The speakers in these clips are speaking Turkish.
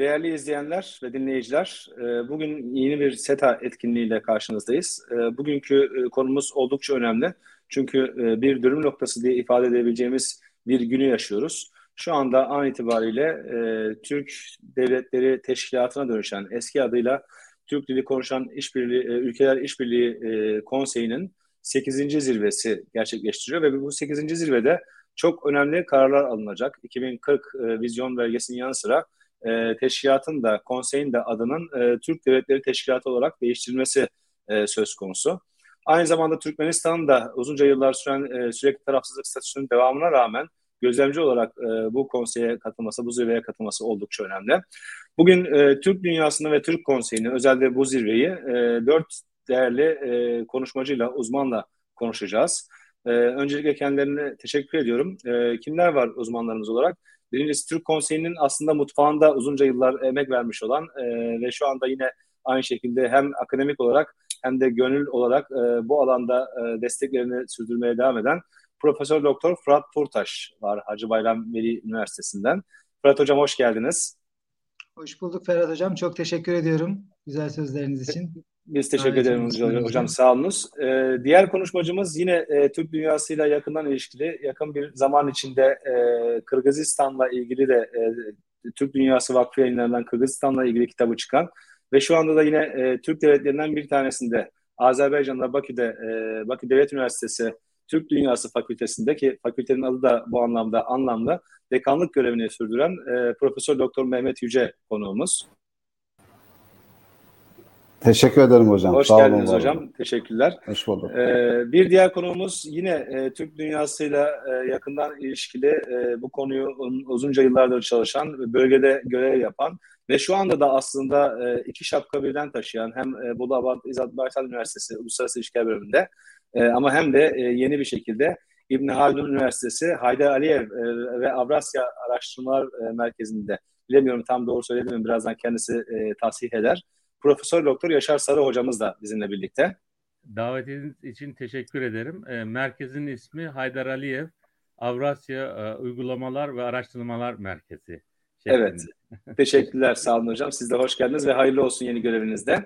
Değerli izleyenler ve dinleyiciler, e, bugün yeni bir SETA etkinliğiyle karşınızdayız. E, bugünkü e, konumuz oldukça önemli. Çünkü bir dönüm noktası diye ifade edebileceğimiz bir günü yaşıyoruz. Şu anda an itibariyle Türk Devletleri Teşkilatı'na dönüşen, eski adıyla Türk Dili Konuşan İşbirliği, Ülkeler İşbirliği Konseyi'nin 8. zirvesi gerçekleştiriyor ve bu 8. zirvede çok önemli kararlar alınacak. 2040 vizyon belgesinin yanı sıra e, teşkilatın da konseyin de adının e, Türk Devletleri Teşkilatı olarak değiştirilmesi e, söz konusu. Aynı zamanda Türkmenistan'ın da uzunca yıllar süren e, sürekli tarafsızlık statüsünün devamına rağmen gözlemci olarak e, bu konseye katılması, bu zirveye katılması oldukça önemli. Bugün e, Türk dünyasını ve Türk konseyini, özellikle bu zirveyi e, dört değerli e, konuşmacıyla, uzmanla konuşacağız. E, öncelikle kendilerine teşekkür ediyorum. E, kimler var uzmanlarımız olarak? Birincisi Türk Konseyi'nin aslında mutfağında uzunca yıllar emek vermiş olan e, ve şu anda yine aynı şekilde hem akademik olarak hem de gönül olarak e, bu alanda e, desteklerini sürdürmeye devam eden Profesör Doktor Fırat Purtaş var Hacı Bayram Veli Üniversitesi'nden. Fırat Hocam hoş geldiniz. Hoş bulduk Ferhat Hocam. Çok teşekkür ediyorum güzel sözleriniz için. Biz teşekkür ederiz hocam, hocam sağ olunuz. Ee, diğer konuşmacımız yine e, Türk dünyasıyla yakından ilişkili. Yakın bir zaman içinde e, Kırgızistan'la ilgili de e, Türk Dünyası Vakfı yayınlarından Kırgızistan'la ilgili kitabı çıkan ve şu anda da yine e, Türk devletlerinden bir tanesinde Azerbaycan'da Bakü'de e, Bakü Devlet Üniversitesi Türk Dünyası Fakültesinde ki fakültenin adı da bu anlamda anlamda dekanlık görevini sürdüren e, Profesör Doktor Mehmet Yüce konuğumuz. Teşekkür ederim hocam. Hoş Sağ geldiniz olun, hocam. Olun. Teşekkürler. Hoş bulduk. Ee, bir diğer konuğumuz yine e, Türk dünyasıyla e, yakından ilişkili e, bu konuyu uzunca yıllardır çalışan, bölgede görev yapan ve şu anda da aslında e, iki şapka birden taşıyan hem e, Bolu Abant İzzet Baysal Üniversitesi Uluslararası İlişkiler Bölümünde e, ama hem de e, yeni bir şekilde İbn Haldun Üniversitesi Haydar Aliyev e, ve Avrasya Araştırmalar e, Merkezi'nde bilemiyorum tam doğru söyledim mi birazdan kendisi e, tahsih eder Profesör Doktor Yaşar Sarı hocamız da bizimle birlikte. Davetiniz için teşekkür ederim. E, merkezin ismi Haydar Aliyev Avrasya e, Uygulamalar ve Araştırmalar Merkezi. Şeklinde. Evet. Teşekkürler. Sağ olun hocam. Siz de hoş geldiniz ve hayırlı olsun yeni görevinizde.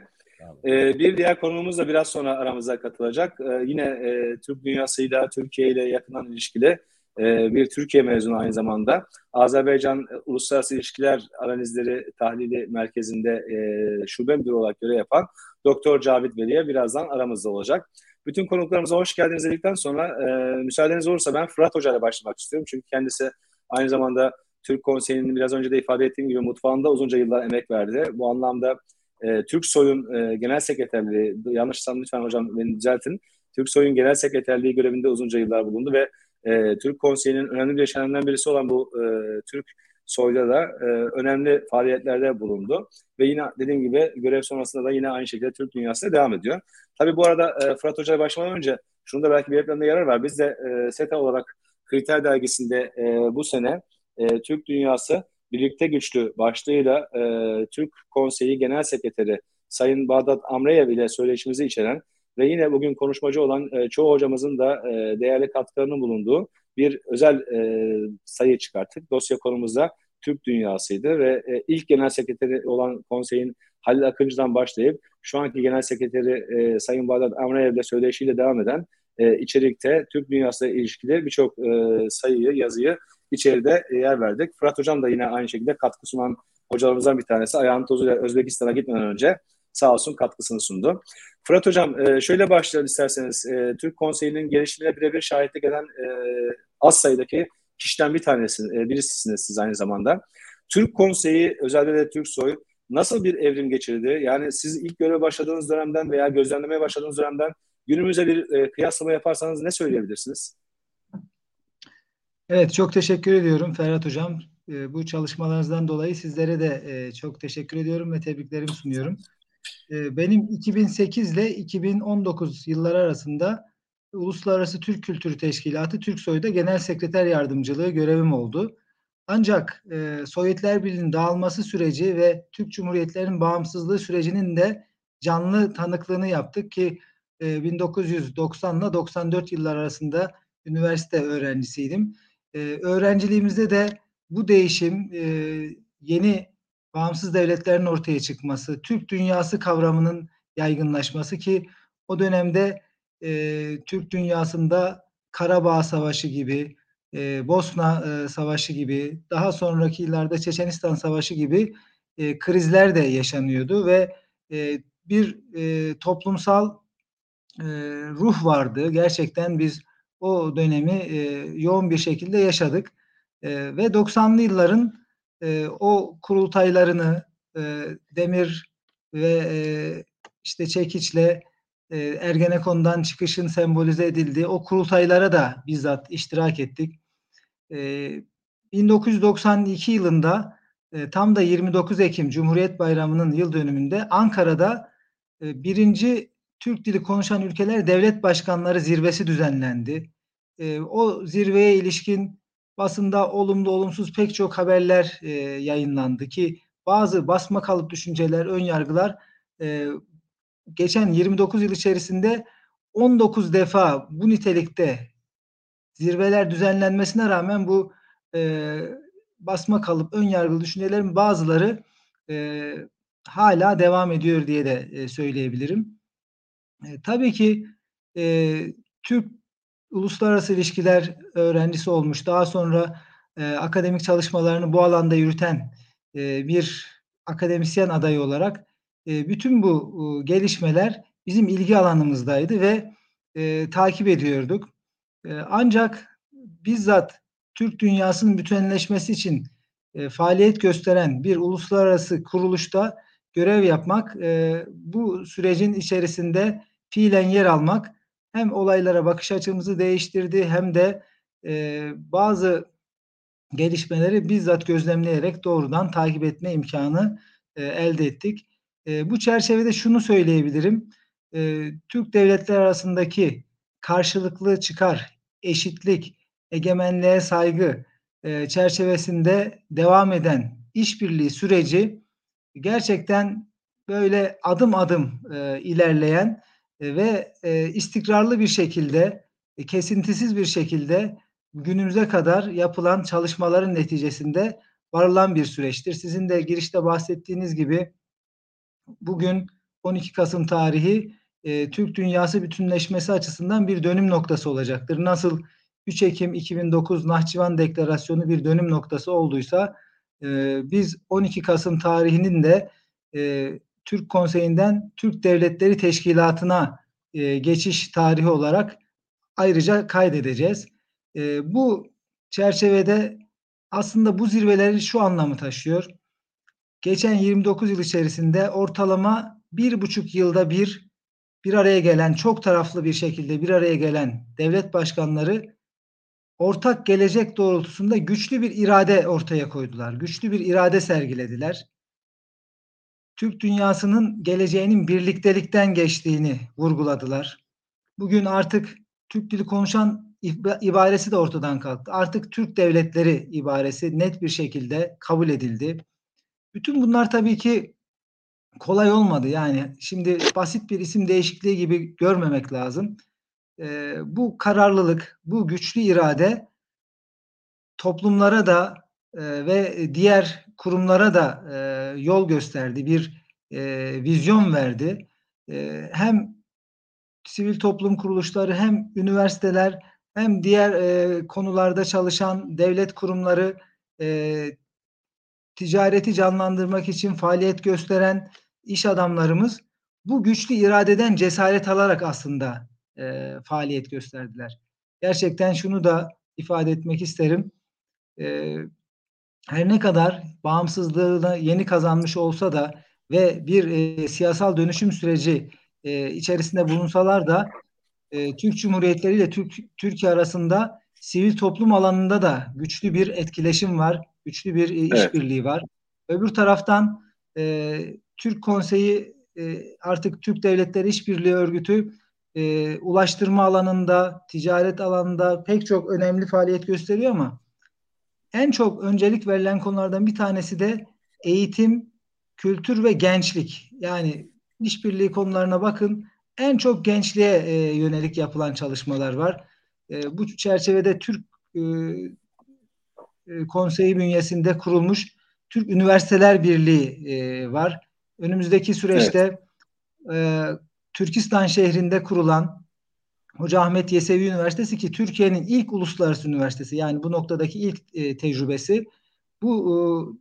Ee, bir diğer konuğumuz da biraz sonra aramıza katılacak. Ee, yine e, Türk dünyasıyla, Türkiye ile yakından ilişkili e, bir Türkiye mezunu aynı zamanda. Azerbaycan e, Uluslararası İlişkiler Analizleri Tahlili Merkezi'nde e, şube müdürü olarak görev yapan Doktor Cavit Veli'ye birazdan aramızda olacak. Bütün konuklarımıza hoş geldiniz dedikten sonra e, müsaadeniz olursa ben Fırat Hoca ile başlamak istiyorum. Çünkü kendisi aynı zamanda Türk Konseyi'nin biraz önce de ifade ettiğim gibi mutfağında uzunca yıllar emek verdi. Bu anlamda e, Türk Soy'un e, genel sekreterliği, yanlışsam lütfen hocam beni düzeltin. Türk Soy'un genel sekreterliği görevinde uzunca yıllar bulundu ve e, Türk Konseyi'nin önemli bileşenlerinden birisi olan bu e, Türk Soy'da da e, önemli faaliyetlerde bulundu. Ve yine dediğim gibi görev sonrasında da yine aynı şekilde Türk dünyasına devam ediyor. Tabii bu arada e, Fırat Hoca'ya başlamadan önce şunu da belki belirtmemde yarar var. Biz de e, SETA olarak Kriter Dergisi'nde e, bu sene e, Türk Dünyası Birlikte Güçlü başlığıyla e, Türk Konseyi Genel Sekreteri Sayın Bağdat Amreyev ile söyleşimizi içeren ve yine bugün konuşmacı olan e, çoğu hocamızın da e, değerli katkılarının bulunduğu bir özel e, sayı çıkarttık. Dosya konumuzda Türk dünyasıydı ve e, ilk genel sekreteri olan konseyin Halil Akıncı'dan başlayıp şu anki genel sekreteri e, Sayın Bağdat Amrayev'le söyleşiyle devam eden e, içerikte Türk dünyasıyla ilişkili birçok e, sayıyı, yazıyı içeride yer verdik. Fırat Hocam da yine aynı şekilde katkı sunan hocalarımızdan bir tanesi. Ayağın tozuyla Özbekistan'a gitmeden önce sağ olsun katkısını sundu. Fırat Hocam e, şöyle başlayalım isterseniz. E, Türk Konseyi'nin gelişimine birebir şahitlik eden e, az sayıdaki kişiden bir tanesi, birisisiniz siz aynı zamanda. Türk Konseyi, özellikle de Türk Soy nasıl bir evrim geçirdi? Yani siz ilk görev başladığınız dönemden veya gözlemlemeye başladığınız dönemden günümüze bir kıyaslama yaparsanız ne söyleyebilirsiniz? Evet, çok teşekkür ediyorum Ferhat Hocam. Bu çalışmalarınızdan dolayı sizlere de çok teşekkür ediyorum ve tebriklerimi sunuyorum. Ee, benim 2008 ile 2019 yılları arasında Uluslararası Türk Kültürü Teşkilatı Türk Soy'da Genel Sekreter Yardımcılığı görevim oldu. Ancak e, Sovyetler Birliği'nin dağılması süreci ve Türk Cumhuriyetlerinin bağımsızlığı sürecinin de canlı tanıklığını yaptık ki e, 1990 ile 94 yıllar arasında üniversite öğrencisiydim. E, öğrenciliğimizde de bu değişim e, yeni bağımsız devletlerin ortaya çıkması, Türk dünyası kavramının yaygınlaşması ki o dönemde e, Türk dünyasında Karabağ Savaşı gibi, e, Bosna e, Savaşı gibi, daha sonraki yıllarda Çeçenistan Savaşı gibi e, krizler de yaşanıyordu ve e, bir e, toplumsal e, ruh vardı. Gerçekten biz o dönemi e, yoğun bir şekilde yaşadık. E, ve 90'lı yılların e, o kurultaylarını e, Demir ve e, işte Çekiç'le e, Ergenekon'dan çıkışın sembolize edildiği o kurultaylara da bizzat iştirak ettik. E, 1992 yılında e, tam da 29 Ekim Cumhuriyet Bayramı'nın yıl dönümünde Ankara'da e, birinci Türk dili konuşan ülkeler devlet başkanları zirvesi düzenlendi. E, o zirveye ilişkin basında olumlu olumsuz pek çok haberler e, yayınlandı ki bazı basma kalıp düşünceler, ön yargılar e, geçen 29 yıl içerisinde 19 defa bu nitelikte zirveler düzenlenmesine rağmen bu e, basma kalıp ön yargılı düşüncelerin bazıları e, hala devam ediyor diye de e, söyleyebilirim. E, tabii ki e, Türk uluslararası ilişkiler öğrencisi olmuş. Daha sonra e, akademik çalışmalarını bu alanda yürüten e, bir akademisyen adayı olarak e, bütün bu e, gelişmeler bizim ilgi alanımızdaydı ve e, takip ediyorduk. E, ancak bizzat Türk dünyasının bütünleşmesi için e, faaliyet gösteren bir uluslararası kuruluşta görev yapmak, e, bu sürecin içerisinde fiilen yer almak hem olaylara bakış açımızı değiştirdi hem de e, bazı gelişmeleri bizzat gözlemleyerek doğrudan takip etme imkanı e, elde ettik. E, bu çerçevede şunu söyleyebilirim. E, Türk devletler arasındaki karşılıklı çıkar, eşitlik, egemenliğe saygı e, çerçevesinde devam eden işbirliği süreci gerçekten böyle adım adım e, ilerleyen ve e, istikrarlı bir şekilde, e, kesintisiz bir şekilde günümüze kadar yapılan çalışmaların neticesinde varılan bir süreçtir. Sizin de girişte bahsettiğiniz gibi bugün 12 Kasım tarihi e, Türk dünyası bütünleşmesi açısından bir dönüm noktası olacaktır. Nasıl 3 Ekim 2009 Nahçıvan Deklarasyonu bir dönüm noktası olduysa e, biz 12 Kasım tarihinin de e, Türk Konseyi'nden Türk Devletleri Teşkilatı'na e, geçiş tarihi olarak ayrıca kaydedeceğiz. E, bu çerçevede aslında bu zirveleri şu anlamı taşıyor. Geçen 29 yıl içerisinde ortalama bir buçuk yılda bir bir araya gelen çok taraflı bir şekilde bir araya gelen devlet başkanları ortak gelecek doğrultusunda güçlü bir irade ortaya koydular. Güçlü bir irade sergilediler. Türk dünyasının geleceğinin birliktelikten geçtiğini vurguladılar. Bugün artık Türk dili konuşan ibaresi de ortadan kalktı. Artık Türk devletleri ibaresi net bir şekilde kabul edildi. Bütün bunlar tabii ki kolay olmadı. Yani şimdi basit bir isim değişikliği gibi görmemek lazım. Ee, bu kararlılık, bu güçlü irade toplumlara da e, ve diğer kurumlara da e, yol gösterdi, bir e, vizyon verdi. E, hem sivil toplum kuruluşları hem üniversiteler hem diğer konularda çalışan devlet kurumları ticareti canlandırmak için faaliyet gösteren iş adamlarımız bu güçlü iradeden cesaret alarak aslında e, faaliyet gösterdiler. Gerçekten şunu da ifade etmek isterim. E, her ne kadar bağımsızlığını yeni kazanmış olsa da ve bir e, siyasal dönüşüm süreci e, içerisinde bulunsalar da e, Türk Cumhuriyetleri ile Türk, Türkiye arasında sivil toplum alanında da güçlü bir etkileşim var, güçlü bir e, işbirliği evet. var. Öbür taraftan e, Türk Konseyi e, artık Türk Devletleri İşbirliği Örgütü e, ulaştırma alanında, ticaret alanında pek çok önemli faaliyet gösteriyor ama en çok öncelik verilen konulardan bir tanesi de eğitim, kültür ve gençlik. Yani işbirliği konularına bakın. En çok gençliğe e, yönelik yapılan çalışmalar var. E, bu çerçevede Türk e, e, Konseyi bünyesinde kurulmuş Türk Üniversiteler Birliği e, var. Önümüzdeki süreçte evet. e, Türkistan şehrinde kurulan Hoca Ahmet Yesevi Üniversitesi ki Türkiye'nin ilk uluslararası üniversitesi yani bu noktadaki ilk e, tecrübesi bu e,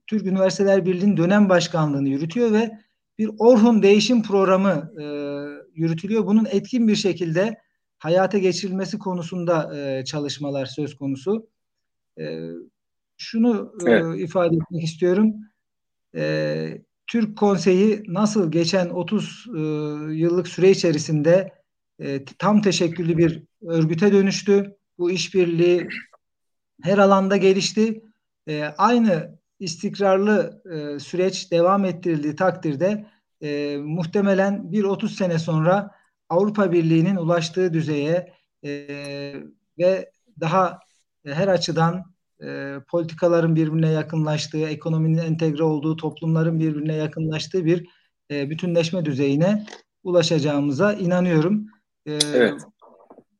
Türk Üniversiteler Birliği'nin dönem başkanlığını yürütüyor ve bir Orhun değişim programı e, yürütülüyor. Bunun etkin bir şekilde hayata geçirilmesi konusunda e, çalışmalar söz konusu. E, şunu e, evet. e, ifade etmek istiyorum. E, Türk Konseyi nasıl geçen 30 e, yıllık süre içerisinde e, tam teşekküllü bir örgüte dönüştü. Bu işbirliği her alanda gelişti. E, aynı istikrarlı e, süreç devam ettirildiği takdirde e, muhtemelen bir 30 sene sonra Avrupa Birliği'nin ulaştığı düzeye e, ve daha e, her açıdan e, politikaların birbirine yakınlaştığı, ekonominin entegre olduğu, toplumların birbirine yakınlaştığı bir e, bütünleşme düzeyine ulaşacağımıza inanıyorum. Evet.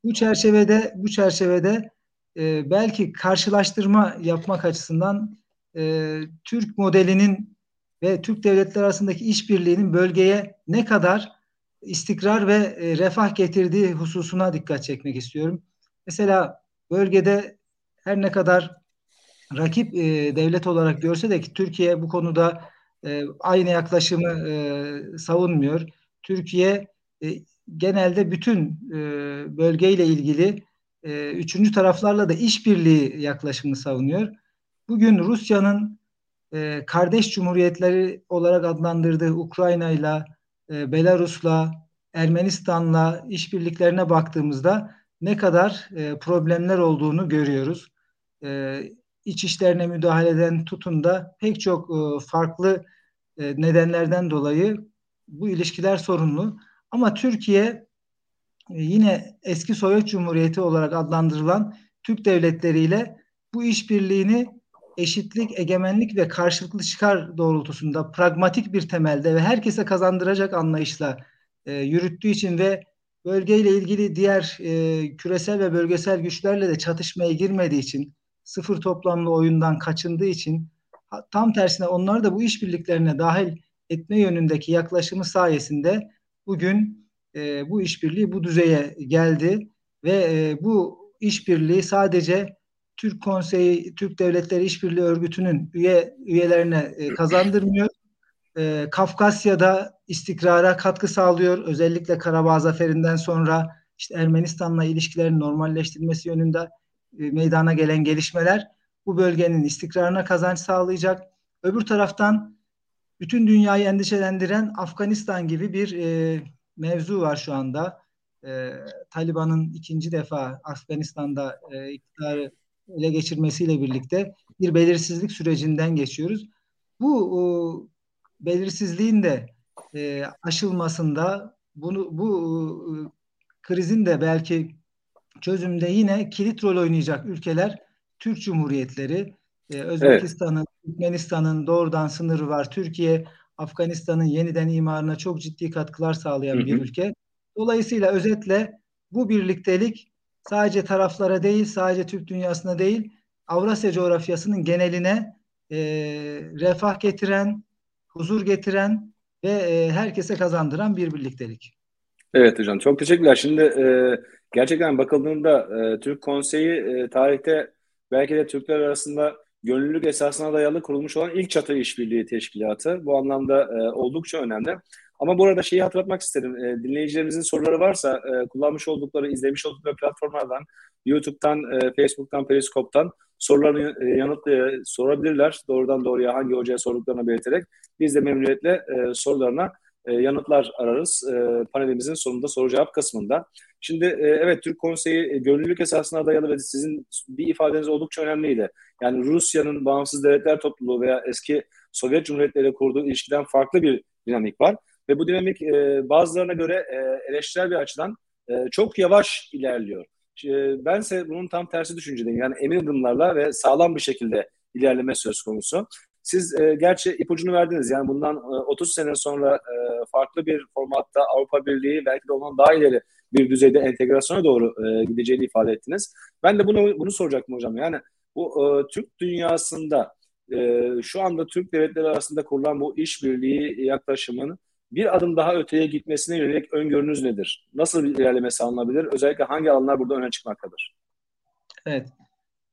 Bu çerçevede bu çerçevede e, belki karşılaştırma yapmak açısından e, Türk modelinin ve Türk devletleri arasındaki işbirliğinin bölgeye ne kadar istikrar ve e, refah getirdiği hususuna dikkat çekmek istiyorum. Mesela bölgede her ne kadar rakip e, devlet olarak görse de ki Türkiye bu konuda e, aynı yaklaşımı e, savunmuyor. Türkiye e, genelde bütün e, bölgeyle ilgili e, üçüncü taraflarla da işbirliği yaklaşımını savunuyor. Bugün Rusya'nın e, kardeş cumhuriyetleri olarak adlandırdığı Ukrayna ile Belarus'la, Ermenistan'la işbirliklerine baktığımızda ne kadar e, problemler olduğunu görüyoruz. E, iç işlerine müdahaleden tutun da pek çok e, farklı e, nedenlerden dolayı bu ilişkiler sorunlu. Ama Türkiye e, yine eski Sovyet Cumhuriyeti olarak adlandırılan Türk devletleriyle bu işbirliğini eşitlik, egemenlik ve karşılıklı çıkar doğrultusunda pragmatik bir temelde ve herkese kazandıracak anlayışla e, yürüttüğü için ve bölgeyle ilgili diğer e, küresel ve bölgesel güçlerle de çatışmaya girmediği için sıfır toplamlı oyundan kaçındığı için tam tersine onları da bu işbirliklerine dahil etme yönündeki yaklaşımı sayesinde bugün e, bu işbirliği bu düzeye geldi ve e, bu işbirliği sadece Türk Konseyi, Türk Devletleri İşbirliği Örgütü'nün üye üyelerine e, kazandırmıyor. E, Kafkasya'da istikrara katkı sağlıyor. Özellikle Karabağ Zaferi'nden sonra işte Ermenistan'la ilişkilerin normalleştirilmesi yönünde e, meydana gelen gelişmeler bu bölgenin istikrarına kazanç sağlayacak. Öbür taraftan bütün dünyayı endişelendiren Afganistan gibi bir e, mevzu var şu anda. E, Taliban'ın ikinci defa Afganistan'da e, iktidarı ele geçirmesiyle birlikte bir belirsizlik sürecinden geçiyoruz. Bu o, belirsizliğin de e, aşılmasında bunu bu e, krizin de belki çözümde yine kilit rol oynayacak ülkeler Türk Cumhuriyetleri, e, Özbekistan'ın, evet. Türkmenistan'ın doğrudan sınırı var. Türkiye, Afganistan'ın yeniden imarına çok ciddi katkılar sağlayan hı hı. bir ülke. Dolayısıyla özetle bu birliktelik sadece taraflara değil, sadece Türk dünyasına değil, Avrasya coğrafyasının geneline e, refah getiren, huzur getiren ve e, herkese kazandıran bir birliktelik. Evet hocam çok teşekkürler. Şimdi e, gerçekten bakıldığında e, Türk Konseyi e, tarihte belki de Türkler arasında gönüllülük esasına dayalı kurulmuş olan ilk çatı işbirliği teşkilatı. Bu anlamda e, oldukça önemli. Ama bu arada şeyi hatırlatmak isterim. E, dinleyicilerimizin soruları varsa e, kullanmış oldukları, izlemiş oldukları platformlardan, YouTube'dan, e, Facebook'tan, Periskop'tan sorularını e, yanıt e, sorabilirler. Doğrudan doğruya hangi hocaya sorduklarını belirterek biz de memnuniyetle e, sorularına e, yanıtlar ararız e, panelimizin sonunda soru cevap kısmında. Şimdi e, evet Türk Konseyi e, gönüllülük esasına dayalı ve sizin bir ifadeniz oldukça önemliydi. Yani Rusya'nın bağımsız devletler topluluğu veya eski Sovyet Cumhuriyetleri kurduğu ilişkiden farklı bir dinamik var. Ve bu dinamik e, bazılarına göre e, eleştirel bir açıdan e, çok yavaş ilerliyor. E, bense bunun tam tersi düşüncedeyim. Yani emin adımlarla ve sağlam bir şekilde ilerleme söz konusu. Siz e, gerçi ipucunu verdiniz. Yani bundan e, 30 sene sonra e, farklı bir formatta Avrupa Birliği belki de ondan daha ileri bir düzeyde entegrasyona doğru e, gideceğini ifade ettiniz. Ben de bunu bunu soracaktım hocam. Yani bu e, Türk dünyasında e, şu anda Türk devletleri arasında kurulan bu işbirliği yaklaşımının bir adım daha öteye gitmesine yönelik öngörünüz nedir? Nasıl bir ilerleme sağlanabilir? Özellikle hangi alanlar burada öne çıkmaktadır? Evet.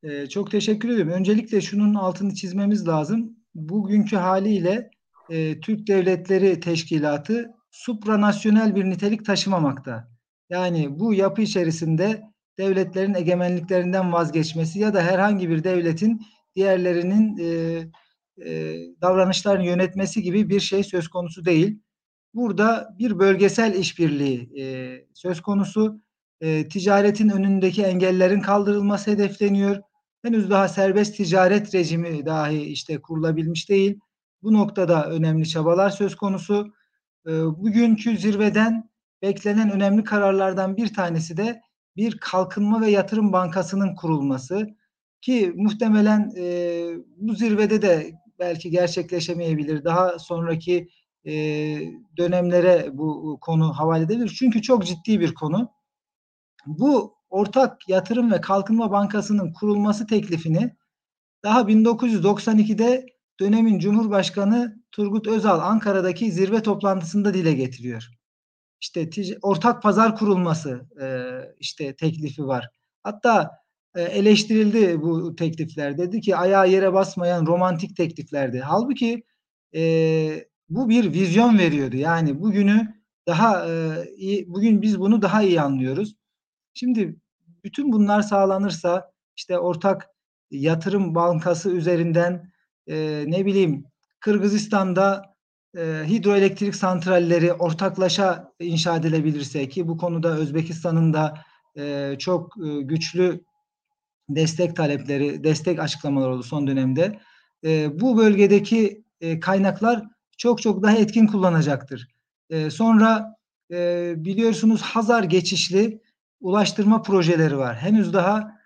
Ee, çok teşekkür ediyorum. Öncelikle şunun altını çizmemiz lazım. Bugünkü haliyle e, Türk Devletleri Teşkilatı supranasyonel bir nitelik taşımamakta. Yani bu yapı içerisinde devletlerin egemenliklerinden vazgeçmesi ya da herhangi bir devletin diğerlerinin e, e, davranışlarını yönetmesi gibi bir şey söz konusu değil. Burada bir bölgesel işbirliği e, söz konusu. E, ticaretin önündeki engellerin kaldırılması hedefleniyor. Henüz daha serbest ticaret rejimi dahi işte kurulabilmiş değil. Bu noktada önemli çabalar söz konusu. E, bugünkü zirveden beklenen önemli kararlardan bir tanesi de bir kalkınma ve yatırım bankasının kurulması ki muhtemelen e, bu zirvede de belki gerçekleşemeyebilir. Daha sonraki e, dönemlere bu konu havale edilir. Çünkü çok ciddi bir konu. Bu ortak yatırım ve kalkınma bankasının kurulması teklifini daha 1992'de dönemin Cumhurbaşkanı Turgut Özal Ankara'daki zirve toplantısında dile getiriyor. İşte ortak pazar kurulması e, işte teklifi var. Hatta e, eleştirildi bu teklifler. Dedi ki ayağa yere basmayan romantik tekliflerdi. Halbuki e, bu bir vizyon veriyordu. Yani bugünü daha e, iyi, bugün biz bunu daha iyi anlıyoruz. Şimdi bütün bunlar sağlanırsa işte ortak yatırım bankası üzerinden e, ne bileyim Kırgızistan'da e, hidroelektrik santralleri ortaklaşa inşa edilebilirse ki bu konuda Özbekistan'ın da e, çok e, güçlü destek talepleri, destek açıklamaları oldu son dönemde. E, bu bölgedeki kaynaklar çok çok daha etkin kullanacaktır. Sonra biliyorsunuz Hazar geçişli ulaştırma projeleri var. Henüz daha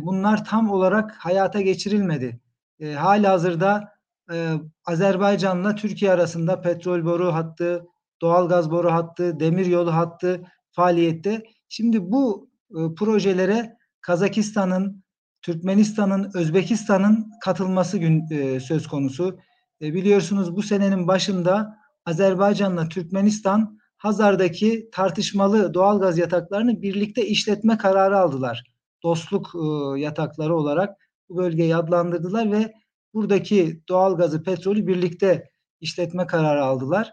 bunlar tam olarak hayata geçirilmedi. E, hala hazırda e, Azerbaycan'la Türkiye arasında petrol boru hattı, doğalgaz boru hattı, demir yolu hattı faaliyette. Şimdi bu e, projelere Kazakistan'ın, Türkmenistan'ın, Özbekistan'ın katılması gün, e, söz konusu. E, biliyorsunuz bu senenin başında Azerbaycan'la Türkmenistan Hazar'daki tartışmalı doğalgaz yataklarını birlikte işletme kararı aldılar. Dostluk e, yatakları olarak bu bölgeyi adlandırdılar ve buradaki doğalgazı, petrolü birlikte işletme kararı aldılar.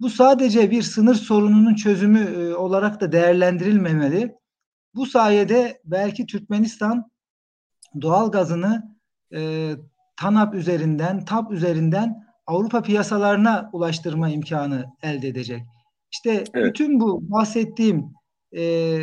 Bu sadece bir sınır sorununun çözümü e, olarak da değerlendirilmemeli. Bu sayede belki Türkmenistan doğalgazını e, TANAP üzerinden, TAP üzerinden Avrupa piyasalarına ulaştırma imkanı elde edecek. İşte evet. bütün bu bahsettiğim e,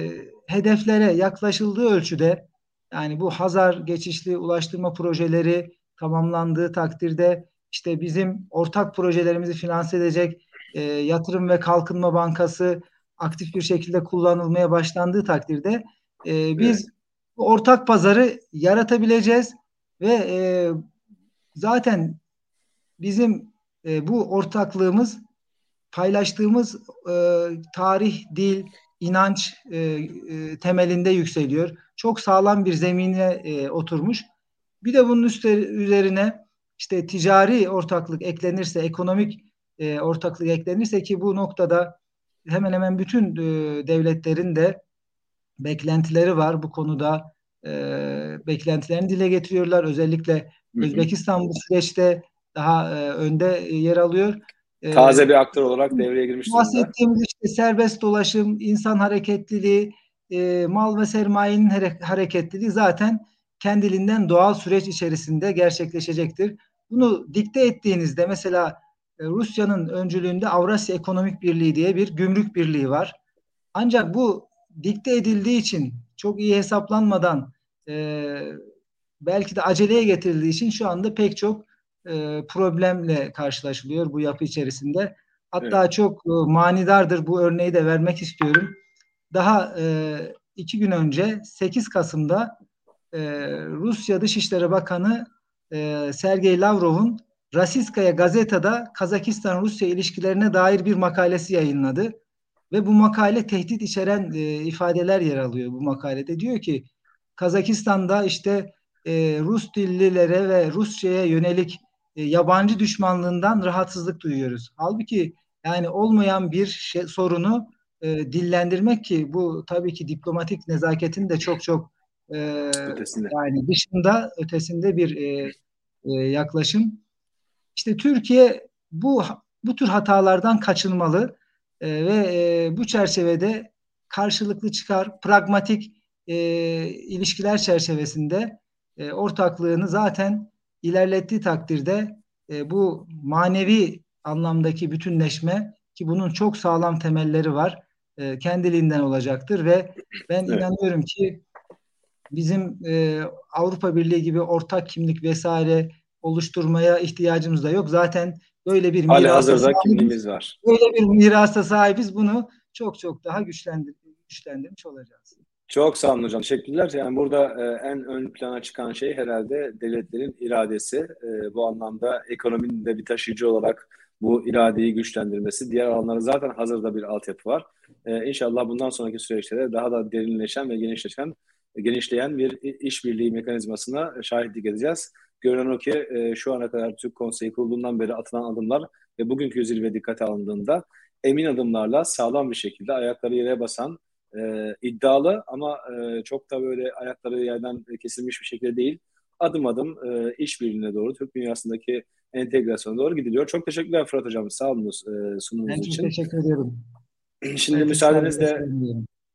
hedeflere yaklaşıldığı ölçüde yani bu Hazar geçişli ulaştırma projeleri tamamlandığı takdirde işte bizim ortak projelerimizi finanse edecek e, yatırım ve kalkınma bankası aktif bir şekilde kullanılmaya başlandığı takdirde e, biz evet. ortak pazarı yaratabileceğiz ve e, zaten bizim e, bu ortaklığımız paylaştığımız e, tarih, dil, inanç e, e, temelinde yükseliyor. Çok sağlam bir zemine e, oturmuş. Bir de bunun üstü, üzerine işte ticari ortaklık eklenirse, ekonomik e, ortaklık eklenirse ki bu noktada hemen hemen bütün e, devletlerin de beklentileri var bu konuda. E, beklentilerini dile getiriyorlar. Özellikle Özbekistan bu süreçte daha e, önde yer alıyor. Ee, Taze bir aktör olarak devreye girmiş Bahsettiğimiz işte serbest dolaşım, insan hareketliliği, e, mal ve sermayenin hareketliliği zaten kendiliğinden doğal süreç içerisinde gerçekleşecektir. Bunu dikte ettiğinizde mesela e, Rusya'nın öncülüğünde Avrasya Ekonomik Birliği diye bir gümrük birliği var. Ancak bu dikte edildiği için çok iyi hesaplanmadan e, belki de aceleye getirildiği için şu anda pek çok e, problemle karşılaşılıyor bu yapı içerisinde. Hatta evet. çok e, manidardır bu örneği de vermek istiyorum. Daha e, iki gün önce 8 Kasım'da e, Rusya Dışişleri Bakanı e, Sergey Lavrov'un Rasiskaya gazetada Kazakistan-Rusya ilişkilerine dair bir makalesi yayınladı. Ve bu makale tehdit içeren e, ifadeler yer alıyor bu makalede. Diyor ki Kazakistan'da işte e, Rus dillilere ve Rusça'ya yönelik e, yabancı düşmanlığından rahatsızlık duyuyoruz. Halbuki yani olmayan bir şey, sorunu e, dillendirmek ki bu tabii ki diplomatik nezaketin de çok çok e, ötesinde. yani dışında ötesinde bir e, e, yaklaşım. İşte Türkiye bu bu tür hatalardan kaçınmalı e, ve e, bu çerçevede karşılıklı çıkar, pragmatik e, ilişkiler çerçevesinde e, ortaklığını zaten ilerlettiği takdirde e, bu manevi anlamdaki bütünleşme ki bunun çok sağlam temelleri var e, kendiliğinden olacaktır ve ben evet. inanıyorum ki bizim e, Avrupa Birliği gibi ortak kimlik vesaire oluşturmaya ihtiyacımız da yok. Zaten böyle bir mirasa sahibiz. kimliğimiz var. Böyle bir mirasa sahibiz. Bunu çok çok daha güçlendir güçlendirmiş olacağız. Çok sağ olun hocam. Teşekkürler. Yani burada e, en ön plana çıkan şey herhalde devletlerin iradesi. E, bu anlamda ekonominin de bir taşıyıcı olarak bu iradeyi güçlendirmesi. Diğer alanlarda zaten hazırda bir altyapı var. E, inşallah bundan sonraki süreçlerde daha da derinleşen ve genişleşen genişleyen bir işbirliği mekanizmasına şahitlik edeceğiz. Görünen o ki e, şu ana kadar Türk Konseyi kurulduğundan beri atılan adımlar ve bugünkü zirve dikkate alındığında emin adımlarla sağlam bir şekilde ayakları yere basan e, iddialı ama e, çok da böyle ayakları yerden kesilmiş bir şekilde değil. Adım adım e, işbirliğine doğru, Türk dünyasındaki entegrasyona doğru gidiliyor. Çok teşekkürler Fırat Hocam. Sağ olun e, sunumunuz ben için. teşekkür ediyorum. Şimdi evet, müsaadenizle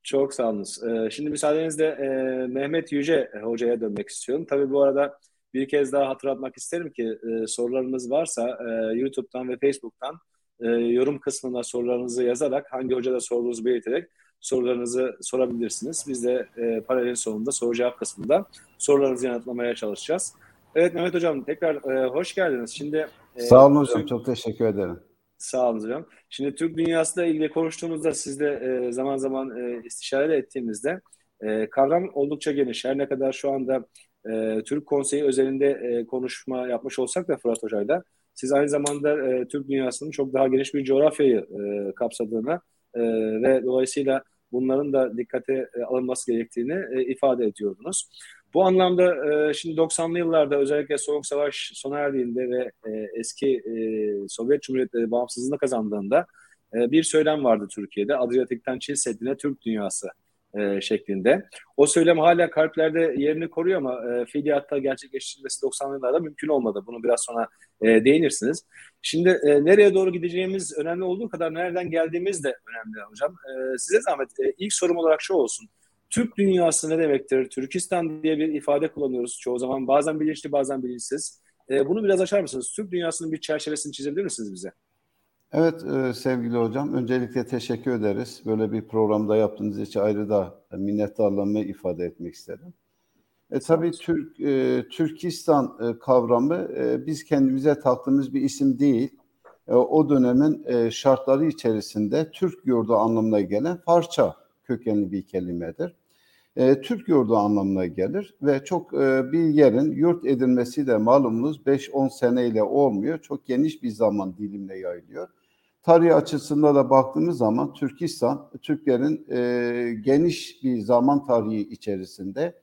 çok sağ olunuz. E, şimdi müsaadenizle e, Mehmet Yüce Hoca'ya dönmek istiyorum. Tabii bu arada bir kez daha hatırlatmak isterim ki e, sorularınız varsa e, YouTube'dan ve Facebook'tan e, yorum kısmına sorularınızı yazarak hangi hocada sorduğunuzu belirterek sorularınızı sorabilirsiniz. Biz de e, paralel sonunda soru cevap kısmında sorularınızı yanıtlamaya çalışacağız. Evet Mehmet Hocam tekrar e, hoş geldiniz. Şimdi e, Sağ olun hocam. Çok teşekkür ederim. Sağ olun hocam. Şimdi Türk dünyasıyla ilgili konuştuğumuzda sizle e, zaman zaman e, istişare ettiğimizde e, kavram oldukça geniş. Her ne kadar şu anda e, Türk Konseyi özelinde e, konuşma yapmış olsak da Fırat Hoca'yla siz aynı zamanda e, Türk dünyasının çok daha geniş bir coğrafyayı e, kapsadığını e, ve dolayısıyla bunların da dikkate e, alınması gerektiğini e, ifade ediyordunuz. Bu anlamda e, şimdi 90'lı yıllarda özellikle Soğuk Savaş sona erdiğinde ve e, eski e, Sovyet Cumhuriyetleri bağımsızlığını kazandığında bir söylem vardı Türkiye'de. Adriyatik'ten Çin Seddi'ne Türk dünyası şeklinde. O söylem hala kalplerde yerini koruyor ama e, fiiliyatta gerçekleştirilmesi 90'lı yıllarda mümkün olmadı. Bunu biraz sonra değinirsiniz. Şimdi nereye doğru gideceğimiz önemli olduğu kadar nereden geldiğimiz de önemli hocam. Size zahmet e, ilk sorum olarak şu olsun. Türk dünyası ne demektir? Türkistan diye bir ifade kullanıyoruz çoğu zaman. Bazen bilinçli bazen bilinçsiz. E, bunu biraz açar mısınız? Türk dünyasının bir çerçevesini çizebilir misiniz bize? Evet e, sevgili hocam. Öncelikle teşekkür ederiz. Böyle bir programda yaptığınız için ayrı da minnettarlığımı ifade etmek isterim. E, tabii Türk e, Türkistan e, kavramı e, biz kendimize taktığımız bir isim değil. E, o dönemin e, şartları içerisinde Türk yurdu anlamına gelen Farsça kökenli bir kelimedir. E, Türk yurdu anlamına gelir ve çok e, bir yerin yurt edilmesi de malumunuz 5-10 seneyle olmuyor. Çok geniş bir zaman dilimle yayılıyor. Tarih açısından da baktığımız zaman Türkistan, Türklerin e, geniş bir zaman tarihi içerisinde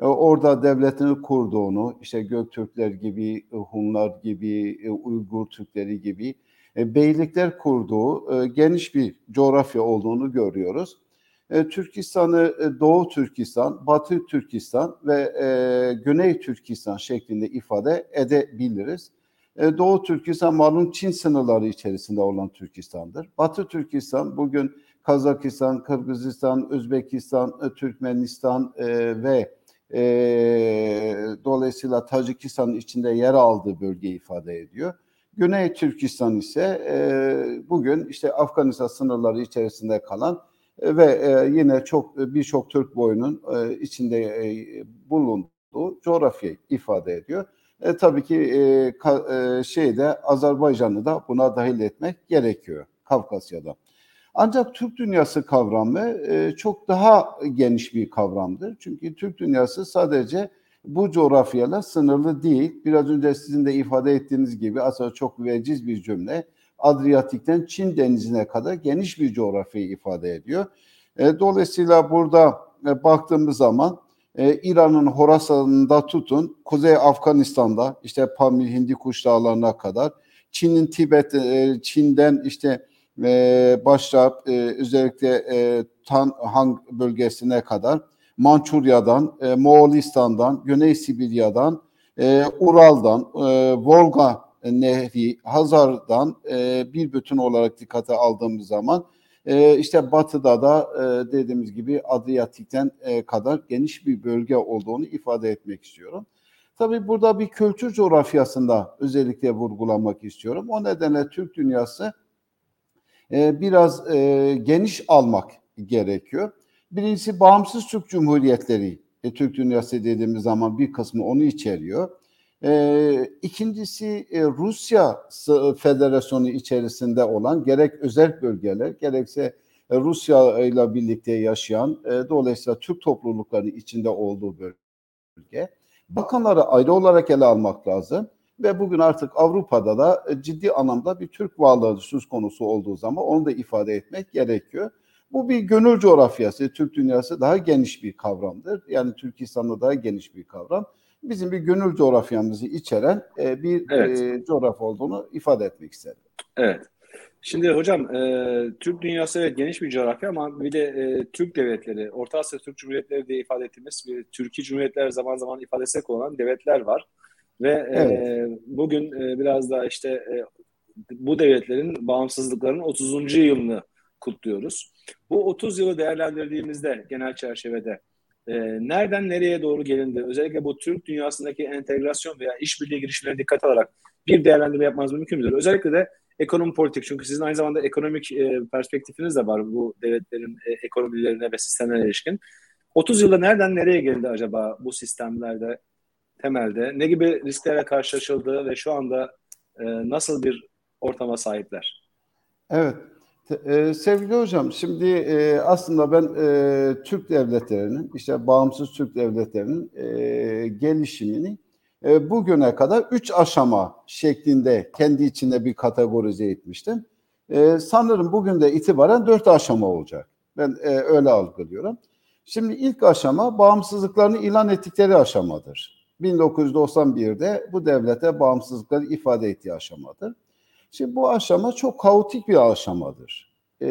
e, orada devletini kurduğunu, işte Göktürkler gibi, Hunlar gibi, e, Uygur Türkleri gibi e, beylikler kurduğu e, geniş bir coğrafya olduğunu görüyoruz. E, Türkistan'ı e, Doğu Türkistan, Batı Türkistan ve e, Güney Türkistan şeklinde ifade edebiliriz. E, Doğu Türkistan malum Çin sınırları içerisinde olan Türkistan'dır. Batı Türkistan bugün Kazakistan, Kırgızistan, Özbekistan, Türkmenistan ve dolayısıyla Tacikistan'ın içinde yer aldığı bölgeyi ifade ediyor. Güney Türkistan ise bugün işte Afganistan sınırları içerisinde kalan ve e, yine çok birçok Türk boyunun e, içinde e, bulunduğu coğrafyayı ifade ediyor. E, tabii ki e, ka, e, şeyde Azerbaycan'ı da buna dahil etmek gerekiyor Kafkasya'da. Ancak Türk dünyası kavramı e, çok daha geniş bir kavramdır. Çünkü Türk dünyası sadece bu coğrafyayla sınırlı değil. Biraz önce sizin de ifade ettiğiniz gibi aslında çok veciz bir cümle. Adriyatik'ten Çin denizine kadar geniş bir coğrafyayı ifade ediyor. E, dolayısıyla burada e, baktığımız zaman e, İran'ın Horasan'ında tutun, Kuzey Afganistan'da işte Pamir Hindi Kuş Dağları'na kadar, Çin'in Tibet, Çin'den işte e, başlayıp özellikle e, Tanhang bölgesine kadar, Mançurya'dan, Moğolistan'dan, Güney Sibirya'dan, Ural'dan, Volga Nehri, Hazar'dan e, bir bütün olarak dikkate aldığımız zaman e, işte batıda da e, dediğimiz gibi Adriyatik'ten e, kadar geniş bir bölge olduğunu ifade etmek istiyorum. Tabii burada bir kültür coğrafyasında özellikle vurgulamak istiyorum. O nedenle Türk dünyası e, biraz e, geniş almak gerekiyor. Birincisi bağımsız Türk Cumhuriyetleri, e, Türk dünyası dediğimiz zaman bir kısmı onu içeriyor. E, ikincisi e, Rusya Federasyonu içerisinde olan gerek özel bölgeler gerekse e, Rusya ile birlikte yaşayan e, dolayısıyla Türk topluluklarının içinde olduğu bölge. Bakanları ayrı olarak ele almak lazım ve bugün artık Avrupa'da da e, ciddi anlamda bir Türk varlığı söz konusu olduğu zaman onu da ifade etmek gerekiyor. Bu bir gönül coğrafyası, Türk dünyası daha geniş bir kavramdır. Yani Türkistan'da daha geniş bir kavram bizim bir gönül coğrafyamızı içeren e, bir evet. e, coğrafya olduğunu ifade etmek isterim. Evet. Şimdi hocam e, Türk dünyası evet geniş bir coğrafya ama bir de e, Türk devletleri, Orta Asya Türk Cumhuriyetleri diye ifade ettiğimiz bir Türkiye Cumhuriyetler zaman zaman ifade etsek olan devletler var. Ve e, evet. e, bugün e, biraz da işte e, bu devletlerin bağımsızlıklarının 30. yılını kutluyoruz. Bu 30 yılı değerlendirdiğimizde genel çerçevede e, nereden nereye doğru gelindi? Özellikle bu Türk dünyasındaki entegrasyon veya işbirliği girişimlerine dikkat alarak bir değerlendirme yapmanız mümkün müdür? Özellikle de ekonomi politik çünkü sizin aynı zamanda ekonomik e, perspektifiniz de var bu devletlerin e, ekonomilerine ve sistemlerine ilişkin. 30 yılda nereden nereye geldi acaba bu sistemlerde temelde? Ne gibi risklerle karşılaşıldı ve şu anda e, nasıl bir ortama sahipler? Evet. Ee, sevgili hocam, şimdi e, aslında ben e, Türk devletlerinin, işte bağımsız Türk devletlerinin e, gelişimini e, bugüne kadar üç aşama şeklinde kendi içinde bir kategorize etmiştim. E, sanırım bugün de itibaren dört aşama olacak. Ben e, öyle algılıyorum. Şimdi ilk aşama bağımsızlıklarını ilan ettikleri aşamadır. 1991'de bu devlete bağımsızlıkları ifade ettiği aşamadır. Şimdi bu aşama çok kaotik bir aşamadır. Ee,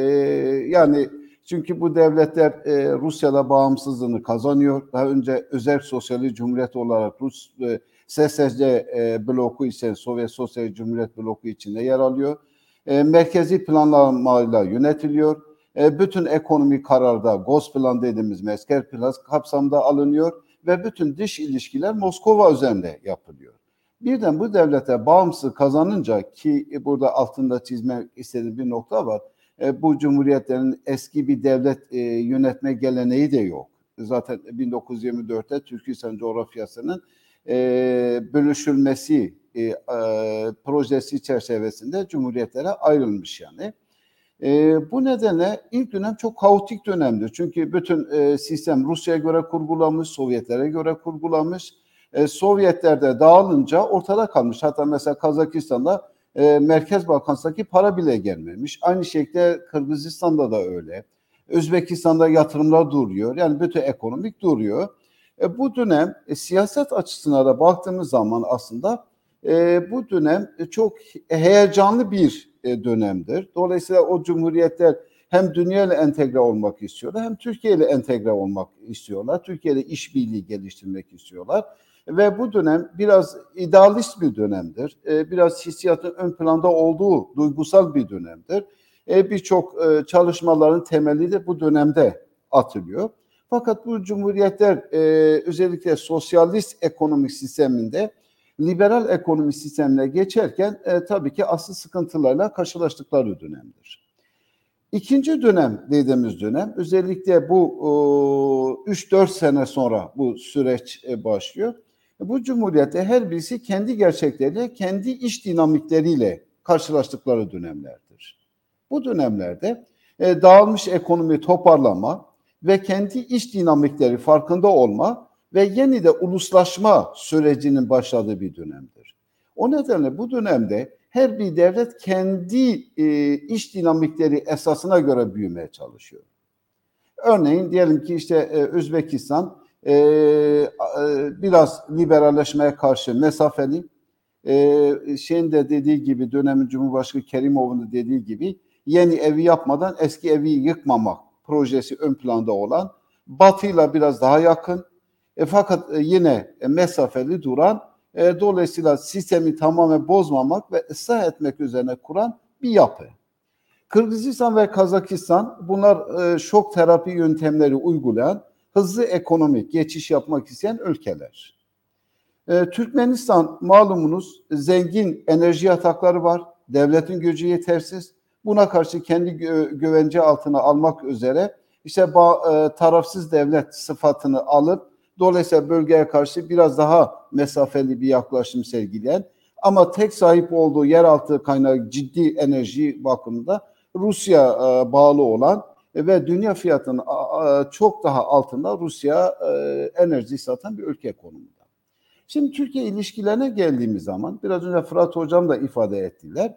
yani çünkü bu devletler e, Rusya'da bağımsızlığını kazanıyor. Daha önce özel sosyalist cumhuriyet olarak Rus e, SSC e, bloku ise Sovyet Sosyal Cumhuriyet bloku içinde yer alıyor. E, merkezi planlamayla yönetiliyor. E, bütün ekonomi kararda Gosplan dediğimiz Mesker Plan kapsamında alınıyor ve bütün dış ilişkiler Moskova üzerinde yapılıyor. Birden bu devlete bağımsız kazanınca ki burada altında çizmek istediğim bir nokta var. E, bu cumhuriyetlerin eski bir devlet e, yönetme geleneği de yok. Zaten 1924'te Türkistan coğrafyasının e, bölüşülmesi e, e, projesi çerçevesinde cumhuriyetlere ayrılmış yani. E, bu nedenle ilk dönem çok kaotik dönemdir. Çünkü bütün e, sistem Rusya'ya göre kurgulanmış, Sovyetlere göre kurgulanmış e, Sovyetler'de dağılınca ortada kalmış. Hatta mesela Kazakistan'da e, Merkez Balkan'daki para bile gelmemiş. Aynı şekilde Kırgızistan'da da öyle. Özbekistan'da yatırımlar duruyor. Yani bütün ekonomik duruyor. E, bu dönem e, siyaset açısına da baktığımız zaman aslında e, bu dönem e, çok heyecanlı bir e, dönemdir. Dolayısıyla o cumhuriyetler hem dünya ile entegre olmak istiyorlar hem Türkiye ile entegre olmak istiyorlar. Türkiye ile işbirliği geliştirmek istiyorlar. Ve bu dönem biraz idealist bir dönemdir. E, biraz hissiyatın ön planda olduğu duygusal bir dönemdir. E, Birçok e, çalışmaların temeli de bu dönemde atılıyor. Fakat bu cumhuriyetler e, özellikle sosyalist ekonomik sisteminde liberal ekonomi sistemine geçerken e, tabii ki asıl sıkıntılarla karşılaştıkları dönemdir. İkinci dönem dediğimiz dönem özellikle bu 3-4 sene sonra bu süreç e, başlıyor. Bu cumhuriyette her birisi kendi gerçekleriyle, kendi iş dinamikleriyle karşılaştıkları dönemlerdir. Bu dönemlerde e, dağılmış ekonomi toparlama ve kendi iş dinamikleri farkında olma ve yeniden uluslaşma sürecinin başladığı bir dönemdir. O nedenle bu dönemde her bir devlet kendi e, iş dinamikleri esasına göre büyümeye çalışıyor. Örneğin diyelim ki işte e, Özbekistan e, e, biraz liberalleşmeye karşı mesafeli. E, şeyin de dediği gibi dönemin Cumhurbaşkanı Kerimov'un da dediği gibi yeni evi yapmadan eski evi yıkmamak projesi ön planda olan Batı'yla biraz daha yakın e, fakat e, yine e, mesafeli duran e, dolayısıyla sistemi tamamen bozmamak ve ıslah etmek üzerine kuran bir yapı. Kırgızistan ve Kazakistan bunlar e, şok terapi yöntemleri uygulayan hızlı ekonomik geçiş yapmak isteyen ülkeler. E, Türkmenistan malumunuz zengin enerji yatakları var. Devletin gücü yetersiz. Buna karşı kendi gö- güvence altına almak üzere işte e, tarafsız devlet sıfatını alıp dolayısıyla bölgeye karşı biraz daha mesafeli bir yaklaşım sergileyen ama tek sahip olduğu yeraltı kaynağı ciddi enerji bakımında Rusya e, bağlı olan ve dünya fiyatının çok daha altında Rusya e, enerji satan bir ülke konumunda. Şimdi Türkiye ilişkilerine geldiğimiz zaman biraz önce Fırat Hocam da ifade ettiler.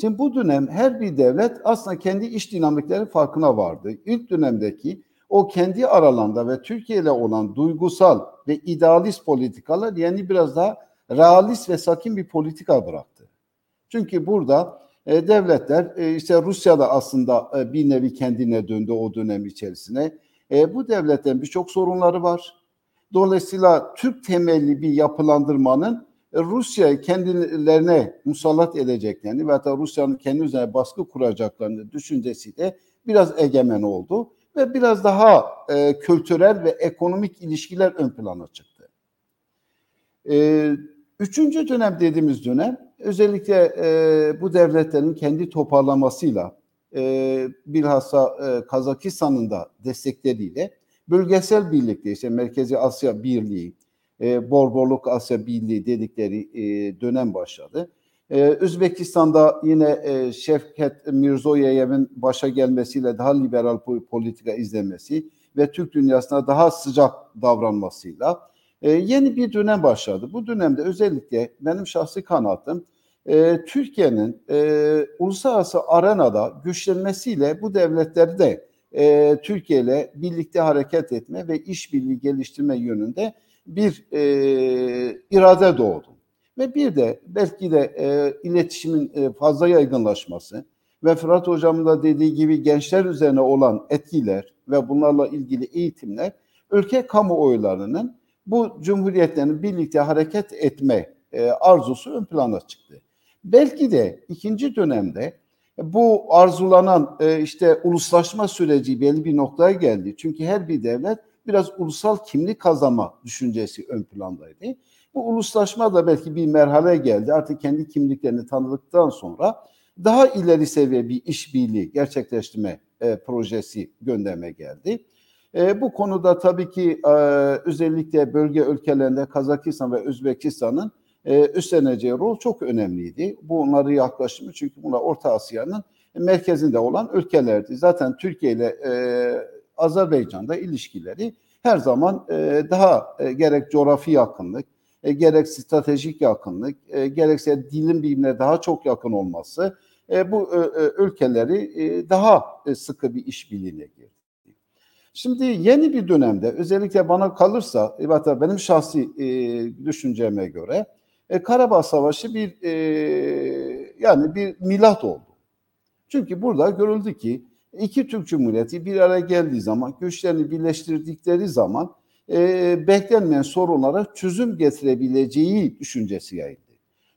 Şimdi bu dönem her bir devlet aslında kendi iş dinamikleri farkına vardı. İlk dönemdeki o kendi aralarında ve Türkiye ile olan duygusal ve idealist politikalar yani biraz daha realist ve sakin bir politika bıraktı. Çünkü burada e, devletler e, işte Rusya da aslında e, bir nevi kendine döndü o dönem içerisine. E, bu devletlerin birçok sorunları var. Dolayısıyla Türk temelli bir yapılandırmanın e, Rusya'yı kendilerine musallat edeceklerini ve hatta Rusya'nın kendi üzerine baskı kuracaklarını düşüncesi de biraz egemen oldu ve biraz daha e, kültürel ve ekonomik ilişkiler ön plana çıktı. E, üçüncü dönem dediğimiz dönem özellikle e, bu devletlerin kendi toparlamasıyla e, bilhassa e, Kazakistan'ın da destekleriyle bölgesel birlikte işte Merkezi Asya Birliği, e, Borborluk Asya Birliği dedikleri e, dönem başladı. Ee, Özbekistan'da yine e, Şevket Mirzoyev'in başa gelmesiyle daha liberal politika izlemesi ve Türk dünyasına daha sıcak davranmasıyla e, yeni bir dönem başladı. Bu dönemde özellikle benim şahsi kanaatim e, Türkiye'nin e, uluslararası arenada güçlenmesiyle bu devletleri de e, Türkiye ile birlikte hareket etme ve işbirliği geliştirme yönünde bir e, irade doğdu. Ve bir de belki de e, iletişimin e, fazla yaygınlaşması ve Fırat Hocam'ın da dediği gibi gençler üzerine olan etkiler ve bunlarla ilgili eğitimler ülke kamuoylarının bu cumhuriyetlerin birlikte hareket etme e, arzusu ön plana çıktı. Belki de ikinci dönemde bu arzulanan e, işte uluslaşma süreci belli bir noktaya geldi. Çünkü her bir devlet biraz ulusal kimlik kazanma düşüncesi ön plandaydı. Bu uluslaşma da belki bir merhale geldi. Artık kendi kimliklerini tanıdıktan sonra daha ileri seviye bir işbirliği gerçekleştirme e, projesi gündeme geldi. E, bu konuda tabii ki e, özellikle bölge ülkelerinde Kazakistan ve Özbekistan'ın e, üstleneceği rol çok önemliydi. Bunları yaklaşımı çünkü bunlar Orta Asya'nın merkezinde olan ülkelerdi. Zaten Türkiye ile e, Azerbaycan'da ilişkileri her zaman e, daha e, gerek coğrafi yakınlık, e, gerek stratejik yakınlık, e, gerekse dilin birbirine daha çok yakın olması e, bu e, e, ülkeleri e, daha e, sıkı bir işbirliğine girdi. Şimdi yeni bir dönemde özellikle bana kalırsa, evet benim şahsi e, düşünceme göre e, Karabağ Savaşı bir e, yani bir milat oldu. Çünkü burada görüldü ki iki Türk Cumhuriyeti bir araya geldiği zaman, güçlerini birleştirdikleri zaman e, beklenmeyen sorunlara çözüm getirebileceği düşüncesi yayıldı.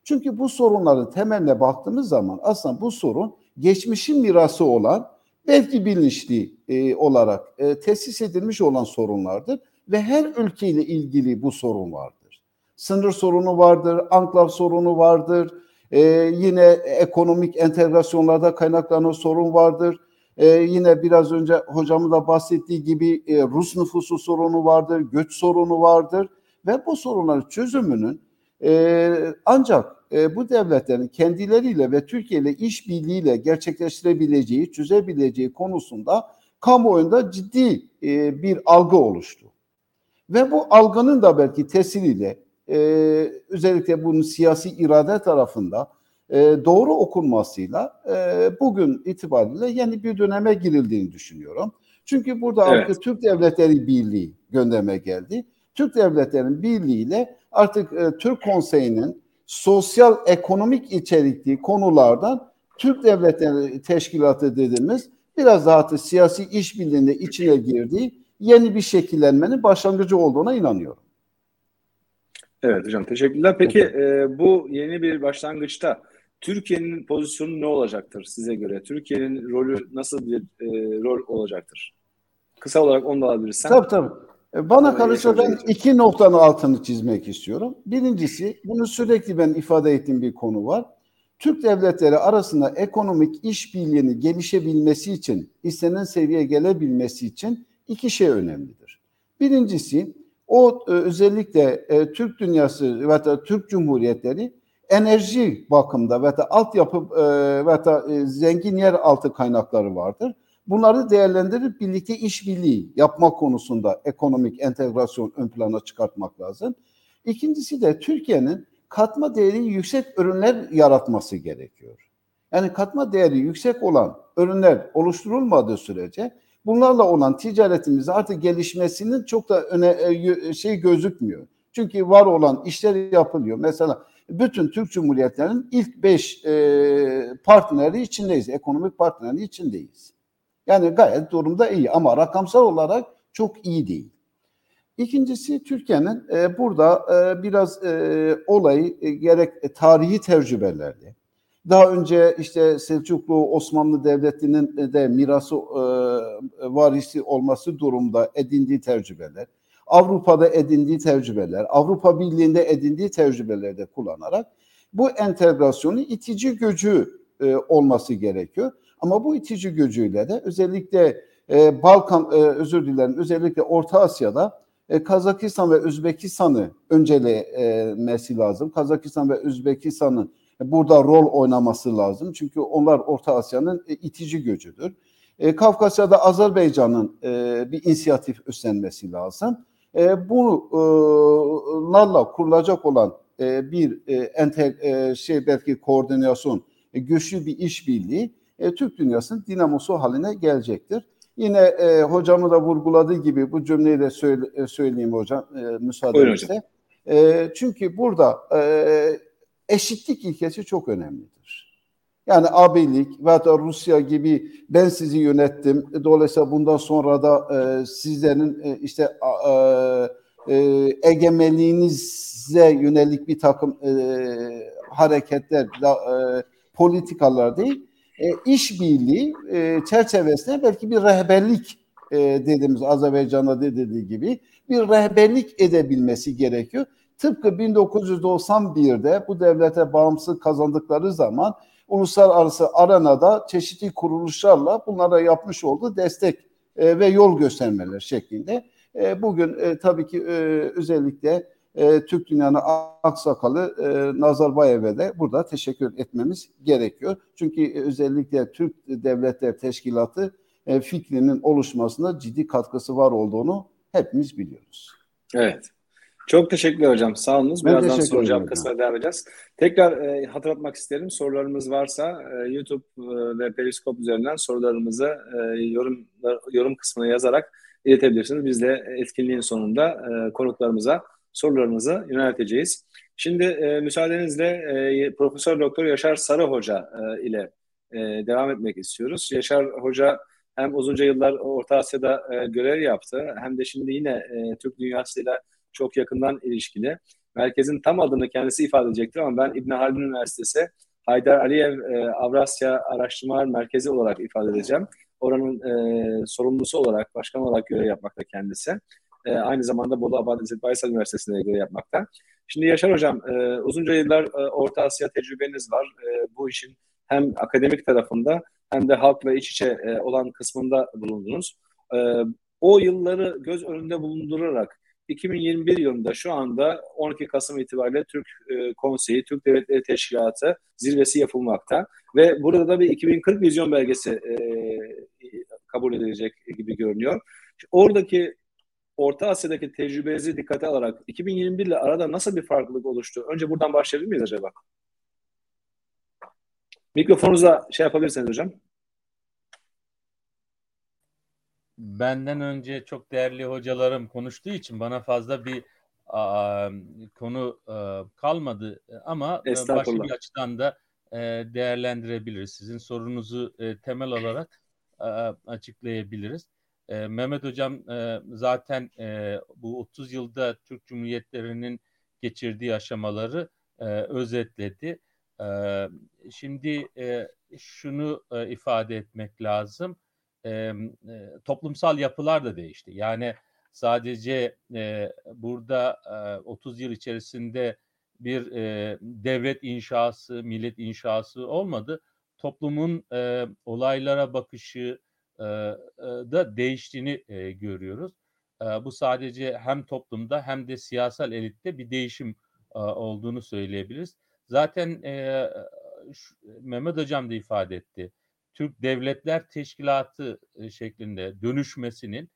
Çünkü bu sorunların temeline baktığımız zaman aslında bu sorun geçmişin mirası olan belki bilinçli e, olarak e, tesis edilmiş olan sorunlardır ve her ülkeyle ilgili bu sorun vardır. Sınır sorunu vardır, anklav sorunu vardır, e, yine ekonomik entegrasyonlarda kaynaklanan sorun vardır. Ee, yine biraz önce hocamın da bahsettiği gibi e, Rus nüfusu sorunu vardır, göç sorunu vardır ve bu sorunların çözümünün e, ancak e, bu devletlerin kendileriyle ve Türkiye ile işbirliğiyle gerçekleştirebileceği, çözebileceği konusunda kamuoyunda ciddi e, bir algı oluştu. Ve bu algının da belki tesiriyle e, özellikle bunun siyasi irade tarafında e, doğru okunmasıyla e, bugün itibariyle yeni bir döneme girildiğini düşünüyorum. Çünkü burada evet. artık Türk Devletleri Birliği gündeme geldi. Türk Devletleri Birliği ile artık e, Türk Konseyi'nin sosyal ekonomik içerikli konulardan Türk Devletleri Teşkilatı dediğimiz biraz daha da siyasi işbirliğinde içine girdiği yeni bir şekillenmenin başlangıcı olduğuna inanıyorum. Evet hocam teşekkürler. Peki e, bu yeni bir başlangıçta Türkiye'nin pozisyonu ne olacaktır size göre? Türkiye'nin rolü nasıl bir e, rol olacaktır? Kısa olarak onu da alabilirsen. Tabii tabii. E, bana kalırsa ben iki noktanın altını çizmek istiyorum. Birincisi, bunu sürekli ben ifade ettiğim bir konu var. Türk devletleri arasında ekonomik işbirliğini gelişebilmesi için, istenen seviyeye gelebilmesi için iki şey önemlidir. Birincisi, o e, özellikle e, Türk dünyası ve da Türk Cumhuriyetleri enerji bakımda ve da altyapı ve da zengin yer altı kaynakları vardır. Bunları değerlendirip birlikte işbirliği yapmak konusunda ekonomik entegrasyon ön plana çıkartmak lazım. İkincisi de Türkiye'nin katma değeri yüksek ürünler yaratması gerekiyor. Yani katma değeri yüksek olan ürünler oluşturulmadığı sürece bunlarla olan ticaretimizde artık gelişmesinin çok da öne e, şey gözükmüyor. Çünkü var olan işler yapılıyor. Mesela bütün Türk Cumhuriyetlerinin ilk beş e, partneri içindeyiz. Ekonomik partneri içindeyiz. Yani gayet durumda iyi ama rakamsal olarak çok iyi değil. İkincisi Türkiye'nin e, burada e, biraz e, olayı e, gerek e, tarihi tecrübelerde, daha önce işte Selçuklu Osmanlı Devleti'nin de mirası e, varisi olması durumda edindiği tecrübeler, Avrupa'da edindiği tecrübeler, Avrupa Birliği'nde edindiği tecrübelerde kullanarak bu entegrasyonu itici gücü e, olması gerekiyor. Ama bu itici gücüyle de özellikle e, Balkan, e, özür dilerim, özellikle Orta Asya'da e, Kazakistan ve Özbekistan'ı öncelemesi lazım. Kazakistan ve Özbekistan'ın burada rol oynaması lazım. Çünkü onlar Orta Asya'nın e, itici gücüdür. E, Kafkasya'da Azerbaycan'ın e, bir inisiyatif üstlenmesi lazım. E, bunlarla e, kurulacak olan e, bir e, enter, e, şey belki koordinasyon, e, güçlü bir işbirliği e, Türk dünyasının dinamosu haline gelecektir. Yine e, hocamı da vurguladığı gibi bu cümleyi de söyle, e, söyleyeyim hocam e, müsaadenizle. E, çünkü burada e, eşitlik ilkesi çok önemlidir. Yani abilik veya da Rusya gibi ben sizi yönettim. Dolayısıyla bundan sonra da e, sizlerin e, işte e, e, egemenliğinize yönelik bir takım e, hareketler, e, politikalar değil e, işbirliği e, çerçevesinde belki bir rehberlik e, dediğimiz Azerbaycan'da dediği gibi bir rehberlik edebilmesi gerekiyor. Tıpkı 1991'de bu devlete bağımsız kazandıkları zaman uluslararası arenada çeşitli kuruluşlarla bunlara yapmış olduğu destek e, ve yol göstermeler şeklinde. E, bugün e, tabii ki e, özellikle e, Türk Dünyanın aksakalı e, Nazarbayev'e de burada teşekkür etmemiz gerekiyor. Çünkü özellikle Türk Devletler Teşkilatı e, fikrinin oluşmasında ciddi katkısı var olduğunu hepimiz biliyoruz. Evet. Çok teşekkürler hocam. Sağ olunuz. Birazdan soru cevap kısmına devam edeceğiz. Tekrar e, hatırlatmak isterim. Sorularımız varsa e, YouTube e, ve Periscope üzerinden sorularımızı e, yorum yorum kısmına yazarak iletebilirsiniz. Biz de etkinliğin sonunda e, konuklarımıza sorularımızı yönelteceğiz. Şimdi e, müsaadenizle e, Profesör Doktor Yaşar Sarı Hoca e, ile e, devam etmek istiyoruz. Yaşar Hoca hem uzunca yıllar Orta Asya'da e, görev yaptı hem de şimdi yine e, Türk dünyasıyla çok yakından ilişkili. Merkezin tam adını kendisi ifade edecektir ama ben İbn Haldun Üniversitesi Haydar Aliyev e, Avrasya Araştırmalar Merkezi olarak ifade edeceğim. Oranın e, sorumlusu olarak, başkan olarak görev yapmakta kendisi. E, aynı zamanda Bolu Abad İzzet Baysal Üniversitesi'nde görev yapmakta. Şimdi Yaşar Hocam, e, uzunca yıllar e, Orta Asya tecrübeniz var. E, bu işin hem akademik tarafında hem de halkla iç içe e, olan kısmında bulundunuz. E, o yılları göz önünde bulundurarak 2021 yılında şu anda 12 Kasım itibariyle Türk e, Konseyi, Türk Devletleri Teşkilatı zirvesi yapılmakta. Ve burada da bir 2040 vizyon belgesi e, kabul edilecek gibi görünüyor. Oradaki Orta Asya'daki tecrübenizi dikkate alarak 2021 ile arada nasıl bir farklılık oluştu? Önce buradan başlayabilir miyiz acaba? Mikrofonunuza şey yapabilirsiniz hocam. benden önce çok değerli hocalarım konuştuğu için bana fazla bir a, konu a, kalmadı ama başka bir açıdan da e, değerlendirebiliriz. Sizin sorunuzu e, temel alarak a, açıklayabiliriz. E, Mehmet Hocam e, zaten e, bu 30 yılda Türk Cumhuriyetlerinin geçirdiği aşamaları e, özetledi. E, şimdi e, şunu e, ifade etmek lazım. E, e, toplumsal yapılar da değişti. Yani sadece e, burada e, 30 yıl içerisinde bir e, devlet inşası, millet inşası olmadı. Toplumun e, olaylara bakışı da değiştiğini görüyoruz. Bu sadece hem toplumda hem de siyasal elitte bir değişim olduğunu söyleyebiliriz. Zaten Mehmet Hocam da ifade etti. Türk Devletler Teşkilatı şeklinde dönüşmesinin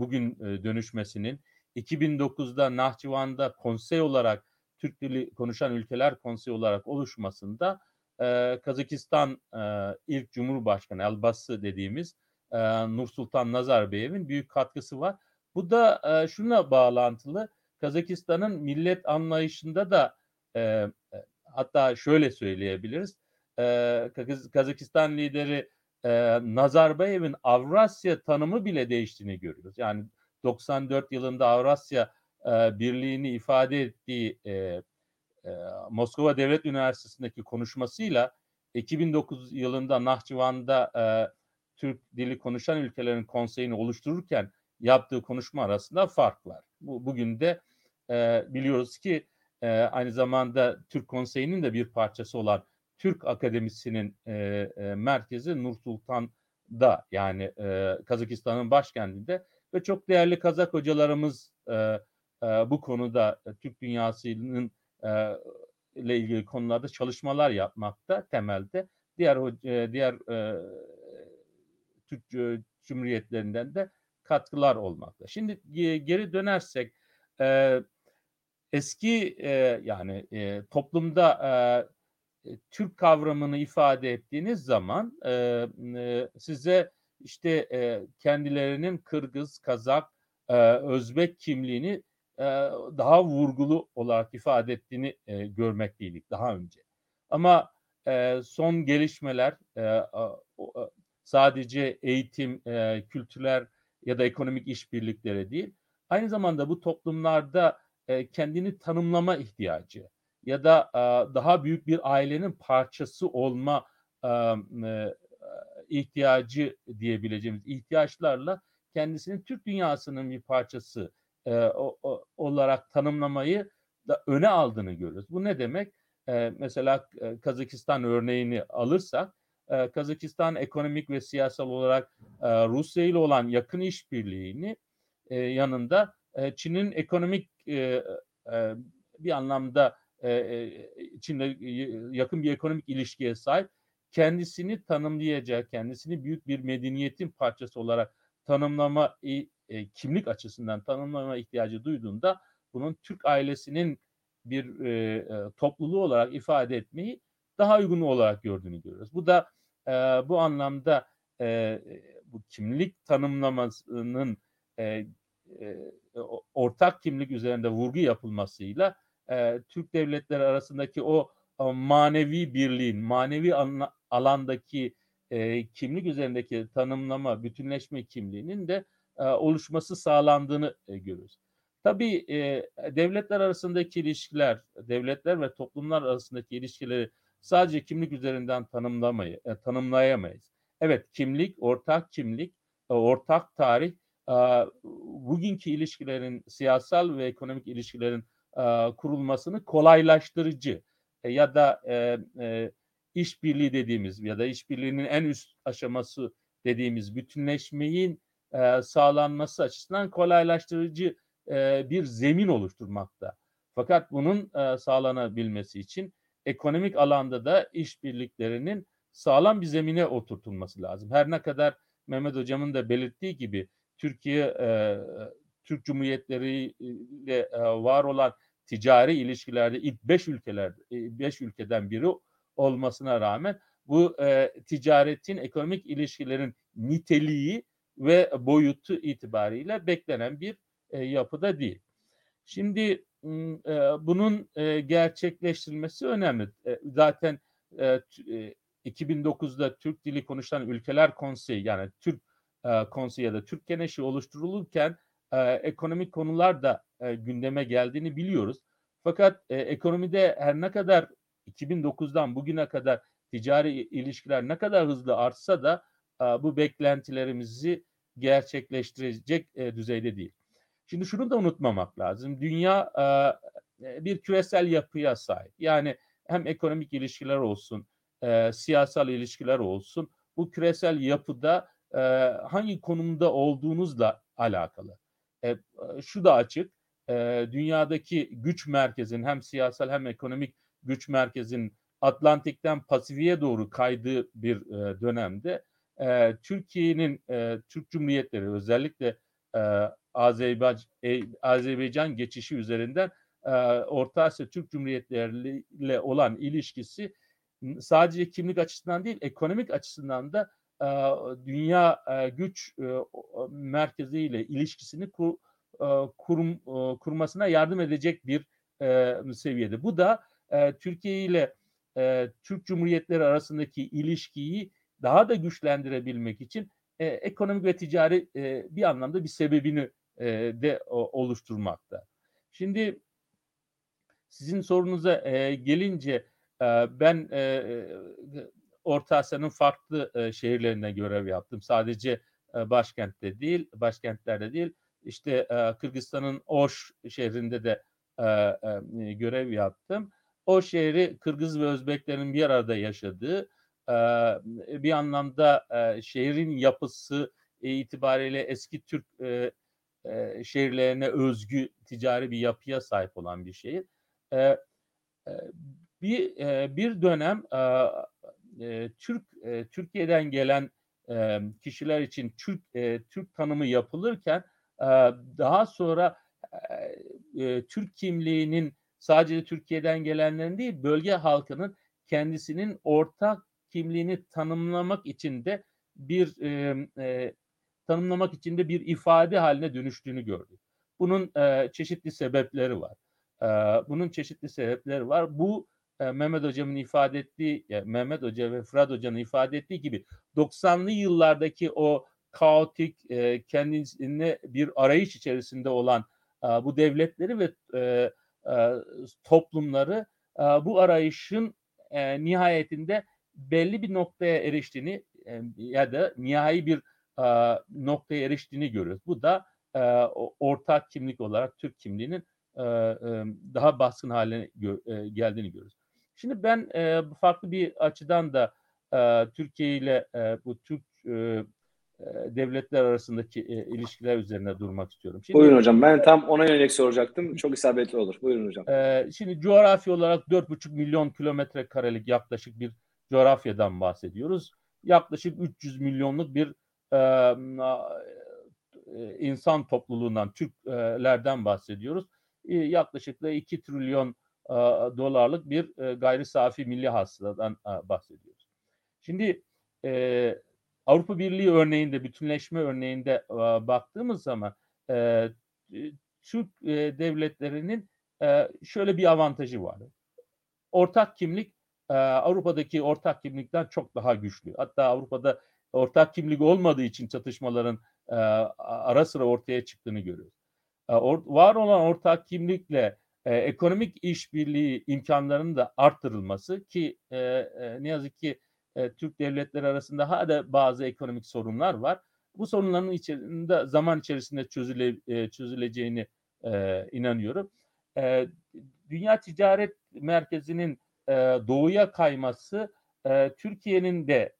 bugün dönüşmesinin 2009'da Nahçıvan'da konsey olarak Türk dili konuşan ülkeler konseyi olarak oluşmasında e, Kazakistan e, ilk Cumhurbaşkanı Elbası dediğimiz e, Nursultan Nazarbayev'in büyük katkısı var. Bu da e, şuna bağlantılı. Kazakistan'ın millet anlayışında da e, hatta şöyle söyleyebiliriz. E, Kazakistan lideri e, Nazarbayev'in Avrasya tanımı bile değiştiğini görüyoruz. Yani 94 yılında Avrasya e, Birliği'ni ifade ettiği e, Moskova Devlet Üniversitesi'ndeki konuşmasıyla 2009 yılında Nahçıvan'da e, Türk dili konuşan ülkelerin konseyini oluştururken yaptığı konuşma arasında fark var. Bu, bugün de e, biliyoruz ki e, aynı zamanda Türk Konseyi'nin de bir parçası olan Türk Akademisi'nin e, e, merkezi Nur Sultan'da yani e, Kazakistan'ın başkentinde ve çok değerli Kazak hocalarımız e, e, bu konuda Türk dünyasının e, ile ilgili konularda çalışmalar yapmakta temelde. Diğer diğer e, Türk Cumhuriyetlerinden de katkılar olmakta. Şimdi geri dönersek e, eski e, yani e, toplumda e, Türk kavramını ifade ettiğiniz zaman e, e, size işte e, kendilerinin Kırgız, Kazak, e, Özbek kimliğini daha vurgulu olarak ifade ettiğini e, görmekteydik daha önce. Ama son gelişmeler sadece eğitim, kültürler ya da ekonomik işbirlikleri değil, aynı zamanda bu toplumlarda kendini tanımlama ihtiyacı ya da daha büyük bir ailenin parçası olma e, e, ihtiyacı diyebileceğimiz ihtiyaçlarla kendisini Türk dünyasının bir parçası e, o, o, olarak tanımlamayı da öne aldığını görüyoruz. Bu ne demek? E, mesela e, Kazakistan örneğini alırsak, e, Kazakistan ekonomik ve siyasal olarak e, Rusya ile olan yakın işbirliğini e, yanında e, Çin'in ekonomik e, e, bir anlamda e, Çin'le yakın bir ekonomik ilişkiye sahip kendisini tanımlayacak, kendisini büyük bir medeniyetin parçası olarak tanımlama e, kimlik açısından tanımlama ihtiyacı duyduğunda bunun Türk ailesinin bir e, e, topluluğu olarak ifade etmeyi daha uygun olarak gördüğünü görüyoruz. Bu da e, bu anlamda e, bu kimlik tanımlamasının e, e, ortak kimlik üzerinde vurgu yapılmasıyla e, Türk devletleri arasındaki o manevi birliğin, manevi alandaki e, kimlik üzerindeki tanımlama, bütünleşme kimliğinin de e, oluşması sağlandığını e, görüyoruz. Tabii e, devletler arasındaki ilişkiler, devletler ve toplumlar arasındaki ilişkileri sadece kimlik üzerinden tanımlamayı, e, tanımlayamayız. Evet kimlik, ortak kimlik, e, ortak tarih, e, bugünkü ilişkilerin, siyasal ve ekonomik ilişkilerin e, kurulmasını kolaylaştırıcı e, ya da e, e, işbirliği dediğimiz ya da işbirliğinin en üst aşaması dediğimiz bütünleşmeyin e, sağlanması açısından kolaylaştırıcı e, bir zemin oluşturmakta. Fakat bunun e, sağlanabilmesi için ekonomik alanda da işbirliklerinin sağlam bir zemine oturtulması lazım. Her ne kadar Mehmet Hocam'ın da belirttiği gibi Türkiye e, Türk Cumhuriyetleri ile e, var olan ticari ilişkilerde ilk beş ülkeler beş ülkeden biri olmasına rağmen bu e, ticaretin ekonomik ilişkilerin niteliği ve boyutu itibariyle beklenen bir e, yapıda değil. Şimdi e, bunun e, gerçekleştirilmesi önemli. E, zaten e, 2009'da Türk dili konuşan ülkeler konseyi yani Türk e, konseyi ya da Türk Geneşi oluşturulurken e, ekonomik konular da e, gündeme geldiğini biliyoruz. Fakat e, ekonomide her ne kadar 2009'dan bugüne kadar ticari ilişkiler ne kadar hızlı artsa da bu beklentilerimizi gerçekleştirecek e, düzeyde değil. Şimdi şunu da unutmamak lazım. Dünya e, bir küresel yapıya sahip. Yani hem ekonomik ilişkiler olsun, e, siyasal ilişkiler olsun. Bu küresel yapıda hangi konumda olduğunuzla alakalı. Şu da açık. Dünyadaki güç merkezin hem siyasal hem ekonomik güç merkezin Atlantik'ten Pasifik'e doğru kaydığı bir e, dönemde e, Türkiye'nin e, Türk Cumhuriyetleri özellikle e, Azerbaycan, e, Azerbaycan geçişi üzerinden e, Orta Asya Türk Cumhuriyetleri ile olan ilişkisi sadece kimlik açısından değil ekonomik açısından da e, dünya e, güç e, merkeziyle ilişkisini kur, e, kurum, e, kurmasına yardım edecek bir e, seviyede. Bu da e, Türkiye ile e, Türk Cumhuriyetleri arasındaki ilişkiyi daha da güçlendirebilmek için e, ekonomik ve ticari e, bir anlamda bir sebebini e, de o, oluşturmakta. Şimdi sizin sorunuza e, gelince e, ben e, Orta Asya'nın farklı e, şehirlerinde görev yaptım. Sadece e, başkentte değil, başkentlerde değil. İşte e, Kırgızistan'ın Oş şehrinde de e, e, görev yaptım. O şehri Kırgız ve Özbeklerin bir arada yaşadığı, bir anlamda şehrin yapısı itibariyle eski Türk şehirlerine özgü ticari bir yapıya sahip olan bir şehir. Bir bir dönem Türk Türkiye'den gelen kişiler için Türk Türk tanımı yapılırken daha sonra Türk kimliğinin sadece Türkiye'den gelenlerin değil bölge halkının kendisinin ortak kimliğini tanımlamak için de bir e, e, tanımlamak için de bir ifade haline dönüştüğünü gördük. Bunun e, çeşitli sebepleri var. E, bunun çeşitli sebepleri var. Bu e, Mehmet Hocam'ın ifade ettiği, yani Mehmet Hoca ve Fırat Hoca'nın ifade ettiği gibi 90'lı yıllardaki o kaotik, e, kendisine bir arayış içerisinde olan e, bu devletleri ve e, e, toplumları e, bu arayışın e, nihayetinde belli bir noktaya eriştiğini e, ya da nihai bir e, noktaya eriştiğini görüyoruz. Bu da e, ortak kimlik olarak Türk kimliğinin e, e, daha baskın haline e, geldiğini görüyoruz. Şimdi ben e, farklı bir açıdan da e, Türkiye ile e, bu Türk e, devletler arasındaki e, ilişkiler üzerine durmak istiyorum. Şimdi, Buyurun hocam. Ben tam ona yönelik soracaktım. Çok isabetli olur. Buyurun hocam. E, şimdi coğrafi olarak 4,5 milyon kilometre karelik yaklaşık bir coğrafyadan bahsediyoruz. Yaklaşık 300 milyonluk bir e, e, insan topluluğundan, Türklerden bahsediyoruz. E, yaklaşık da 2 trilyon e, dolarlık bir e, gayri safi milli hasıladan e, bahsediyoruz. Şimdi e, Avrupa Birliği örneğinde, bütünleşme örneğinde baktığımız zaman Türk devletlerinin şöyle bir avantajı var. Ortak kimlik Avrupa'daki ortak kimlikten çok daha güçlü. Hatta Avrupa'da ortak kimlik olmadığı için çatışmaların ara sıra ortaya çıktığını görüyoruz. Or, var olan ortak kimlikle ekonomik işbirliği imkanlarının da arttırılması ki ne yazık ki e, Türk devletleri arasında hala bazı ekonomik sorunlar var. Bu sorunların içerisinde zaman içerisinde çözüle, e, çözüleceğini e, inanıyorum. E, Dünya Ticaret Merkezi'nin e, doğuya kayması e, Türkiye'nin de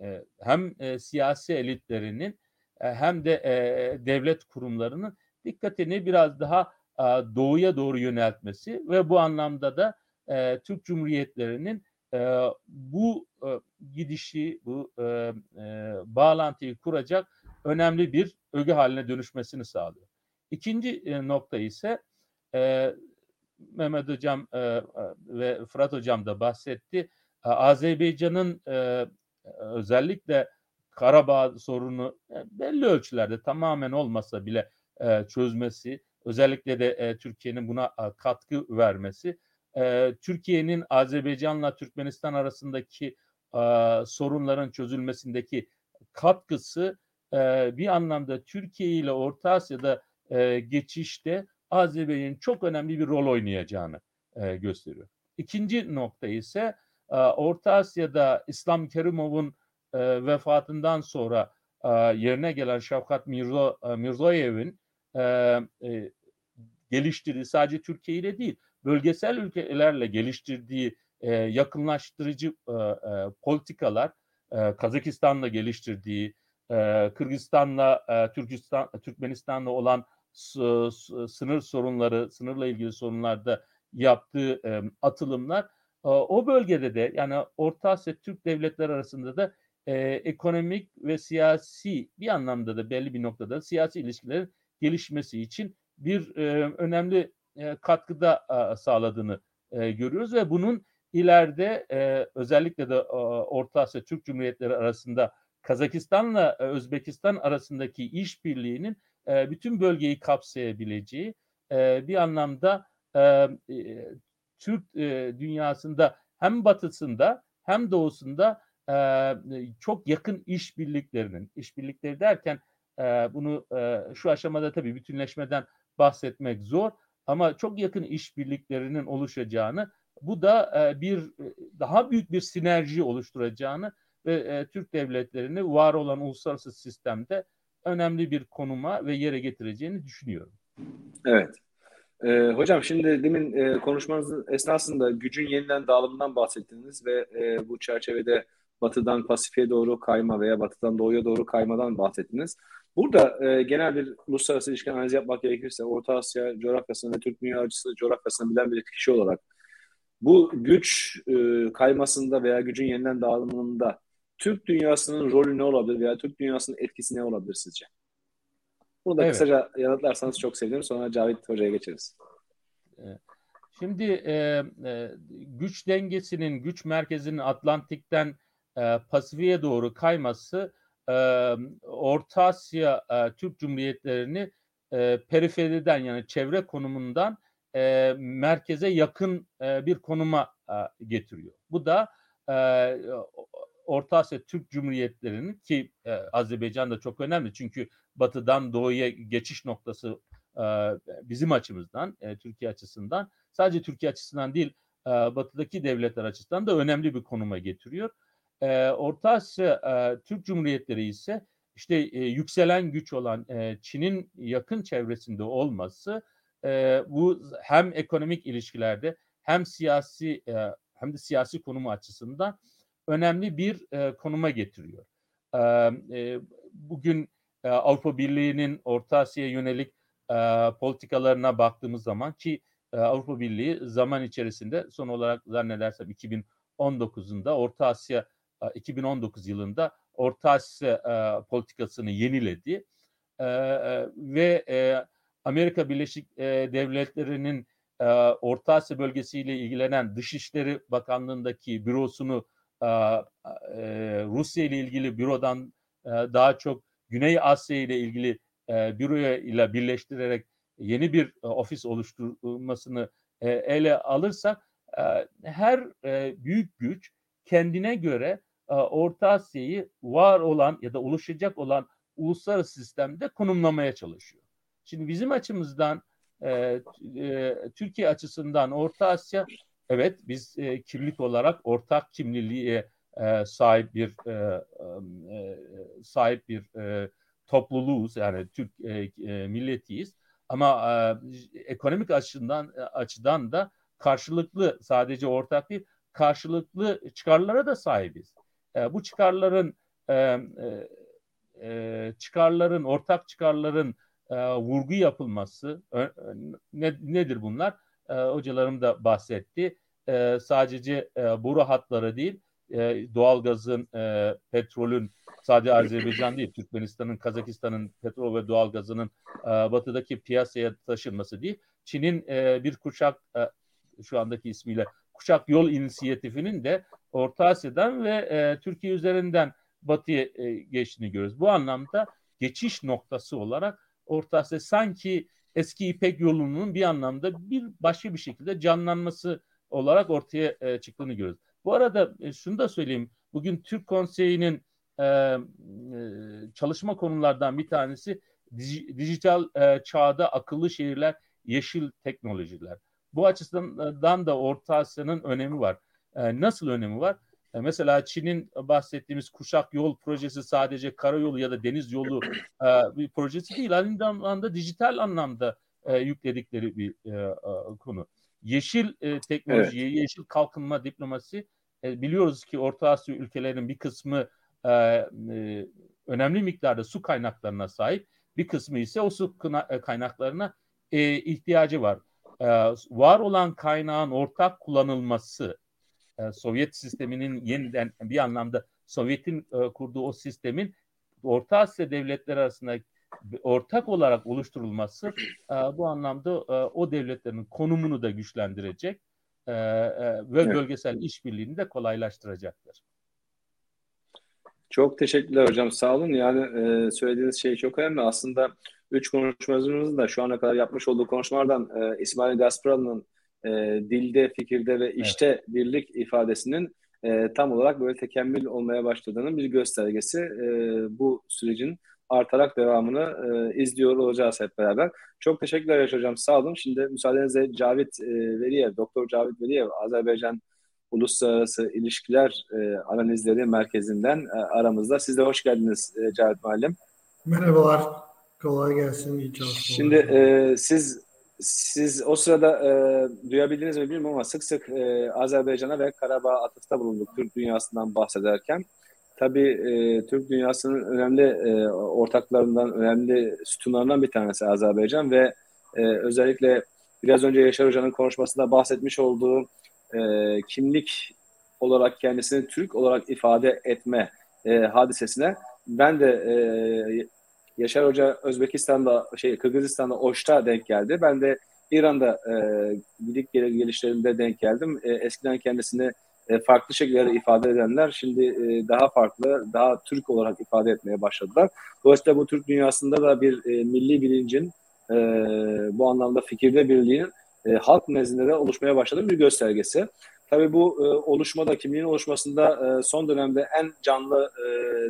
e, hem e, siyasi elitlerinin e, hem de e, devlet kurumlarının dikkatini biraz daha e, doğuya doğru yöneltmesi ve bu anlamda da e, Türk Cumhuriyetlerinin e, bu e, gidişi, bu e, e, bağlantıyı kuracak önemli bir öge haline dönüşmesini sağlıyor. İkinci e, nokta ise e, Mehmet Hocam e, ve Fırat Hocam da bahsetti. Azerbaycan'ın e, özellikle Karabağ sorunu belli ölçülerde tamamen olmasa bile e, çözmesi, özellikle de e, Türkiye'nin buna katkı vermesi, e, Türkiye'nin Azerbaycan'la Türkmenistan arasındaki e, sorunların çözülmesindeki katkısı e, bir anlamda Türkiye ile Orta Asya'da e, geçişte Azerbaycan'ın çok önemli bir rol oynayacağını e, gösteriyor. İkinci nokta ise e, Orta Asya'da İslam Kerimov'un e, vefatından sonra e, yerine gelen Şavkat Mirzo, e, Mirzoyev'in e, e, geliştirdiği sadece Türkiye ile değil bölgesel ülkelerle geliştirdiği e, yakınlaştırıcı e, e, politikalar e, Kazakistan'la geliştirdiği e, Kırgızistan'la e, Türkistan Türkmenistan'la olan sınır sorunları sınırla ilgili sorunlarda yaptığı e, atılımlar e, o bölgede de yani Orta Asya Türk devletleri arasında da e, ekonomik ve siyasi bir anlamda da belli bir noktada siyasi ilişkilerin gelişmesi için bir e, önemli e, katkıda sağladığını e, görüyoruz ve bunun ileride e, özellikle de e, Orta Asya Türk Cumhuriyetleri arasında Kazakistan'la Özbekistan arasındaki işbirliğinin bütün bölgeyi kapsayabileceği bir anlamda Türk dünyasında hem batısında hem doğusunda çok yakın işbirliklerinin, işbirlikleri derken bunu şu aşamada tabii bütünleşmeden bahsetmek zor ama çok yakın işbirliklerinin oluşacağını, bu da e, bir daha büyük bir sinerji oluşturacağını ve e, Türk devletlerini var olan uluslararası sistemde önemli bir konuma ve yere getireceğini düşünüyorum. Evet. Ee, hocam şimdi demin e, konuşmanızın esnasında gücün yeniden dağılımından bahsettiniz ve e, bu çerçevede batıdan Pasifik'e doğru kayma veya batıdan doğuya doğru kaymadan bahsettiniz. Burada e, genel bir uluslararası ilişki analizi yapmak gerekirse Orta Asya coğrafyasını ve Türk dünya açısı coğrafyasını bilen bir kişi olarak bu güç e, kaymasında veya gücün yeniden dağılımında Türk dünyasının rolü ne olabilir veya Türk dünyasının etkisi ne olabilir sizce? Bunu da evet. kısaca yanıtlarsanız çok sevinirim. Sonra Cavit Hoca'ya geçeriz. Şimdi e, e, güç dengesinin, güç merkezinin Atlantik'ten e, Pasifik'e doğru kayması e, Orta Asya e, Türk Cumhuriyetlerini e, periferiden yani çevre konumundan e, merkeze yakın e, bir konuma e, getiriyor. Bu da e, Orta Asya Türk Cumhuriyetlerinin ki e, Azerbaycan da çok önemli çünkü batıdan doğuya geçiş noktası e, bizim açımızdan, e, Türkiye açısından sadece Türkiye açısından değil e, batıdaki devletler açısından da önemli bir konuma getiriyor. E, Orta Asya e, Türk Cumhuriyetleri ise işte e, yükselen güç olan e, Çin'in yakın çevresinde olması e, bu hem ekonomik ilişkilerde hem siyasi e, hem de siyasi konumu açısından önemli bir e, konuma getiriyor. E, e, bugün e, Avrupa Birliği'nin Orta Asya'ya yönelik e, politikalarına baktığımız zaman ki e, Avrupa Birliği zaman içerisinde son olarak zannedersem 2019'unda Orta Asya 2019 yılında Orta Asya e, politikasını yeniledi. E, e, ve Amerika Birleşik Devletleri'nin Orta Asya bölgesiyle ilgilenen Dışişleri Bakanlığı'ndaki bürosunu Rusya ile ilgili bürodan daha çok Güney Asya ile ilgili büroya ile birleştirerek yeni bir ofis oluşturulmasını ele alırsak her büyük güç kendine göre Orta Asya'yı var olan ya da oluşacak olan uluslararası sistemde konumlamaya çalışıyor. Şimdi bizim açımızdan e, e, Türkiye açısından Orta Asya evet biz e, kimlik olarak ortak kimliliğe e, sahip bir e, e, sahip bir e, topluluğuz yani Türk e, e, milletiyiz ama e, ekonomik açıdan açıdan da karşılıklı sadece ortak bir karşılıklı çıkarlara da sahibiz. E, bu çıkarların e, e, e, çıkarların ortak çıkarların e, vurgu yapılması e, ne, nedir bunlar? E, hocalarım da bahsetti. E, sadece e, boru hatları değil, e, doğalgazın, e, petrolün sadece Azerbaycan değil, Türkmenistan'ın, Kazakistan'ın petrol ve doğalgazının e, batıdaki piyasaya taşınması değil. Çin'in e, bir kuşak e, şu andaki ismiyle kuşak yol inisiyatifinin de Orta Asya'dan ve e, Türkiye üzerinden batıya e, geçtiğini görüyoruz. Bu anlamda geçiş noktası olarak Orta Asya sanki eski İpek yolunun bir anlamda bir başka bir şekilde canlanması olarak ortaya e, çıktığını görüyoruz. Bu arada e, şunu da söyleyeyim. Bugün Türk Konseyi'nin e, e, çalışma konulardan bir tanesi dijital e, çağda akıllı şehirler, yeşil teknolojiler. Bu açıdan da Orta Asya'nın önemi var. E, nasıl önemi var? E, mesela Çin'in bahsettiğimiz kuşak yol projesi sadece karayolu ya da deniz yolu e, bir projesi değil. Aynı zamanda dijital anlamda e, yükledikleri bir e, e, konu. Yeşil e, teknoloji, evet. yeşil kalkınma diplomasi e, biliyoruz ki Orta Asya ülkelerinin bir kısmı e, e, önemli miktarda su kaynaklarına sahip. Bir kısmı ise o su kaynaklarına e, ihtiyacı var. E, var olan kaynağın ortak kullanılması, e, Sovyet sisteminin yeniden bir anlamda Sovyet'in e, kurduğu o sistemin Orta Asya devletleri arasında ortak olarak oluşturulması e, bu anlamda e, o devletlerin konumunu da güçlendirecek e, e, ve evet. bölgesel işbirliğini de kolaylaştıracaktır. Çok teşekkürler hocam. Sağ olun. Yani e, söylediğiniz şey çok önemli. Aslında üç konuşmacımızın da şu ana kadar yapmış olduğu konuşmalardan e, İsmail Gasparalı'nın e, dilde, fikirde ve işte evet. birlik ifadesinin e, tam olarak böyle tekemmül olmaya başladığının bir göstergesi. E, bu sürecin artarak devamını e, izliyor olacağız hep beraber. Çok teşekkürler Yaş Hocam. Sağ olun. Şimdi müsaadenizle Cavit e, Veriyev, Doktor Cavit Veriyev, Azerbaycan Uluslararası İlişkiler e, Analizleri Merkezi'nden e, aramızda. Siz de hoş geldiniz e, Cavit Muallim. Merhabalar. Kolay gelsin. İyi çalışmalar. Şimdi e, siz siz o sırada e, duyabildiniz mi bilmiyorum ama sık sık e, Azerbaycan'a ve Karabağ atıfta bulunduk Türk dünyasından bahsederken. Tabii e, Türk dünyasının önemli e, ortaklarından, önemli sütunlarından bir tanesi Azerbaycan ve e, özellikle biraz önce Yaşar Hoca'nın konuşmasında bahsetmiş olduğu e, kimlik olarak kendisini Türk olarak ifade etme e, hadisesine ben de e, Yaşar Hoca Özbekistan'da şey Kırgızistan'da Oş'ta denk geldi. Ben de İran'da e, gidik gelişlerinde denk geldim. E, eskiden kendisini e, farklı şekillerde ifade edenler şimdi e, daha farklı, daha Türk olarak ifade etmeye başladılar. Dolayısıyla bu Türk dünyasında da bir e, milli bilincin e, bu anlamda fikirde birliğinin e, halk nezdinde de oluşmaya başladığı bir göstergesi. Tabii bu e, oluşmada, kimliğin oluşmasında e, son dönemde en canlı e,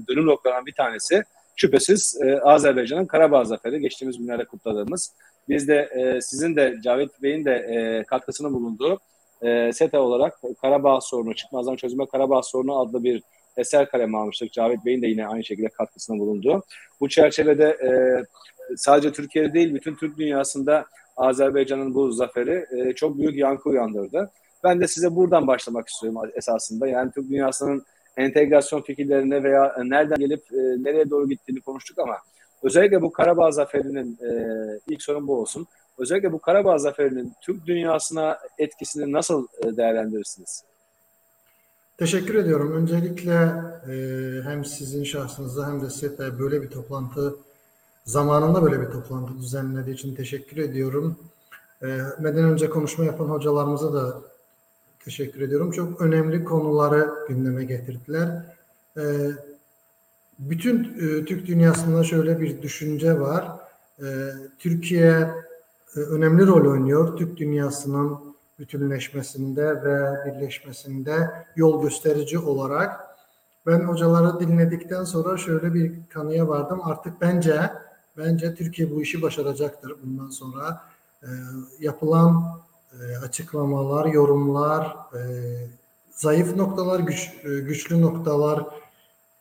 dönüm noktalarından bir tanesi şüphesiz e, Azerbaycan'ın Karabağ Zaferi geçtiğimiz günlerde kutladığımız. Biz de e, sizin de Cavit Bey'in de e, katkısını bulunduğu e, SETA olarak Karabağ sorunu, çıkmazdan çözüme Karabağ sorunu adlı bir eser kaleme almıştık. Cavit Bey'in de yine aynı şekilde katkısını bulunduğu. Bu çerçevede e, sadece Türkiye'de değil bütün Türk dünyasında Azerbaycan'ın bu zaferi e, çok büyük yankı uyandırdı. Ben de size buradan başlamak istiyorum esasında. Yani Türk dünyasının entegrasyon fikirlerine veya nereden gelip e, nereye doğru gittiğini konuştuk ama özellikle bu Karabağ zaferinin e, ilk sorun bu olsun. Özellikle bu Karabağ zaferinin Türk dünyasına etkisini nasıl e, değerlendirirsiniz? Teşekkür ediyorum. Öncelikle e, hem sizin şahsınızda hem de SET'e böyle bir toplantı zamanında böyle bir toplantı düzenlediği için teşekkür ediyorum. E, meden önce konuşma yapan hocalarımıza da teşekkür ediyorum. Çok önemli konuları gündeme getirdiler. E, bütün e, Türk dünyasında şöyle bir düşünce var. E, Türkiye e, önemli rol oynuyor. Türk dünyasının bütünleşmesinde ve birleşmesinde yol gösterici olarak. Ben hocaları dinledikten sonra şöyle bir kanıya vardım. Artık bence bence Türkiye bu işi başaracaktır bundan sonra. E, yapılan e, açıklamalar, yorumlar, e, zayıf noktalar, güç, e, güçlü noktalar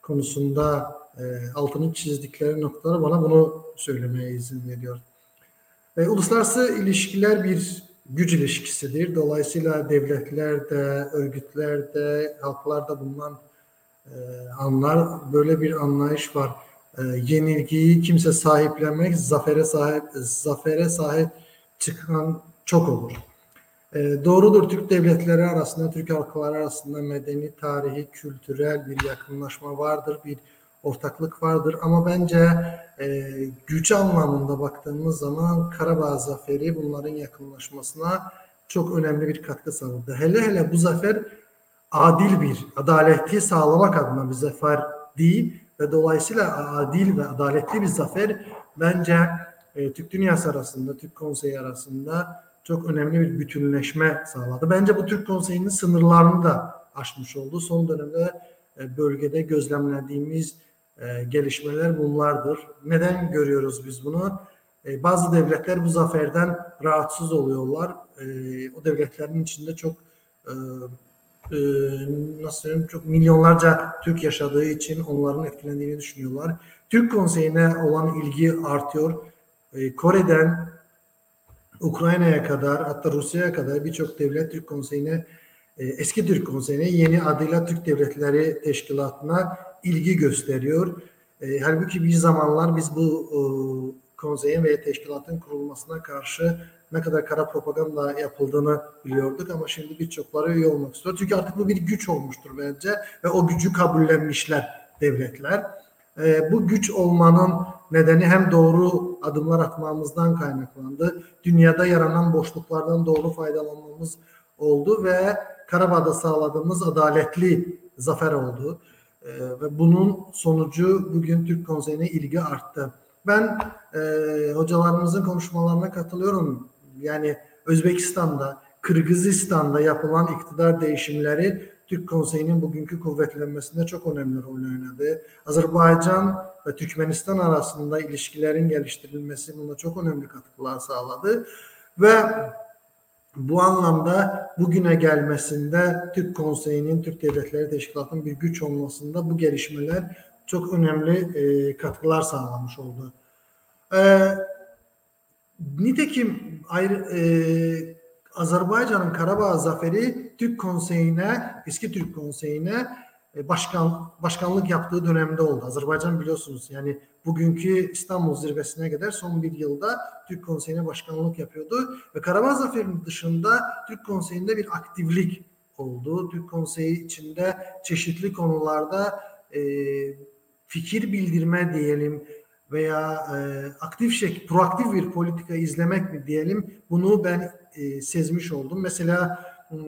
konusunda e, altını çizdikleri noktalar bana bunu söylemeye izin veriyor. E, uluslararası ilişkiler bir güç ilişkisidir. Dolayısıyla devletler de, örgütler de, halklar da bundan e, anlar. Böyle bir anlayış var. E, yenilgiyi kimse sahiplenmek, zafere sahip, zafere sahip çıkan çok olur. E, doğrudur Türk devletleri arasında, Türk halkları arasında medeni, tarihi, kültürel bir yakınlaşma vardır, bir ortaklık vardır. Ama bence e, güç anlamında baktığımız zaman Karabağ zaferi bunların yakınlaşmasına çok önemli bir katkı sağladı. Hele hele bu zafer adil bir, adaleti sağlamak adına bir zafer değil ve dolayısıyla adil ve adaletli bir zafer bence e, Türk dünyası arasında, Türk konseyi arasında çok önemli bir bütünleşme sağladı. Bence bu Türk konseyinin sınırlarını da aşmış oldu. Son dönemde e, bölgede gözlemlediğimiz e, gelişmeler bunlardır. Neden görüyoruz biz bunu? E, bazı devletler bu zaferden rahatsız oluyorlar. O devletlerin içinde çok nasıl söyleyeyim çok milyonlarca Türk yaşadığı için onların etkilendiğini düşünüyorlar. Türk Konseyi'ne olan ilgi artıyor. Kore'den Ukrayna'ya kadar hatta Rusya'ya kadar birçok devlet Türk Konseyi'ne e, eski Türk Konseyi'ne yeni adıyla Türk Devletleri Teşkilatı'na ilgi gösteriyor. E, halbuki bir zamanlar biz bu e, konseyin veya teşkilatın kurulmasına karşı ne kadar kara propaganda yapıldığını biliyorduk ama şimdi birçokları üye olmak istiyor. Çünkü artık bu bir güç olmuştur bence ve o gücü kabullenmişler devletler. E, bu güç olmanın nedeni hem doğru adımlar atmamızdan kaynaklandı. Dünyada yaranan boşluklardan doğru faydalanmamız oldu ve Karabağ'da sağladığımız adaletli zafer oldu. E, ve bunun sonucu bugün Türk Konseyi'ne ilgi arttı. Ben e, hocalarımızın konuşmalarına katılıyorum. Yani Özbekistan'da, Kırgızistan'da yapılan iktidar değişimleri Türk Konseyi'nin bugünkü kuvvetlenmesinde çok önemli rol oynadı. Azerbaycan ve Türkmenistan arasında ilişkilerin geliştirilmesi buna çok önemli katkılar sağladı. Ve bu anlamda bugüne gelmesinde Türk Konseyi'nin, Türk Devletleri Teşkilatı'nın bir güç olmasında bu gelişmeler çok önemli e, katkılar sağlamış oldu. E, nitekim ayrı, e, Azerbaycan'ın Karabağ zaferi Türk Konseyi'ne, eski Türk Konseyi'ne başkan başkanlık yaptığı dönemde oldu. Azerbaycan biliyorsunuz yani bugünkü İstanbul zirvesine kadar son bir yılda Türk Konseyi'ne başkanlık yapıyordu ve Karabağ Zaferi'nin dışında Türk Konseyi'nde bir aktiflik oldu. Türk Konseyi içinde çeşitli konularda e, fikir bildirme diyelim veya e, aktif şey, proaktif bir politika izlemek mi diyelim bunu ben e, sezmiş oldum. Mesela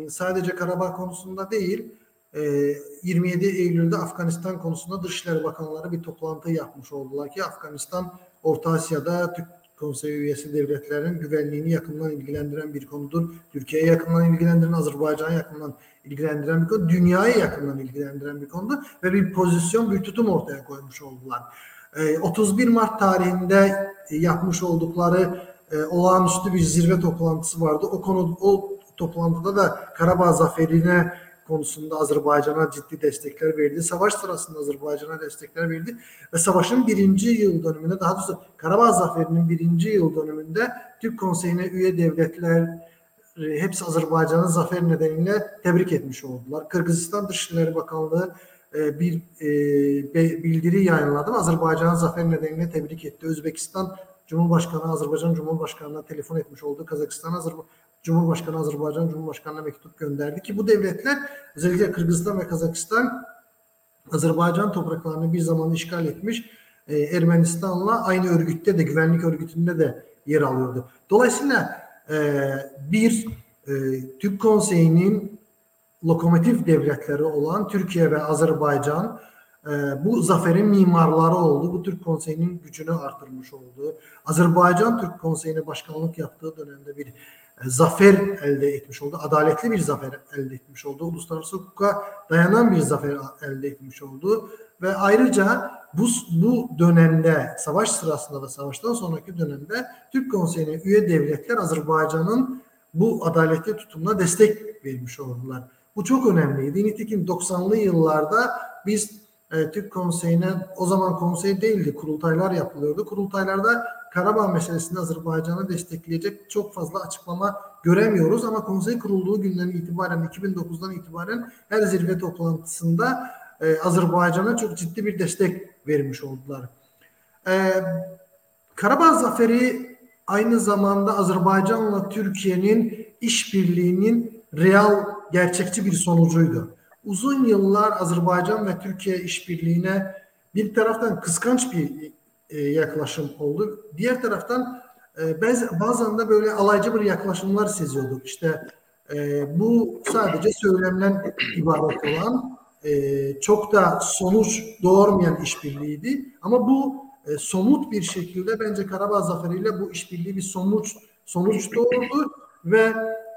sadece Karabağ konusunda değil, 27 e, Eylül'de Afganistan konusunda Dışişleri Bakanları bir toplantı yapmış oldular ki Afganistan Orta Asya'da Türk Konseyi üyesi devletlerin güvenliğini yakından ilgilendiren bir konudur. Türkiye'yi yakından ilgilendiren, Azerbaycan'ı yakından ilgilendiren bir konu, dünyayı yakından ilgilendiren bir konudur ve bir pozisyon, bir tutum ortaya koymuş oldular. 31 Mart tarihinde yapmış oldukları e, olağanüstü bir zirve toplantısı vardı. O konu o toplantıda da Karabağ zaferine konusunda Azerbaycan'a ciddi destekler verdi. Savaş sırasında Azerbaycan'a destekler verdi. Ve savaşın birinci yıl dönümünde daha doğrusu Karabağ Zaferi'nin birinci yıl dönümünde Türk Konseyi'ne üye devletler e, hepsi Azerbaycan'ın zafer nedeniyle tebrik etmiş oldular. Kırgızistan Dışişleri Bakanlığı e, bir e, bildiri yayınladı. Azerbaycan'ın zafer nedeniyle tebrik etti. Özbekistan Cumhurbaşkanı Azerbaycan Cumhurbaşkanı'na telefon etmiş oldu. Kazakistan Azerbaycan Cumhurbaşkanı Azerbaycan Cumhurbaşkanı'na mektup gönderdi ki bu devletler özellikle Kırgızistan ve Kazakistan Azerbaycan topraklarını bir zaman işgal etmiş. E, Ermenistan'la aynı örgütte de güvenlik örgütünde de yer alıyordu. Dolayısıyla e, bir e, Türk Konseyi'nin lokomotif devletleri olan Türkiye ve Azerbaycan e, bu zaferin mimarları oldu. Bu Türk Konseyi'nin gücünü artırmış oldu. Azerbaycan Türk Konseyi'ne başkanlık yaptığı dönemde bir zafer elde etmiş oldu. Adaletli bir zafer elde etmiş oldu. Uluslararası hukuka dayanan bir zafer elde etmiş oldu. Ve ayrıca bu, bu dönemde savaş sırasında ve savaştan sonraki dönemde Türk Konseyi'ne üye devletler Azerbaycan'ın bu adaletli tutumuna destek vermiş oldular. Bu çok önemliydi. Nitekim 90'lı yıllarda biz e, Türk Konseyi'ne o zaman konsey değildi kurultaylar yapılıyordu. Kurultaylarda Karabağ meselesinde Azerbaycan'ı destekleyecek çok fazla açıklama göremiyoruz ama konsey kurulduğu günden itibaren 2009'dan itibaren her zirve toplantısında e, Azerbaycan'a çok ciddi bir destek vermiş oldular. E, Karabağ zaferi aynı zamanda Azerbaycan'la Türkiye'nin işbirliğinin real gerçekçi bir sonucuydu. Uzun yıllar Azerbaycan ve Türkiye işbirliğine bir taraftan kıskanç bir e, yaklaşım oldu. Diğer taraftan e, bazen de böyle alaycı bir yaklaşımlar seziyorduk. İşte e, bu sadece söylemden ibaret olan e, çok da sonuç doğurmayan işbirliğiydi. Ama bu e, somut bir şekilde bence Karabağ zaferiyle bu işbirliği bir sonuç sonuç doğurdu ve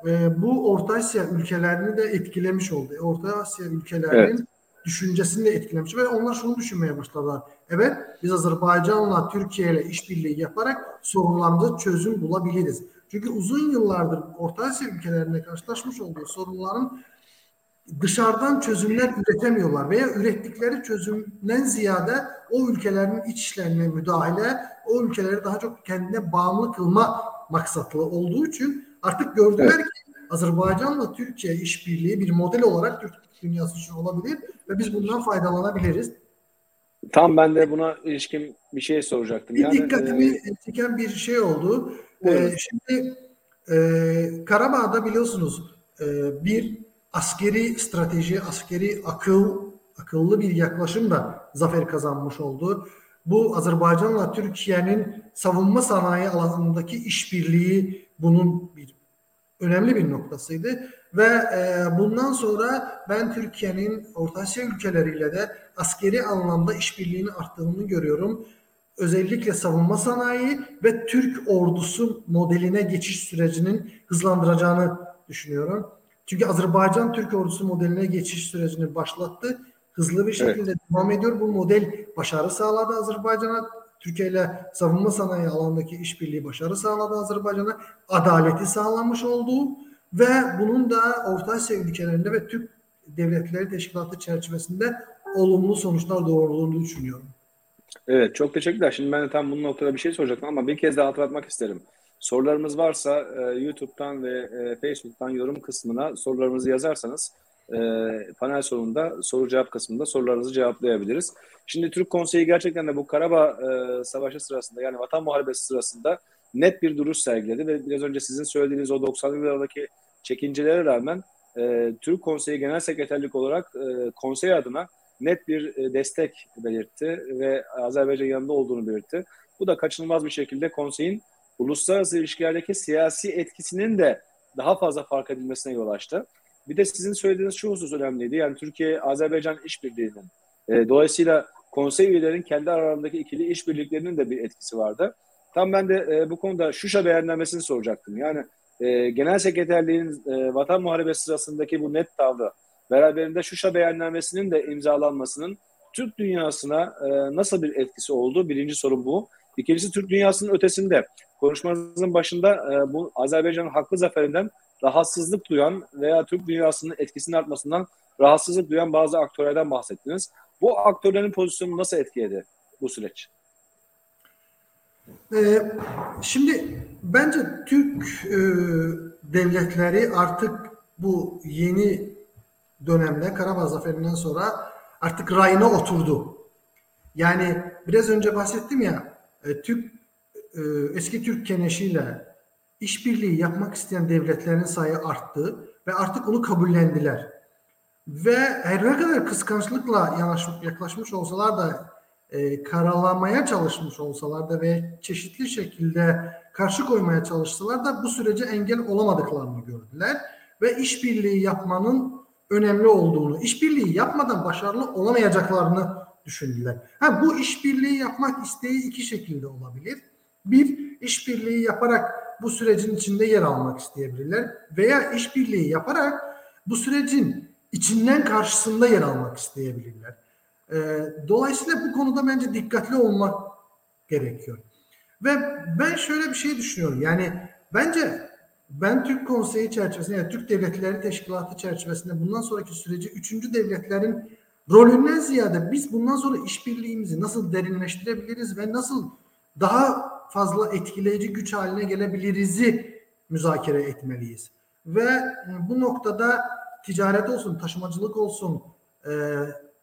e, bu Orta Asya ülkelerini de etkilemiş oldu. Orta Asya ülkelerinin evet. düşüncesini de etkilemiş ve onlar şunu düşünmeye başladılar. Evet biz Azerbaycan'la Türkiye ile işbirliği yaparak sorunlarımıza çözüm bulabiliriz. Çünkü uzun yıllardır Orta Asya ülkelerinde karşılaşmış olduğu sorunların dışarıdan çözümler üretemiyorlar veya ürettikleri çözümden ziyade o ülkelerin iç işlerine müdahale, o ülkeleri daha çok kendine bağımlı kılma maksatlı olduğu için artık gördüler evet. ki Azerbaycan'la Türkiye işbirliği bir model olarak Türk dünyası için olabilir ve biz bundan faydalanabiliriz. Tam ben de buna ilişkin bir şey soracaktım. Bir yani, dikkatimi e... çeken bir şey oldu. Ee, şimdi e, Karabağ'da biliyorsunuz e, bir askeri strateji, askeri akıl, akıllı bir yaklaşımla zafer kazanmış oldu. Bu Azerbaycan'la Türkiye'nin savunma sanayi alanındaki işbirliği bunun bir önemli bir noktasıydı ve e, bundan sonra ben Türkiye'nin Orta Asya ülkeleriyle de askeri anlamda işbirliğini arttığını görüyorum. Özellikle savunma sanayi ve Türk ordusu modeline geçiş sürecinin hızlandıracağını düşünüyorum. Çünkü Azerbaycan Türk ordusu modeline geçiş sürecini başlattı. Hızlı bir şekilde evet. devam ediyor. Bu model başarı sağladı Azerbaycan'a. Türkiye ile savunma sanayi alanındaki işbirliği başarı sağladı Azerbaycan'a. Adaleti sağlamış olduğu ve bunun da Orta Asya ülkelerinde ve Türk Devletleri Teşkilatı çerçevesinde olumlu sonuçlar doğurduğunu düşünüyorum. Evet çok teşekkürler. Şimdi ben de tam bunun noktada bir şey soracaktım ama bir kez daha hatırlatmak isterim. Sorularımız varsa e, YouTube'dan ve e, Facebook'tan yorum kısmına sorularınızı yazarsanız e, panel sonunda soru cevap kısmında sorularınızı cevaplayabiliriz. Şimdi Türk Konseyi gerçekten de bu Karabağ e, Savaşı sırasında yani Vatan Muharebesi sırasında net bir duruş sergiledi ve biraz önce sizin söylediğiniz o 90'lı yıllardaki çekincelere rağmen e, Türk Konseyi Genel Sekreterlik olarak e, konsey adına net bir e, destek belirtti ve Azerbaycan yanında olduğunu belirtti. Bu da kaçınılmaz bir şekilde konseyin uluslararası ilişkilerdeki siyasi etkisinin de daha fazla fark edilmesine yol açtı. Bir de sizin söylediğiniz şu husus önemliydi. Yani Türkiye-Azerbaycan işbirliğinin. E, dolayısıyla konsey üyelerinin kendi aralarındaki ikili işbirliklerinin de bir etkisi vardı. Tam ben de e, bu konuda Şuşa beyannamesini soracaktım. Yani e, Genel Sekreterliğin e, Vatan Muharebesi sırasındaki bu net tavrı, beraberinde Şuşa beyannamesinin de imzalanmasının Türk dünyasına e, nasıl bir etkisi oldu? Birinci sorun bu. İkincisi Türk dünyasının ötesinde konuşmanızın başında e, bu Azerbaycan'ın haklı zaferinden rahatsızlık duyan veya Türk dünyasının etkisinin artmasından rahatsızlık duyan bazı aktörlerden bahsettiniz. Bu aktörlerin pozisyonu nasıl etkiledi bu süreç? Ee, şimdi bence Türk e, devletleri artık bu yeni dönemde Karabağ Zaferi'nden sonra artık rayına oturdu. Yani biraz önce bahsettim ya e, Türk e, eski Türk keneşiyle işbirliği yapmak isteyen devletlerin sayı arttı ve artık onu kabullendiler. Ve her ne kadar kıskançlıkla yaklaşmış olsalar da e, karalamaya çalışmış olsalar da ve çeşitli şekilde karşı koymaya çalışsalar da bu sürece engel olamadıklarını gördüler ve işbirliği yapmanın önemli olduğunu, işbirliği yapmadan başarılı olamayacaklarını düşündüler. Ha bu işbirliği yapmak isteği iki şekilde olabilir. Bir, işbirliği yaparak bu sürecin içinde yer almak isteyebilirler veya işbirliği yaparak bu sürecin içinden karşısında yer almak isteyebilirler. Ee, dolayısıyla bu konuda bence dikkatli olmak gerekiyor. Ve ben şöyle bir şey düşünüyorum. Yani bence ben Türk Konseyi çerçevesinde, yani Türk Devletleri Teşkilatı çerçevesinde bundan sonraki süreci üçüncü devletlerin rolünden ziyade biz bundan sonra işbirliğimizi nasıl derinleştirebiliriz ve nasıl daha fazla etkileyici güç haline gelebilirizi müzakere etmeliyiz. Ve bu noktada ticaret olsun, taşımacılık olsun, e,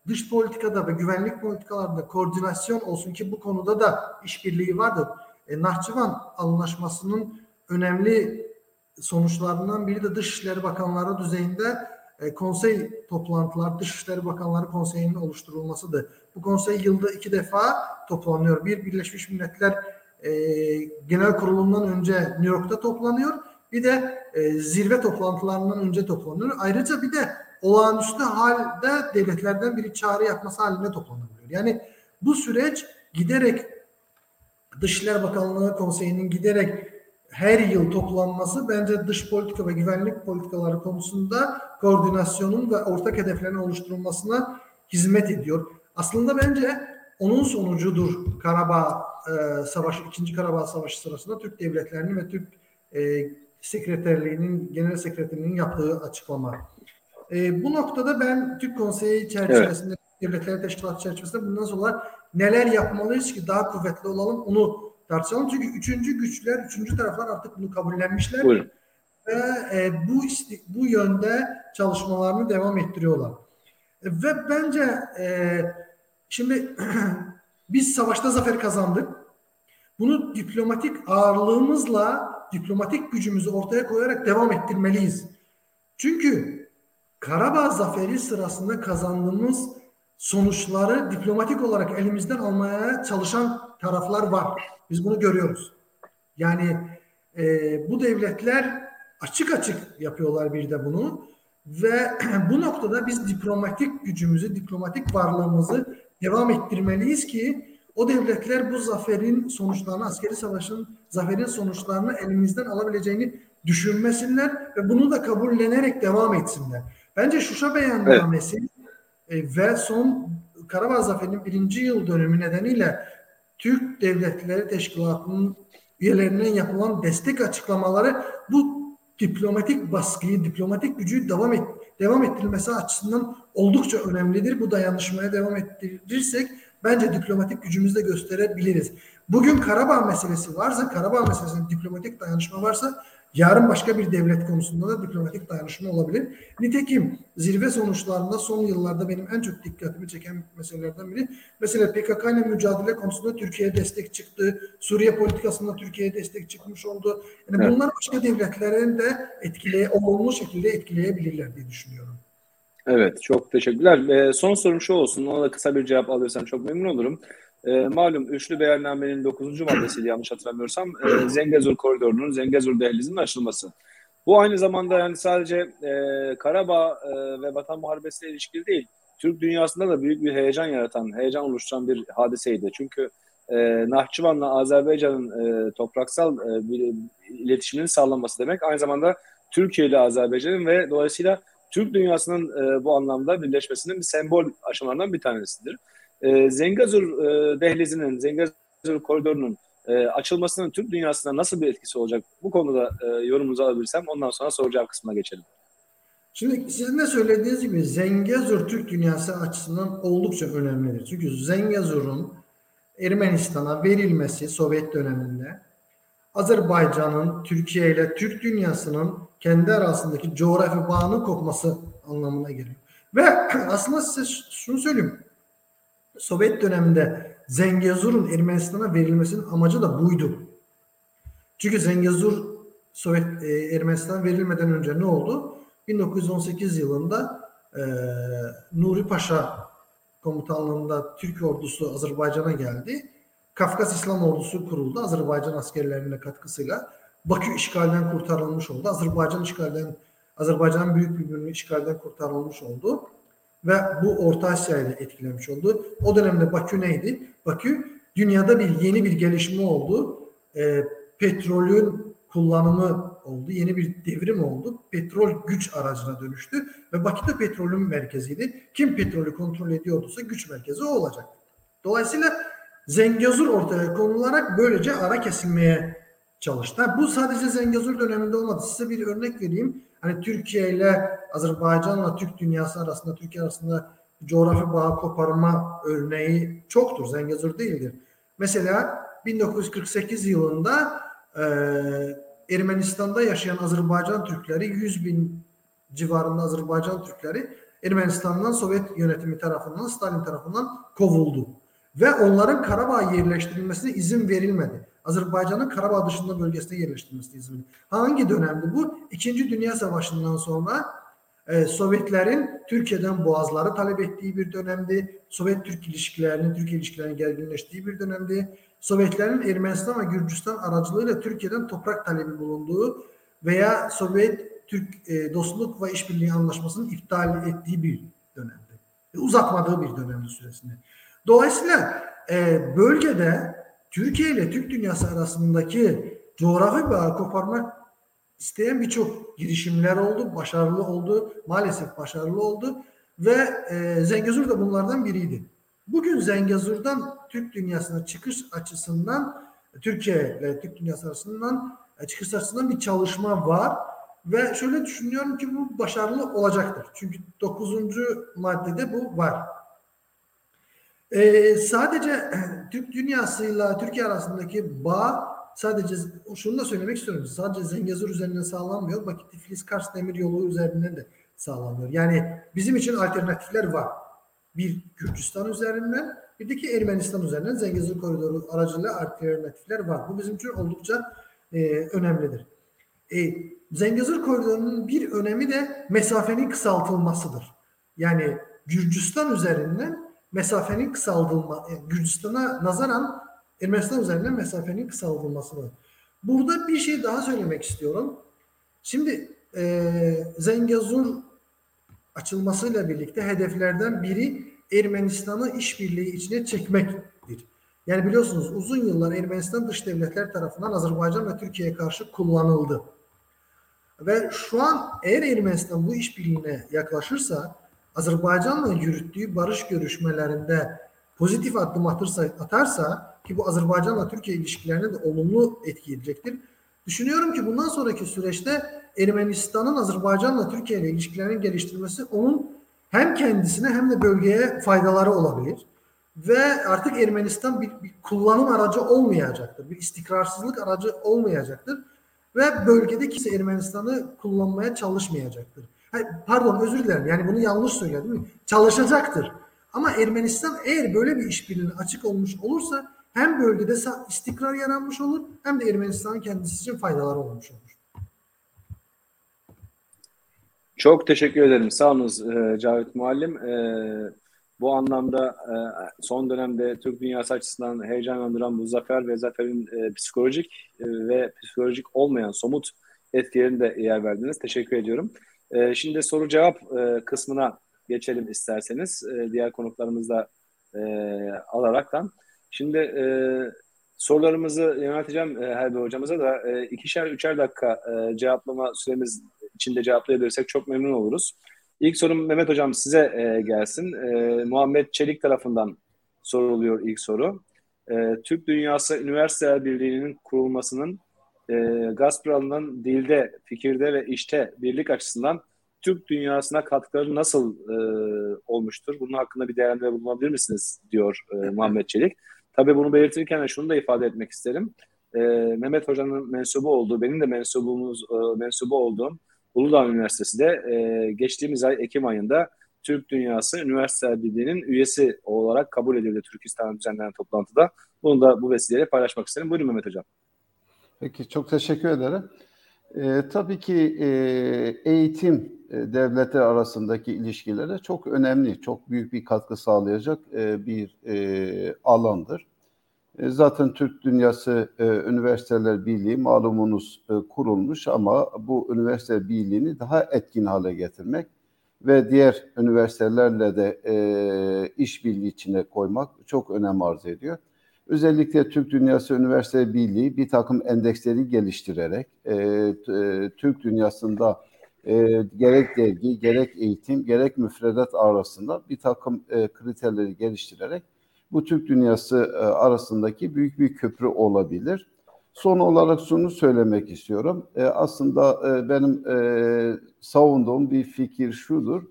dış politikada ve güvenlik politikalarında koordinasyon olsun ki bu konuda da işbirliği vardır. E, Nahçıvan Anlaşması'nın önemli sonuçlarından biri de Dışişleri Bakanları düzeyinde e, konsey toplantılar, Dışişleri Bakanları Konseyi'nin oluşturulmasıdır. Bu konsey yılda iki defa toplanıyor. Bir Birleşmiş Milletler e, Genel Kurulu'ndan önce New York'ta toplanıyor. Bir de e, zirve toplantılarından önce toplanıyor. Ayrıca bir de olağanüstü halde devletlerden biri çağrı yapması halinde toplanabiliyor. Yani bu süreç giderek Dışişler Bakanlığı Konseyi'nin giderek her yıl toplanması bence dış politika ve güvenlik politikaları konusunda koordinasyonun ve ortak hedeflerin oluşturulmasına hizmet ediyor. Aslında bence onun sonucudur Karabağ e, Savaşı, 2. Karabağ Savaşı sırasında Türk devletlerinin ve Türk e, sekreterliğinin, genel sekreterliğinin yaptığı açıklama. E, bu noktada ben Türk Konseyi çerçevesinde, evet. devletler teşkilatı çerçevesinde bundan sonra neler yapmalıyız ki daha kuvvetli olalım onu tartışalım. Çünkü üçüncü güçler, üçüncü taraflar artık bunu kabullenmişler. Buyurun. Ve e, bu bu yönde çalışmalarını devam ettiriyorlar. E, ve bence e, şimdi biz savaşta zafer kazandık. Bunu diplomatik ağırlığımızla, diplomatik gücümüzü ortaya koyarak devam ettirmeliyiz. Çünkü Karabağ zaferi sırasında kazandığımız sonuçları diplomatik olarak elimizden almaya çalışan taraflar var. Biz bunu görüyoruz. Yani e, bu devletler açık açık yapıyorlar bir de bunu ve bu noktada biz diplomatik gücümüzü, diplomatik varlığımızı devam ettirmeliyiz ki o devletler bu zaferin sonuçlarını, askeri savaşın zaferin sonuçlarını elimizden alabileceğini düşünmesinler ve bunu da kabullenerek devam etsinler. Bence Şuşa beyannamesi evet. ve son Karabağ Zaferi'nin birinci yıl dönümü nedeniyle Türk Devletleri Teşkilatı'nın üyelerinin yapılan destek açıklamaları bu diplomatik baskıyı, diplomatik gücü devam et, devam ettirilmesi açısından oldukça önemlidir. Bu dayanışmaya devam ettirirsek bence diplomatik gücümüzü de gösterebiliriz. Bugün Karabağ meselesi varsa, Karabağ meselesinde diplomatik dayanışma varsa Yarın başka bir devlet konusunda da diplomatik dayanışma olabilir. Nitekim zirve sonuçlarında son yıllarda benim en çok dikkatimi çeken meselelerden biri mesela PKK ile mücadele konusunda Türkiye'ye destek çıktı. Suriye politikasında Türkiye'ye destek çıkmış oldu. Yani evet. bunlar başka devletlerin de etkileye, olumlu şekilde etkileyebilirler diye düşünüyorum. Evet, çok teşekkürler. Ee, son sorum şu olsun, ona da kısa bir cevap alırsam çok memnun olurum. E, malum üçlü beyannamenin 9. maddesiyle yanlış hatırlamıyorsam e, Zengezur koridorunun Zengezur dehlizinin açılması. Bu aynı zamanda yani sadece e, Karabağ e, ve Vatan Muharebesi'ne ilişkili değil, Türk dünyasında da büyük bir heyecan yaratan, heyecan oluşturan bir hadiseydi. Çünkü e, Nahçıvan'la Azerbaycan'ın e, topraksal e, bir iletişiminin sağlanması demek aynı zamanda Türkiye ile Azerbaycan'ın ve dolayısıyla Türk dünyasının e, bu anlamda birleşmesinin bir sembol aşamalarından bir tanesidir e, Zengazur e, dehlizinin, Zengazur koridorunun e, açılmasının Türk dünyasına nasıl bir etkisi olacak? Bu konuda e, yorumunuzu alabilirsem ondan sonra soracağım kısmına geçelim. Şimdi sizin de söylediğiniz gibi Zengezur Türk dünyası açısından oldukça önemlidir. Çünkü Zengezur'un Ermenistan'a verilmesi Sovyet döneminde Azerbaycan'ın Türkiye ile Türk dünyasının kendi arasındaki coğrafi bağının kopması anlamına geliyor. Ve aslında size şunu söyleyeyim. Sovyet döneminde Zengezur'un Ermenistan'a verilmesinin amacı da buydu. Çünkü Zengezur Sovyet e, Ermenistan'a verilmeden önce ne oldu? 1918 yılında e, Nuri Paşa komutanlığında Türk ordusu Azerbaycan'a geldi. Kafkas İslam ordusu kuruldu Azerbaycan askerlerinin katkısıyla. Bakü işgalden kurtarılmış oldu. Azerbaycan işgalden Azerbaycan'ın büyük bir bölümü işgalden kurtarılmış oldu ve bu Orta Asya'yı etkilemiş oldu. O dönemde Bakü neydi? Bakü dünyada bir yeni bir gelişme oldu. E, petrolün kullanımı oldu. Yeni bir devrim oldu. Petrol güç aracına dönüştü ve Bakü de petrolün merkeziydi. Kim petrolü kontrol ediyorduysa güç merkezi o olacak. Dolayısıyla Zengezur ortaya konularak böylece ara kesilmeye çalıştı. bu sadece Zengezur döneminde olmadı. Size bir örnek vereyim. Hani Türkiye ile Azerbaycan'la Türk dünyası arasında, Türkiye arasında coğrafi bağ koparma örneği çoktur. Zengezur değildir. Mesela 1948 yılında e, Ermenistan'da yaşayan Azerbaycan Türkleri 100 bin civarında Azerbaycan Türkleri Ermenistan'dan Sovyet yönetimi tarafından, Stalin tarafından kovuldu. Ve onların Karabağ yerleştirilmesine izin verilmedi. Azerbaycan'ın Karabağ dışında bölgesine yerleştirilmesi izin Hangi dönemdi bu? İkinci Dünya Savaşı'ndan sonra e, Sovyetlerin Türkiye'den boğazları talep ettiği bir dönemdi. Sovyet-Türk ilişkilerinin, Türkiye ilişkilerinin gerginleştiği bir dönemdi. Sovyetlerin Ermenistan ve Gürcistan aracılığıyla Türkiye'den toprak talebi bulunduğu veya Sovyet Türk e, dostluk ve işbirliği anlaşmasının iptal ettiği bir dönemde. E, uzatmadığı bir dönemde süresinde. Dolayısıyla e, bölgede Türkiye ile Türk dünyası arasındaki coğrafi bağ koparmak isteyen birçok girişimler oldu, başarılı oldu, maalesef başarılı oldu ve e, Zengezur da bunlardan biriydi. Bugün Zengezur'dan Türk dünyasına çıkış açısından Türkiye ile Türk dünyası arasından e, çıkış açısından bir çalışma var ve şöyle düşünüyorum ki bu başarılı olacaktır. Çünkü dokuzuncu maddede bu var. Ee, sadece Türk dünyasıyla Türkiye arasındaki bağ sadece şunu da söylemek istiyorum. Sadece Zengezur üzerinden sağlanmıyor. Bakit Tiflis Kars Demir Yolu üzerinden de sağlanıyor. Yani bizim için alternatifler var. Bir Gürcistan üzerinden bir de ki Ermenistan üzerinden Zengezur Koridoru aracılığıyla alternatifler var. Bu bizim için oldukça e, önemlidir. E, Zengezur Koridoru'nun bir önemi de mesafenin kısaltılmasıdır. Yani Gürcistan üzerinden mesafenin kısaltılma, yani Gürcistan'a nazaran Ermenistan üzerinden mesafenin kısaltılmasıdır. Burada bir şey daha söylemek istiyorum. Şimdi e, Zengezur açılmasıyla birlikte hedeflerden biri Ermenistan'ı işbirliği içine çekmektir. Yani biliyorsunuz uzun yıllar Ermenistan dış devletler tarafından Azerbaycan ve Türkiye'ye karşı kullanıldı. Ve şu an eğer Ermenistan bu işbirliğine yaklaşırsa Azerbaycan'la yürüttüğü barış görüşmelerinde pozitif adım atırsa, atarsa ki bu Azerbaycan'la Türkiye ilişkilerine de olumlu etki edecektir. Düşünüyorum ki bundan sonraki süreçte Ermenistan'ın Azerbaycan'la Türkiye ile ilişkilerini geliştirmesi onun hem kendisine hem de bölgeye faydaları olabilir. Ve artık Ermenistan bir, bir kullanım aracı olmayacaktır. Bir istikrarsızlık aracı olmayacaktır. Ve bölgede kimse Ermenistan'ı kullanmaya çalışmayacaktır. Pardon özür dilerim yani bunu yanlış söyledim. Çalışacaktır. Ama Ermenistan eğer böyle bir işbirliğine açık olmuş olursa hem bölgede istikrar yaranmış olur hem de Ermenistan'ın kendisi için faydaları olmuş olur. Çok teşekkür ederim. Sağ olunuz e, Cavit Muallim. E, bu anlamda e, son dönemde Türk dünyası açısından heyecanlandıran bu zafer ve zaferin psikolojik ve psikolojik olmayan somut etkilerine de yer verdiniz. Teşekkür ediyorum. E, şimdi soru cevap e, kısmına geçelim isterseniz. E, diğer konuklarımızla e, alaraktan. Şimdi e, sorularımızı yönelteceğim e, Helbi hocamıza da e, ikişer üçer dakika e, cevaplama süremiz içinde cevaplayabilirsek çok memnun oluruz. İlk sorum Mehmet Hocam size e, gelsin. E, Muhammed Çelik tarafından soruluyor ilk soru. E, Türk Dünyası Üniversiteler Birliği'nin kurulmasının e, Gazprom'un dilde, fikirde ve işte birlik açısından Türk dünyasına katkıları nasıl e, olmuştur? Bunun hakkında bir değerlendirme bulunabilir misiniz? diyor e, Muhammed Çelik. Tabii bunu belirtirken de şunu da ifade etmek isterim. E, Mehmet Hoca'nın mensubu olduğu, benim de mensubumuz, e, mensubu olduğum Uludağ Üniversitesi de e, geçtiğimiz ay Ekim ayında Türk Dünyası Üniversite Birliği'nin üyesi olarak kabul edildi Türkistan'ın düzenlenen toplantıda. Bunu da bu vesileyle paylaşmak isterim. Buyurun Mehmet Hocam. Peki çok teşekkür ederim. E, tabii ki e, eğitim e, devletler arasındaki ilişkilere çok önemli, çok büyük bir katkı sağlayacak e, bir e, alandır. E, zaten Türk Dünyası e, Üniversiteler Birliği malumunuz e, kurulmuş ama bu üniversite birliğini daha etkin hale getirmek ve diğer üniversitelerle de e, işbirliği içine koymak çok önem arz ediyor. Özellikle Türk Dünyası Üniversite Birliği bir takım endeksleri geliştirerek e, e, Türk dünyasında e, gerek dergi, gerek eğitim, gerek müfredat arasında bir takım e, kriterleri geliştirerek bu Türk dünyası e, arasındaki büyük bir köprü olabilir. Son olarak şunu söylemek istiyorum. E, aslında e, benim e, savunduğum bir fikir şudur.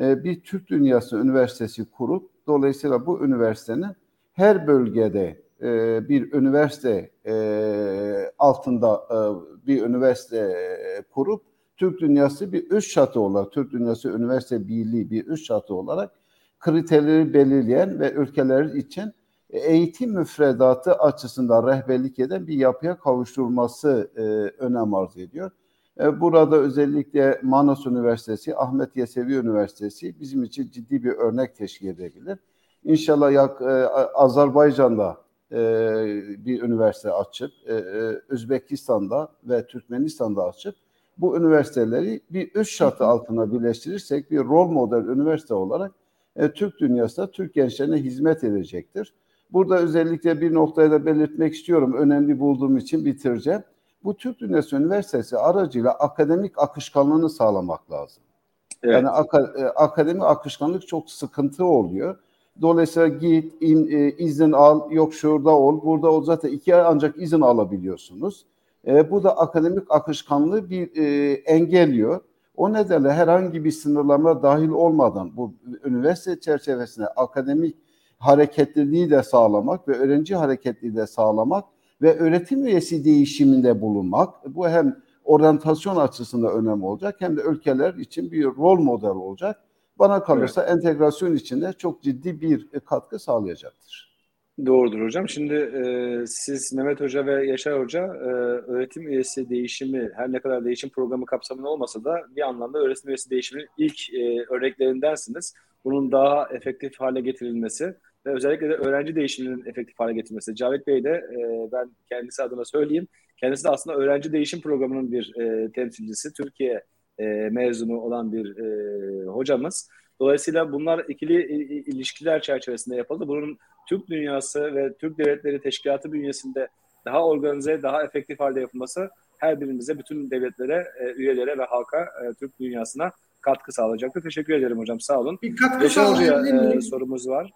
E, bir Türk Dünyası Üniversitesi kurup dolayısıyla bu üniversitenin her bölgede e, bir üniversite e, altında e, bir üniversite e, kurup Türk Dünyası bir üst çatı olarak, Türk Dünyası Üniversite Birliği bir üst çatı olarak kriterleri belirleyen ve ülkeler için eğitim müfredatı açısından rehberlik eden bir yapıya kavuşturulması e, önem arz ediyor. E, burada özellikle Manas Üniversitesi, Ahmet Yesevi Üniversitesi bizim için ciddi bir örnek teşkil edebilir. İnşallah yak, e, Azerbaycan'da e, bir üniversite açıp, e, e, Özbekistan'da ve Türkmenistan'da açıp bu üniversiteleri bir üst şartı altına birleştirirsek bir rol model üniversite olarak e, Türk dünyasında Türk gençlerine hizmet edecektir. Burada özellikle bir noktayı da belirtmek istiyorum. Önemli bulduğum için bitireceğim. Bu Türk Dünyası Üniversitesi aracıyla akademik akışkanlığını sağlamak lazım. Evet. Yani ak- e, akademik akışkanlık çok sıkıntı oluyor. Dolayısıyla git, in, e, izin al, yok şurada ol, burada ol. Zaten iki ay ancak izin alabiliyorsunuz. E, bu da akademik akışkanlığı bir e, engelliyor. O nedenle herhangi bir sınırlama dahil olmadan bu üniversite çerçevesinde akademik hareketliliği de sağlamak ve öğrenci hareketliliği de sağlamak ve öğretim üyesi değişiminde bulunmak bu hem oryantasyon açısından önemli olacak hem de ülkeler için bir rol model olacak. Bana kalırsa evet. entegrasyon içinde çok ciddi bir katkı sağlayacaktır. Doğrudur hocam. Şimdi e, siz Mehmet Hoca ve Yaşar Hoca e, öğretim üyesi değişimi her ne kadar değişim programı kapsamında olmasa da bir anlamda öğretim üyesi değişiminin ilk e, örneklerindensiniz. Bunun daha efektif hale getirilmesi ve özellikle de öğrenci değişiminin efektif hale getirmesi. Cavit Bey de e, ben kendisi adına söyleyeyim. Kendisi de aslında öğrenci değişim programının bir e, temsilcisi. Türkiye e, mezunu olan bir e, hocamız. Dolayısıyla bunlar ikili ilişkiler çerçevesinde yapıldı. Bunun Türk dünyası ve Türk devletleri teşkilatı bünyesinde daha organize, daha efektif halde yapılması her birimize, bütün devletlere, e, üyelere ve halka, e, Türk dünyasına katkı sağlayacaktır. Teşekkür ederim hocam, sağ olun. Bir katkı sağlayabilir e, sorumuz var.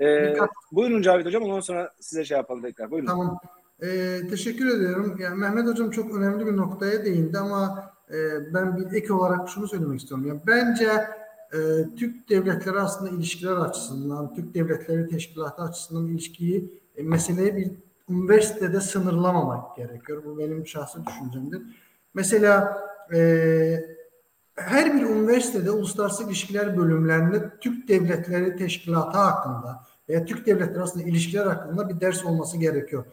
E, buyurun Cavit Hocam, ondan sonra size şey yapalım tekrar. Buyurun. Tamam. E, teşekkür ediyorum. Yani Mehmet Hocam çok önemli bir noktaya değindi ama e, ben bir ek olarak şunu söylemek istiyorum. Yani bence e, Türk devletleri aslında ilişkiler açısından, Türk devletleri teşkilatı açısından ilişkiyi, e, meseleyi bir üniversitede sınırlamamak gerekiyor. Bu benim şahsi düşüncemdir. Mesela e, her bir üniversitede uluslararası ilişkiler bölümlerinde Türk devletleri teşkilatı hakkında veya Türk devletleri arasında ilişkiler hakkında bir ders olması gerekiyor.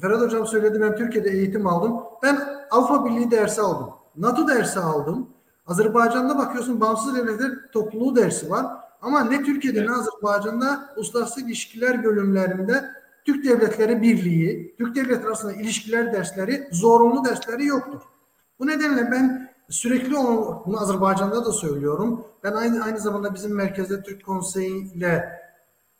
Ferhat Hocam söyledi ben Türkiye'de eğitim aldım. Ben Avrupa Birliği dersi aldım. NATO dersi aldım. Azerbaycan'da bakıyorsun bağımsız devletler topluluğu dersi var. Ama ne Türkiye'de evet. ne Azerbaycan'da uluslararası ilişkiler bölümlerinde Türk Devletleri Birliği, Türk Devletleri arasında ilişkiler dersleri, zorunlu dersleri yoktur. Bu nedenle ben sürekli onu, bunu Azerbaycan'da da söylüyorum. Ben aynı aynı zamanda bizim merkezde Türk Konseyi ile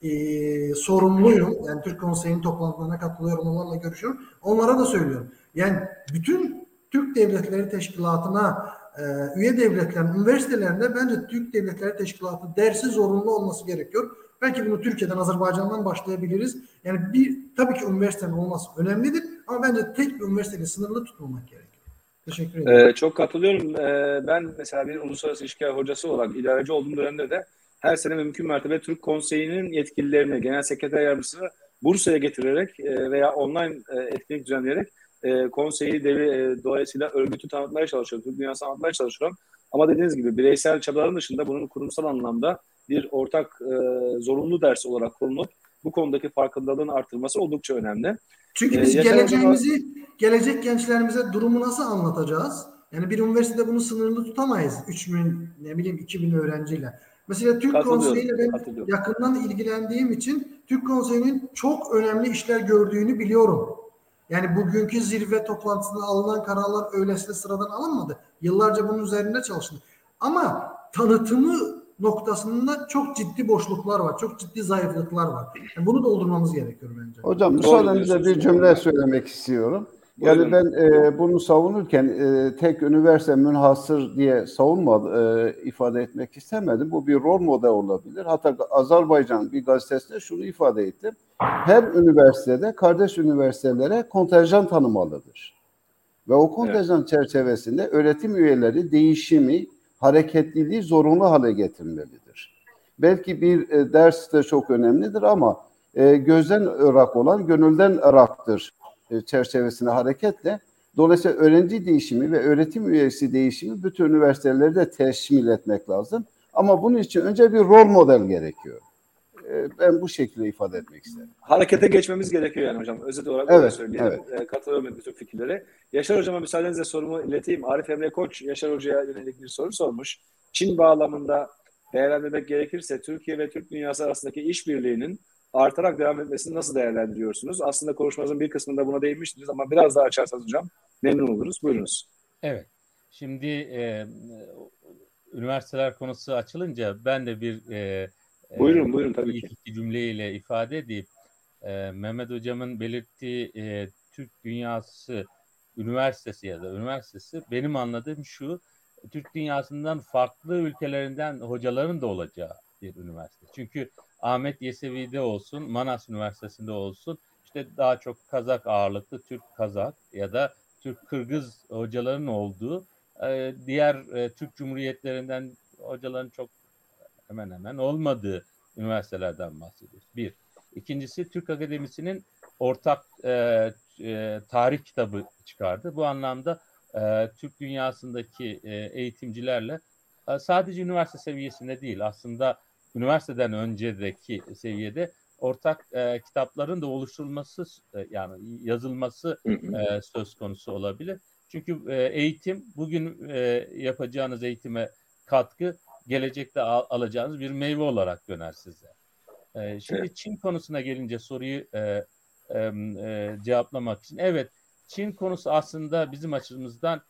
e, sorumluyum. Yani Türk Konseyi'nin toplantılarına katılıyorum, onlarla görüşüyorum. Onlara da söylüyorum. Yani bütün Türk Devletleri Teşkilatı'na e, üye devletlerin üniversitelerinde bence Türk Devletleri Teşkilatı dersi zorunlu olması gerekiyor. Belki bunu Türkiye'den, Azerbaycan'dan başlayabiliriz. Yani bir tabii ki üniversitenin olması önemlidir ama bence tek bir üniversiteyle sınırlı tutmamak gerekiyor. Teşekkür ederim. Ee, çok katılıyorum. Ee, ben mesela bir uluslararası ilişkiler hocası olarak idareci olduğum dönemde de her sene mümkün mertebe Türk Konseyi'nin yetkililerini, genel sekreter yardımcısını Bursa'ya getirerek e, veya online e, etkinlik düzenleyerek e, konseyi devi, e, dolayısıyla örgütü tanıtmaya çalışıyorum. Türk dünyasını tanıtmaya çalışıyorum. Ama dediğiniz gibi bireysel çabaların dışında bunun kurumsal anlamda bir ortak e, zorunlu ders olarak konulup bu konudaki farkındalığın artırılması oldukça önemli. Çünkü biz ee, geleceğimizi, hocam... gelecek gençlerimize durumu nasıl anlatacağız? Yani bir üniversitede bunu sınırlı tutamayız. 3 bin, ne bileyim 2 bin öğrenciyle. Mesela Türk Konseyi ile ben yakından ilgilendiğim için Türk Konseyi'nin çok önemli işler gördüğünü biliyorum. Yani bugünkü zirve toplantısında alınan kararlar öylesine sıradan alınmadı. Yıllarca bunun üzerinde çalışıldı. Ama tanıtımı noktasında çok ciddi boşluklar var. Çok ciddi zayıflıklar var. Yani bunu doldurmamız gerekiyor bence. Hocam müsaadenizle bir cümle söylemek istiyorum. Yani ben e, bunu savunurken e, tek üniversite münhasır diye savunmadı, e, ifade etmek istemedim. Bu bir rol model olabilir. Hatta Azerbaycan bir gazetesinde şunu ifade ettim. Her üniversitede kardeş üniversitelere kontenjan tanımalıdır. Ve o kontenjan evet. çerçevesinde öğretim üyeleri değişimi, hareketliliği zorunlu hale getirmelidir. Belki bir e, ders de çok önemlidir ama e, gözden ırak olan gönülden ıraktır çerçevesine hareketle dolayısıyla öğrenci değişimi ve öğretim üyesi değişimi bütün üniversiteleri de teşmil etmek lazım. Ama bunun için önce bir rol model gerekiyor. E, ben bu şekilde ifade etmek isterim. Harekete geçmemiz gerekiyor yani hocam. Özet olarak evet, öyle söyleyelim. Evet. E, katılıyorum bütün fikirlere. Yaşar hocama müsaadenizle sorumu ileteyim. Arif Emre Koç Yaşar hocaya yönelik bir soru sormuş. Çin bağlamında değerlendirmek gerekirse Türkiye ve Türk dünyası arasındaki işbirliğinin artarak devam etmesini nasıl değerlendiriyorsunuz? Aslında konuşmanızın bir kısmında buna değinmiştiniz ama biraz daha açarsanız hocam memnun oluruz. Buyurunuz. Evet. şimdi e, üniversiteler konusu açılınca ben de bir e, buyurun buyurun tabii iki, ki. iki cümleyle ifade edeyim. E, Mehmet Hocam'ın belirttiği e, Türk Dünyası Üniversitesi ya da üniversitesi benim anladığım şu Türk dünyasından farklı ülkelerinden hocaların da olacağı bir üniversite. Çünkü Ahmet Yesevi'de olsun, Manas Üniversitesi'nde olsun işte daha çok Kazak ağırlıklı Türk Kazak ya da Türk Kırgız hocaların olduğu e, diğer e, Türk Cumhuriyetlerinden hocaların çok hemen hemen olmadığı üniversitelerden bahsediyoruz. Bir. İkincisi Türk Akademisi'nin ortak e, e, tarih kitabı çıkardı. Bu anlamda e, Türk dünyasındaki e, eğitimcilerle e, sadece üniversite seviyesinde değil aslında üniversiteden öncedeki seviyede ortak e, kitapların da oluşturulması e, yani yazılması e, söz konusu olabilir. Çünkü e, eğitim bugün e, yapacağınız eğitime katkı gelecekte al, alacağınız bir meyve olarak döner size. E, şimdi evet. Çin konusuna gelince soruyu e, e, e, cevaplamak için evet Çin konusu aslında bizim açımızdan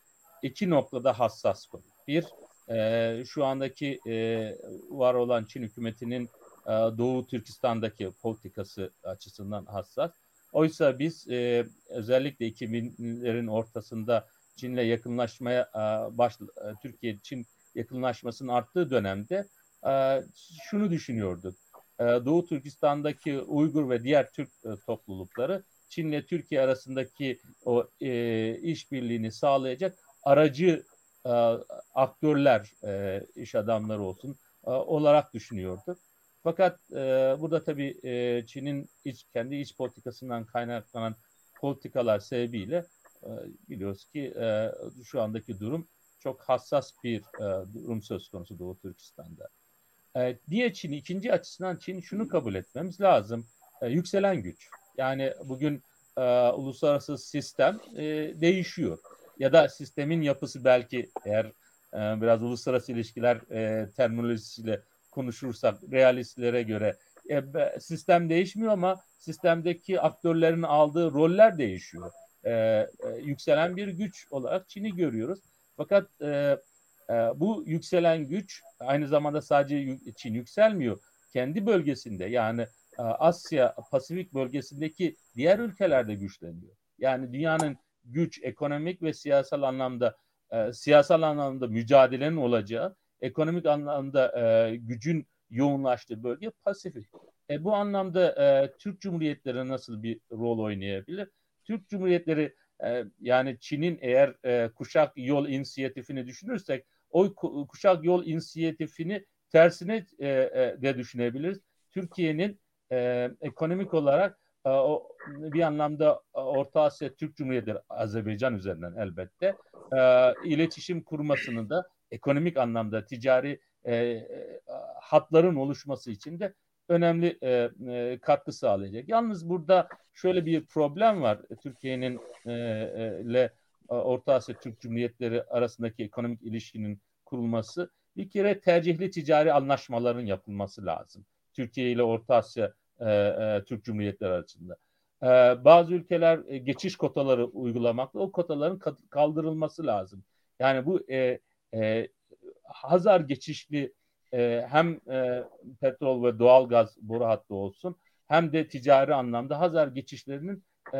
iki noktada hassas konu. Bir, e, şu andaki e, var olan Çin hükümetinin e, Doğu Türkistan'daki politikası açısından hassas. Oysa biz e, özellikle 2000'lerin ortasında Çin'le yakınlaşmaya e, baş, e, Türkiye-Çin yakınlaşmasının arttığı dönemde e, şunu düşünüyorduk. E, Doğu Türkistan'daki Uygur ve diğer Türk e, toplulukları Çin'le Türkiye arasındaki o e, işbirliğini sağlayacak aracı e, aktörler, e, iş adamları olsun e, olarak düşünüyorduk. Fakat e, burada tabii e, Çin'in iç, kendi iç politikasından kaynaklanan politikalar sebebiyle e, biliyoruz ki e, şu andaki durum çok hassas bir e, durum söz konusu Doğu Türkistan'da. E, diye Çin ikinci açısından Çin şunu kabul etmemiz lazım. E, yükselen güç. Yani bugün e, uluslararası sistem e, değişiyor. Ya da sistemin yapısı belki eğer e, biraz uluslararası ilişkiler e, terminolojisiyle konuşursak realistlere göre e, sistem değişmiyor ama sistemdeki aktörlerin aldığı roller değişiyor. E, e, yükselen bir güç olarak Çin'i görüyoruz. Fakat e, e, bu yükselen güç aynı zamanda sadece Çin yükselmiyor. Kendi bölgesinde yani e, Asya, Pasifik bölgesindeki diğer ülkelerde güçleniyor. Yani dünyanın güç, ekonomik ve siyasal anlamda e, siyasal anlamda mücadelenin olacağı, ekonomik anlamda e, gücün yoğunlaştığı bölge Pasifik. E, bu anlamda e, Türk Cumhuriyetleri nasıl bir rol oynayabilir? Türk Cumhuriyetleri e, yani Çin'in eğer e, kuşak yol inisiyatifini düşünürsek o kuşak yol inisiyatifini tersine e, e, de düşünebiliriz. Türkiye'nin e, ekonomik olarak o bir anlamda e, Orta Asya Türk Cumhuriyeti Azerbaycan üzerinden elbette e, iletişim kurmasını da ekonomik anlamda ticari e, e, hatların oluşması için de önemli e, katkı sağlayacak. Yalnız burada şöyle bir problem var. Türkiye'nin e, ile Orta Asya Türk Cumhuriyetleri arasındaki ekonomik ilişkinin kurulması bir kere tercihli ticari anlaşmaların yapılması lazım. Türkiye ile Orta Asya e, e, Türk Cumhuriyetleri arasında. E, bazı ülkeler e, geçiş kotaları uygulamakta. O kotaların kaldırılması lazım. Yani bu e, e, Hazar geçişli e, hem e, petrol ve doğal gaz boru hattı olsun hem de ticari anlamda Hazar geçişlerinin e,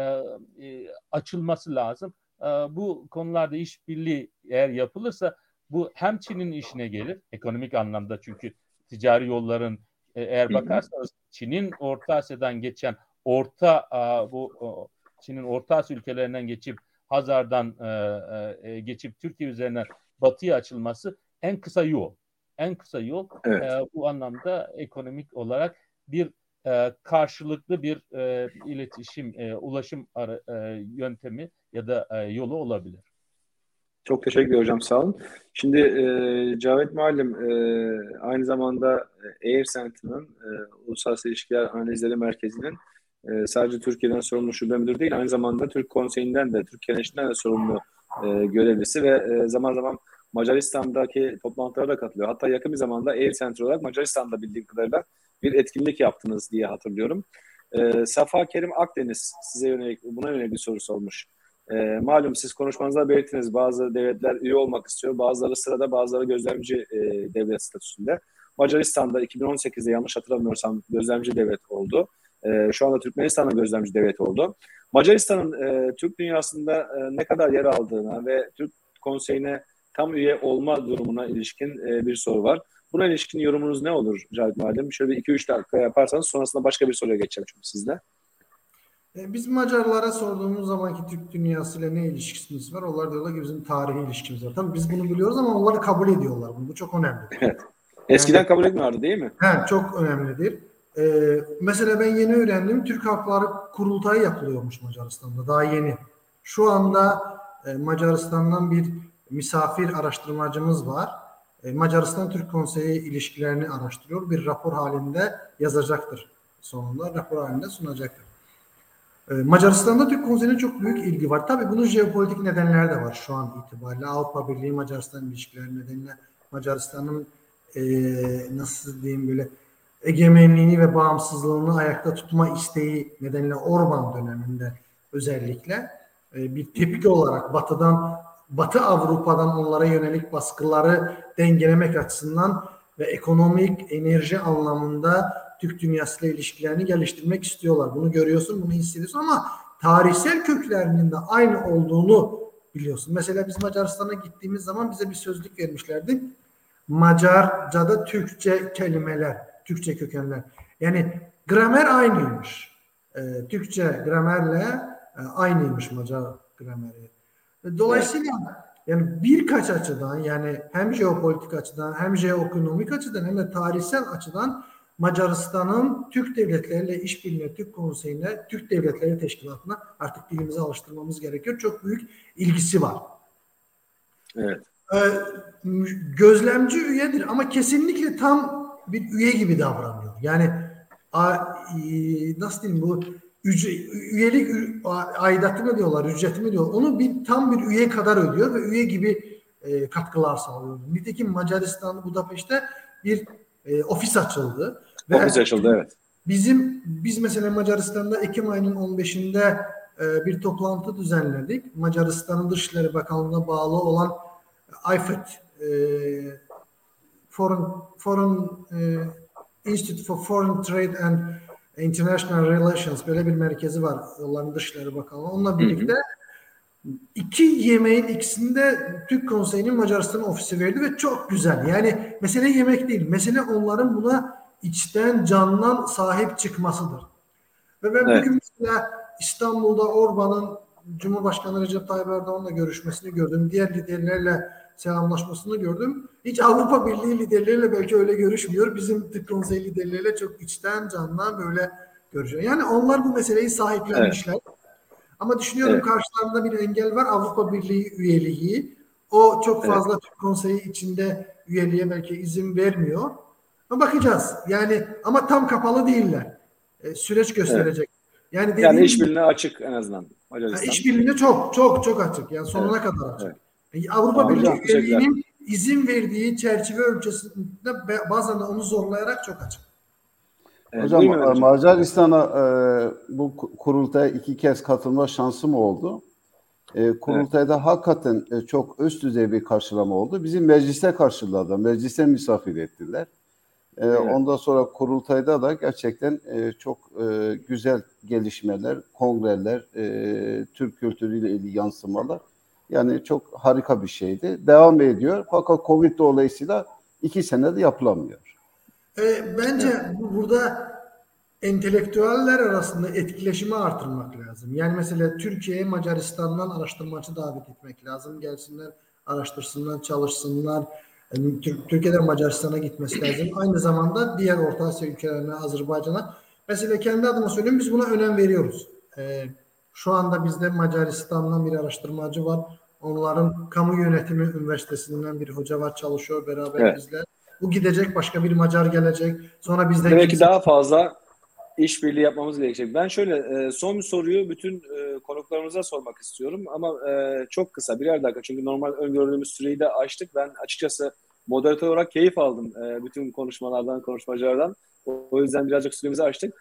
e, açılması lazım. E, bu konularda işbirliği eğer yapılırsa bu hem Çin'in işine gelir ekonomik anlamda çünkü ticari yolların eğer bakarsanız Çin'in Orta Asya'dan geçen orta a, bu o, Çin'in Orta Asya ülkelerinden geçip Hazar'dan e, e, geçip Türkiye üzerinden batıya açılması en kısa yol. En kısa yol evet. e, bu anlamda ekonomik olarak bir e, karşılıklı bir e, iletişim, e, ulaşım ara, e, yöntemi ya da e, yolu olabilir. Çok teşekkür hocam sağ olun. Şimdi e, Cavit Muallim e, aynı zamanda Air Center'ın e, Uluslararası İlişkiler Analizleri Merkezi'nin e, sadece Türkiye'den sorumlu şube müdürü değil aynı zamanda Türk Konseyi'nden de Türk Keneşi'nden de sorumlu e, görevlisi ve e, zaman zaman Macaristan'daki toplantılara da katılıyor. Hatta yakın bir zamanda Air Center olarak Macaristan'da bildiğim kadarıyla bir etkinlik yaptınız diye hatırlıyorum. E, Safa Kerim Akdeniz size yönelik, buna yönelik bir soru sormuş. E, malum siz konuşmanızda belirttiniz bazı devletler üye olmak istiyor. Bazıları sırada bazıları gözlemci e, devlet statüsünde. Macaristan'da 2018'de yanlış hatırlamıyorsam gözlemci devlet oldu. E, şu anda Türkmenistan'da gözlemci devlet oldu. Macaristan'ın e, Türk dünyasında e, ne kadar yer aldığına ve Türk konseyine tam üye olma durumuna ilişkin e, bir soru var. Buna ilişkin yorumunuz ne olur Cahit Muallim? Şöyle 2-3 dakika yaparsanız sonrasında başka bir soruya geçeceğim çünkü sizle. E, biz Macarlara sorduğumuz zamanki Türk dünyasıyla ne ilişkisimiz var? Onlar diyorlar ki bizim tarihi ilişkimiz var. Tabii biz bunu biliyoruz ama onlar kabul ediyorlar bunu. Bu çok önemli. Evet. Eskiden yani, kabul etmiyorlardı değil mi? He, çok önemlidir. Ee, mesela ben yeni öğrendim. Türk Halkları Kurultayı yapılıyormuş Macaristan'da. Daha yeni. Şu anda e, Macaristan'dan bir misafir araştırmacımız var. E, Macaristan Türk Konseyi ilişkilerini araştırıyor. Bir rapor halinde yazacaktır. Sonunda rapor halinde sunacaktır. E, Macaristan'da Türk Konseyi'ne çok büyük ilgi var. Tabii bunun jeopolitik nedenleri de var şu an itibariyle. Avrupa Birliği Macaristan ilişkileri nedeniyle Macaristan'ın e, nasıl diyeyim böyle egemenliğini ve bağımsızlığını ayakta tutma isteği nedeniyle Orban döneminde özellikle e, bir tepki olarak Batı'dan Batı Avrupa'dan onlara yönelik baskıları dengelemek açısından ve ekonomik enerji anlamında Türk dünyasıyla ilişkilerini geliştirmek istiyorlar. Bunu görüyorsun, bunu hissediyorsun ama tarihsel köklerinin de aynı olduğunu biliyorsun. Mesela biz Macaristan'a gittiğimiz zaman bize bir sözlük vermişlerdi. Macarca'da Türkçe kelimeler, Türkçe kökenler. Yani gramer aynıymış. Ee, Türkçe gramerle e, aynıymış Macar grameri. Dolayısıyla yani birkaç açıdan yani hem jeopolitik açıdan hem jeoekonomik açıdan hem de tarihsel açıdan Macaristan'ın Türk devletleriyle işbirliğine, Türk konseyine, Türk devletleri teşkilatına artık dilimizi alıştırmamız gerekiyor. Çok büyük ilgisi var. Evet. Ee, gözlemci üyedir ama kesinlikle tam bir üye gibi davranıyor. Yani a, e, nasıl diyeyim bu üyelik aidatı mı diyorlar, ücreti mi diyorlar. Onu bir tam bir üye kadar ödüyor ve üye gibi e, katkılar sağlıyor. Nitekim Macaristan Budapeşte bir e, ofis açıldı. Ofis açıldı evet. Bizim biz mesela Macaristan'da Ekim ayının 15'inde e, bir toplantı düzenledik. Macaristan'ın Dışişleri Bakanlığı'na bağlı olan IFET e, Foreign Foreign e, Institute for Foreign Trade and International Relations böyle bir merkezi var. Onların Dışişleri Bakanlığı. Onunla birlikte hı hı. iki yemeğin ikisinde Türk Konseyi'nin Macaristan ofisi verdi ve çok güzel. Yani mesele yemek değil. Mesele onların buna içten candan sahip çıkmasıdır. Ve ben evet. bugün mesela İstanbul'da Orban'ın Cumhurbaşkanı Recep Tayyip Erdoğan'la görüşmesini gördüm. Diğer liderlerle selamlaşmasını gördüm. Hiç Avrupa Birliği liderleriyle belki öyle görüşmüyor. Bizim Türk Konseyi liderleriyle çok içten candan böyle görüşüyor. Yani onlar bu meseleyi sahiplenmişler. Evet. Ama düşünüyorum evet. karşılarında bir engel var Avrupa Birliği üyeliği. O çok fazla evet. Türk Konseyi içinde üyeliğe belki izin vermiyor. Ama bakacağız. Yani ama tam kapalı değiller. E, süreç gösterecek. Evet. Yani, yani işbirliğine açık en azından. Macaristan. Yani işbirliğine çok çok çok açık. Yani sonuna evet. kadar açık. Evet. Avrupa Birliği üyeliğinin izin verdiği çerçeve ölçüsünde bazen de onu zorlayarak çok açık. Hocam e, Macaristan'a e, bu kurultaya iki kez katılma şansım oldu. E, kurultayda evet. hakikaten e, çok üst düzey bir karşılama oldu. Bizim mecliste karşıladı, meclise misafir ettiler. E, evet. Ondan sonra kurultayda da gerçekten e, çok e, güzel gelişmeler, kongreler, e, Türk kültürüyle ilgili yansımalar yani çok harika bir şeydi. Devam ediyor. Fakat Covid dolayısıyla iki senede yapılamıyor. E, bence bu, burada entelektüeller arasında etkileşimi artırmak lazım. Yani mesela Türkiye'ye Macaristan'dan araştırmacı davet etmek lazım. Gelsinler, araştırsınlar, çalışsınlar. Yani Türkiye'den Macaristan'a gitmesi lazım. Aynı zamanda diğer Orta Asya ülkelerine, Azerbaycan'a. Mesela kendi adıma söyleyeyim biz buna önem veriyoruz. Ee, şu anda bizde Macaristan'dan bir araştırmacı var. Onların kamu yönetimi üniversitesinden bir hoca var çalışıyor beraber evet. bizle. Bu gidecek başka bir Macar gelecek. Sonra bizde Demek ki daha fazla işbirliği yapmamız gerekecek. Ben şöyle e, son bir soruyu bütün e, konuklarımıza sormak istiyorum ama e, çok kısa birer dakika çünkü normal öngördüğümüz süreyi de açtık. Ben açıkçası moderatör olarak keyif aldım bütün konuşmalardan, konuşmacılardan. O yüzden birazcık süremizi açtık.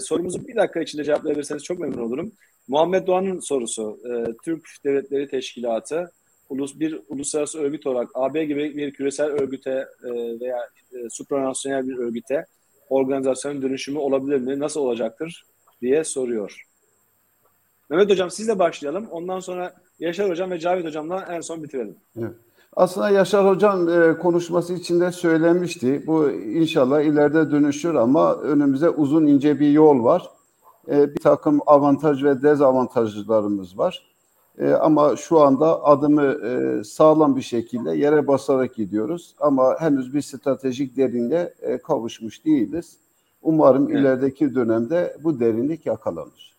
Sorumuzu bir dakika içinde cevaplayabilirseniz çok memnun olurum. Muhammed Doğan'ın sorusu. E, Türk Devletleri Teşkilatı ulus bir uluslararası örgüt olarak AB gibi bir küresel örgüte e, veya e, supranasyonel bir örgüte organizasyonun dönüşümü olabilir mi? Nasıl olacaktır? diye soruyor. Mehmet Hocam sizle başlayalım. Ondan sonra Yaşar Hocam ve Cavit Hocam'la en son bitirelim. Evet. Aslında Yaşar Hocam e, konuşması içinde söylemişti. Bu inşallah ileride dönüşür ama önümüzde uzun ince bir yol var. E, bir takım avantaj ve dezavantajlarımız var. E, ama şu anda adımı e, sağlam bir şekilde yere basarak gidiyoruz. Ama henüz bir stratejik derinliğe e, kavuşmuş değiliz. Umarım evet. ilerideki dönemde bu derinlik yakalanır.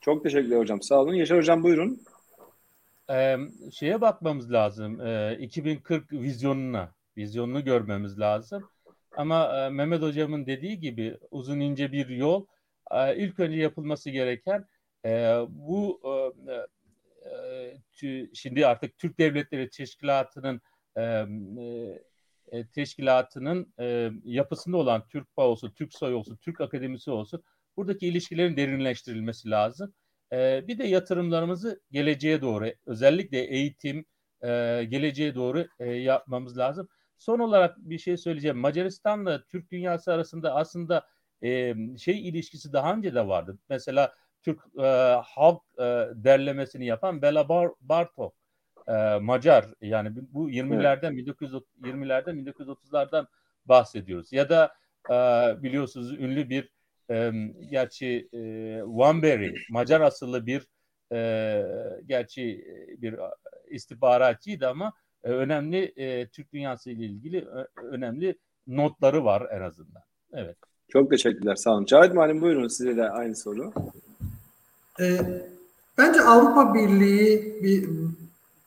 Çok teşekkürler hocam. Sağ olun. Yaşar hocam buyurun. Ee, şeye bakmamız lazım. Ee, 2040 vizyonuna, vizyonunu görmemiz lazım. Ama e, Mehmet hocamın dediği gibi uzun ince bir yol. E, ilk önce yapılması gereken e, bu e, e, şimdi artık Türk Devletleri Teşkilatı'nın e, e, teşkilatının e, yapısında olan Türk Bağ olsun, Türk Soy olsun, Türk Akademisi olsun buradaki ilişkilerin derinleştirilmesi lazım. E, bir de yatırımlarımızı geleceğe doğru özellikle eğitim e, geleceğe doğru e, yapmamız lazım. Son olarak bir şey söyleyeceğim. Macaristan'la Türk dünyası arasında aslında e, şey ilişkisi daha önce de vardı. Mesela Türk e, halk e, derlemesini yapan Bela Bar Bartok e, Macar yani bu 20'lerden evet. 1920'lerden 1930'lardan bahsediyoruz. Ya da e, biliyorsunuz ünlü bir e, gerçi e, Wanberry Macar asıllı bir e, gerçi bir istihbaratçıydı ama e, önemli e, Türk dünyası ile ilgili e, önemli notları var en azından. Evet. Çok teşekkürler. Sağ olun. Cahit Malim buyurun size de aynı soru. E, bence Avrupa Birliği bir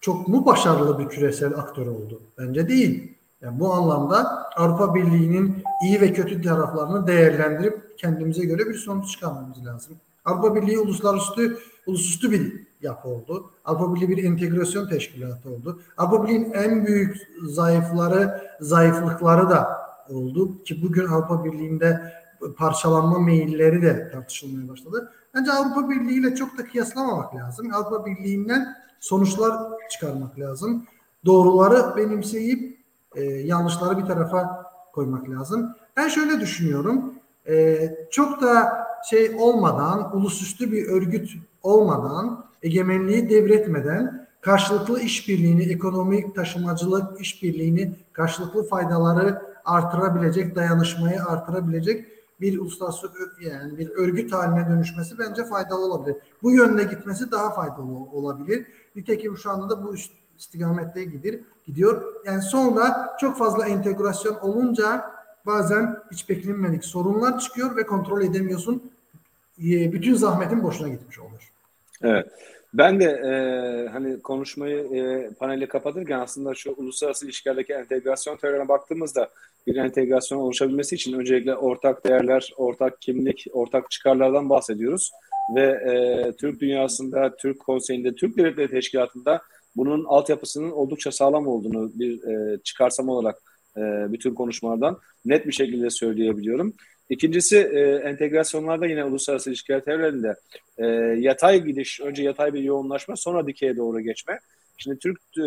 çok mu başarılı bir küresel aktör oldu? Bence değil. Yani bu anlamda Avrupa Birliği'nin iyi ve kötü taraflarını değerlendirip kendimize göre bir sonuç çıkarmamız lazım. Avrupa Birliği uluslararası ulusüstü bir yapı oldu. Avrupa Birliği bir entegrasyon teşkilatı oldu. Avrupa Birliği'nin en büyük zayıfları, zayıflıkları da oldu ki bugün Avrupa Birliği'nde parçalanma meyilleri de tartışılmaya başladı. Bence Avrupa Birliği ile çok da kıyaslamamak lazım. Avrupa Birliği'nden sonuçlar çıkarmak lazım. Doğruları benimseyip e, yanlışları bir tarafa koymak lazım. Ben şöyle düşünüyorum. E, çok da şey olmadan, ulusüstü bir örgüt olmadan, egemenliği devretmeden karşılıklı işbirliğini, ekonomik taşımacılık işbirliğini, karşılıklı faydaları artırabilecek, dayanışmayı artırabilecek bir uluslararası yani bir örgüt haline dönüşmesi bence faydalı olabilir. Bu yönde gitmesi daha faydalı olabilir. Nitekim şu anda da bu istikamette gidiyor. gidiyor. Yani sonra çok fazla entegrasyon olunca bazen hiç beklenmedik sorunlar çıkıyor ve kontrol edemiyorsun. Ee, bütün zahmetin boşuna gitmiş oluyor. Evet. Ben de e, hani konuşmayı e, paneli kapatırken aslında şu uluslararası ilişkilerdeki entegrasyon teorilerine baktığımızda bir entegrasyon oluşabilmesi için öncelikle ortak değerler, ortak kimlik, ortak çıkarlardan bahsediyoruz. Ve e, Türk dünyasında, Türk konseyinde, Türk Devletleri Teşkilatı'nda bunun altyapısının oldukça sağlam olduğunu bir e, çıkarsam olarak e, bütün konuşmalardan net bir şekilde söyleyebiliyorum. İkincisi e, entegrasyonlarda yine uluslararası ilişkiler teorilerinde e, yatay gidiş, önce yatay bir yoğunlaşma sonra dikeye doğru geçme. Şimdi Türk e,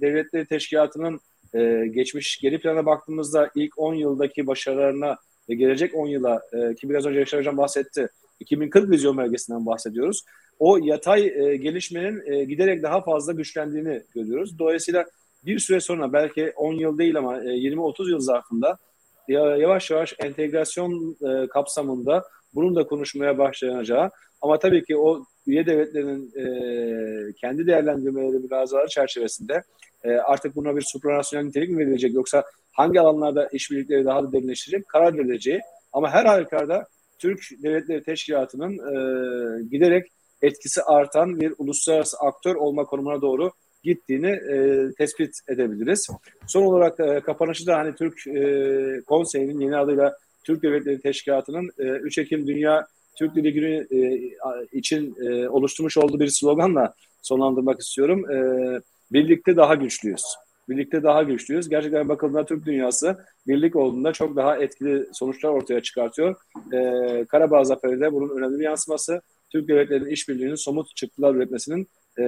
Devletleri Teşkilatı'nın e, geçmiş geri plana baktığımızda ilk 10 yıldaki başarılarına ve gelecek 10 yıla e, ki biraz önce Yaşar Hocam bahsetti 2040 vizyon belgesinden bahsediyoruz. O yatay e, gelişmenin e, giderek daha fazla güçlendiğini görüyoruz. Dolayısıyla bir süre sonra belki 10 yıl değil ama e, 20-30 yıl zarfında yavaş yavaş entegrasyon e, kapsamında bunun da konuşmaya başlanacağı ama tabii ki o üye devletlerin e, kendi değerlendirmeleri mülazaları çerçevesinde e, artık buna bir supranasyonel nitelik mi verilecek yoksa hangi alanlarda işbirlikleri daha da derinleştirecek karar verileceği ama her halükarda Türk Devletleri Teşkilatı'nın e, giderek etkisi artan bir uluslararası aktör olma konumuna doğru gittiğini e, tespit edebiliriz. Son olarak e, kapanışı da hani Türk e, Konseyi'nin yeni adıyla Türk Devletleri Teşkilatı'nın e, 3 Ekim Dünya Türk Dili Günü e, için e, oluşturmuş olduğu bir sloganla sonlandırmak istiyorum. E, birlikte daha güçlüyüz. Birlikte daha güçlüyüz. Gerçekten bakıldığında Türk dünyası birlik olduğunda çok daha etkili sonuçlar ortaya çıkartıyor. E, Karabağ Zaferi de bunun önemli bir yansıması. Türk devletlerinin işbirliğinin somut çıktılar üretmesinin e,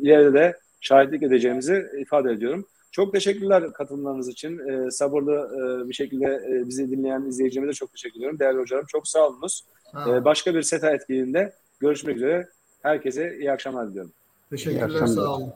ileride de şahitlik edeceğimizi ifade ediyorum. Çok teşekkürler katılımlarınız için. E, sabırlı e, bir şekilde e, bizi dinleyen izleyicilerime de çok teşekkür ediyorum. Değerli hocalarım çok sağ olunuz. E, başka bir SETA etkinliğinde görüşmek üzere. Herkese iyi akşamlar diliyorum. Teşekkürler, sağ olun.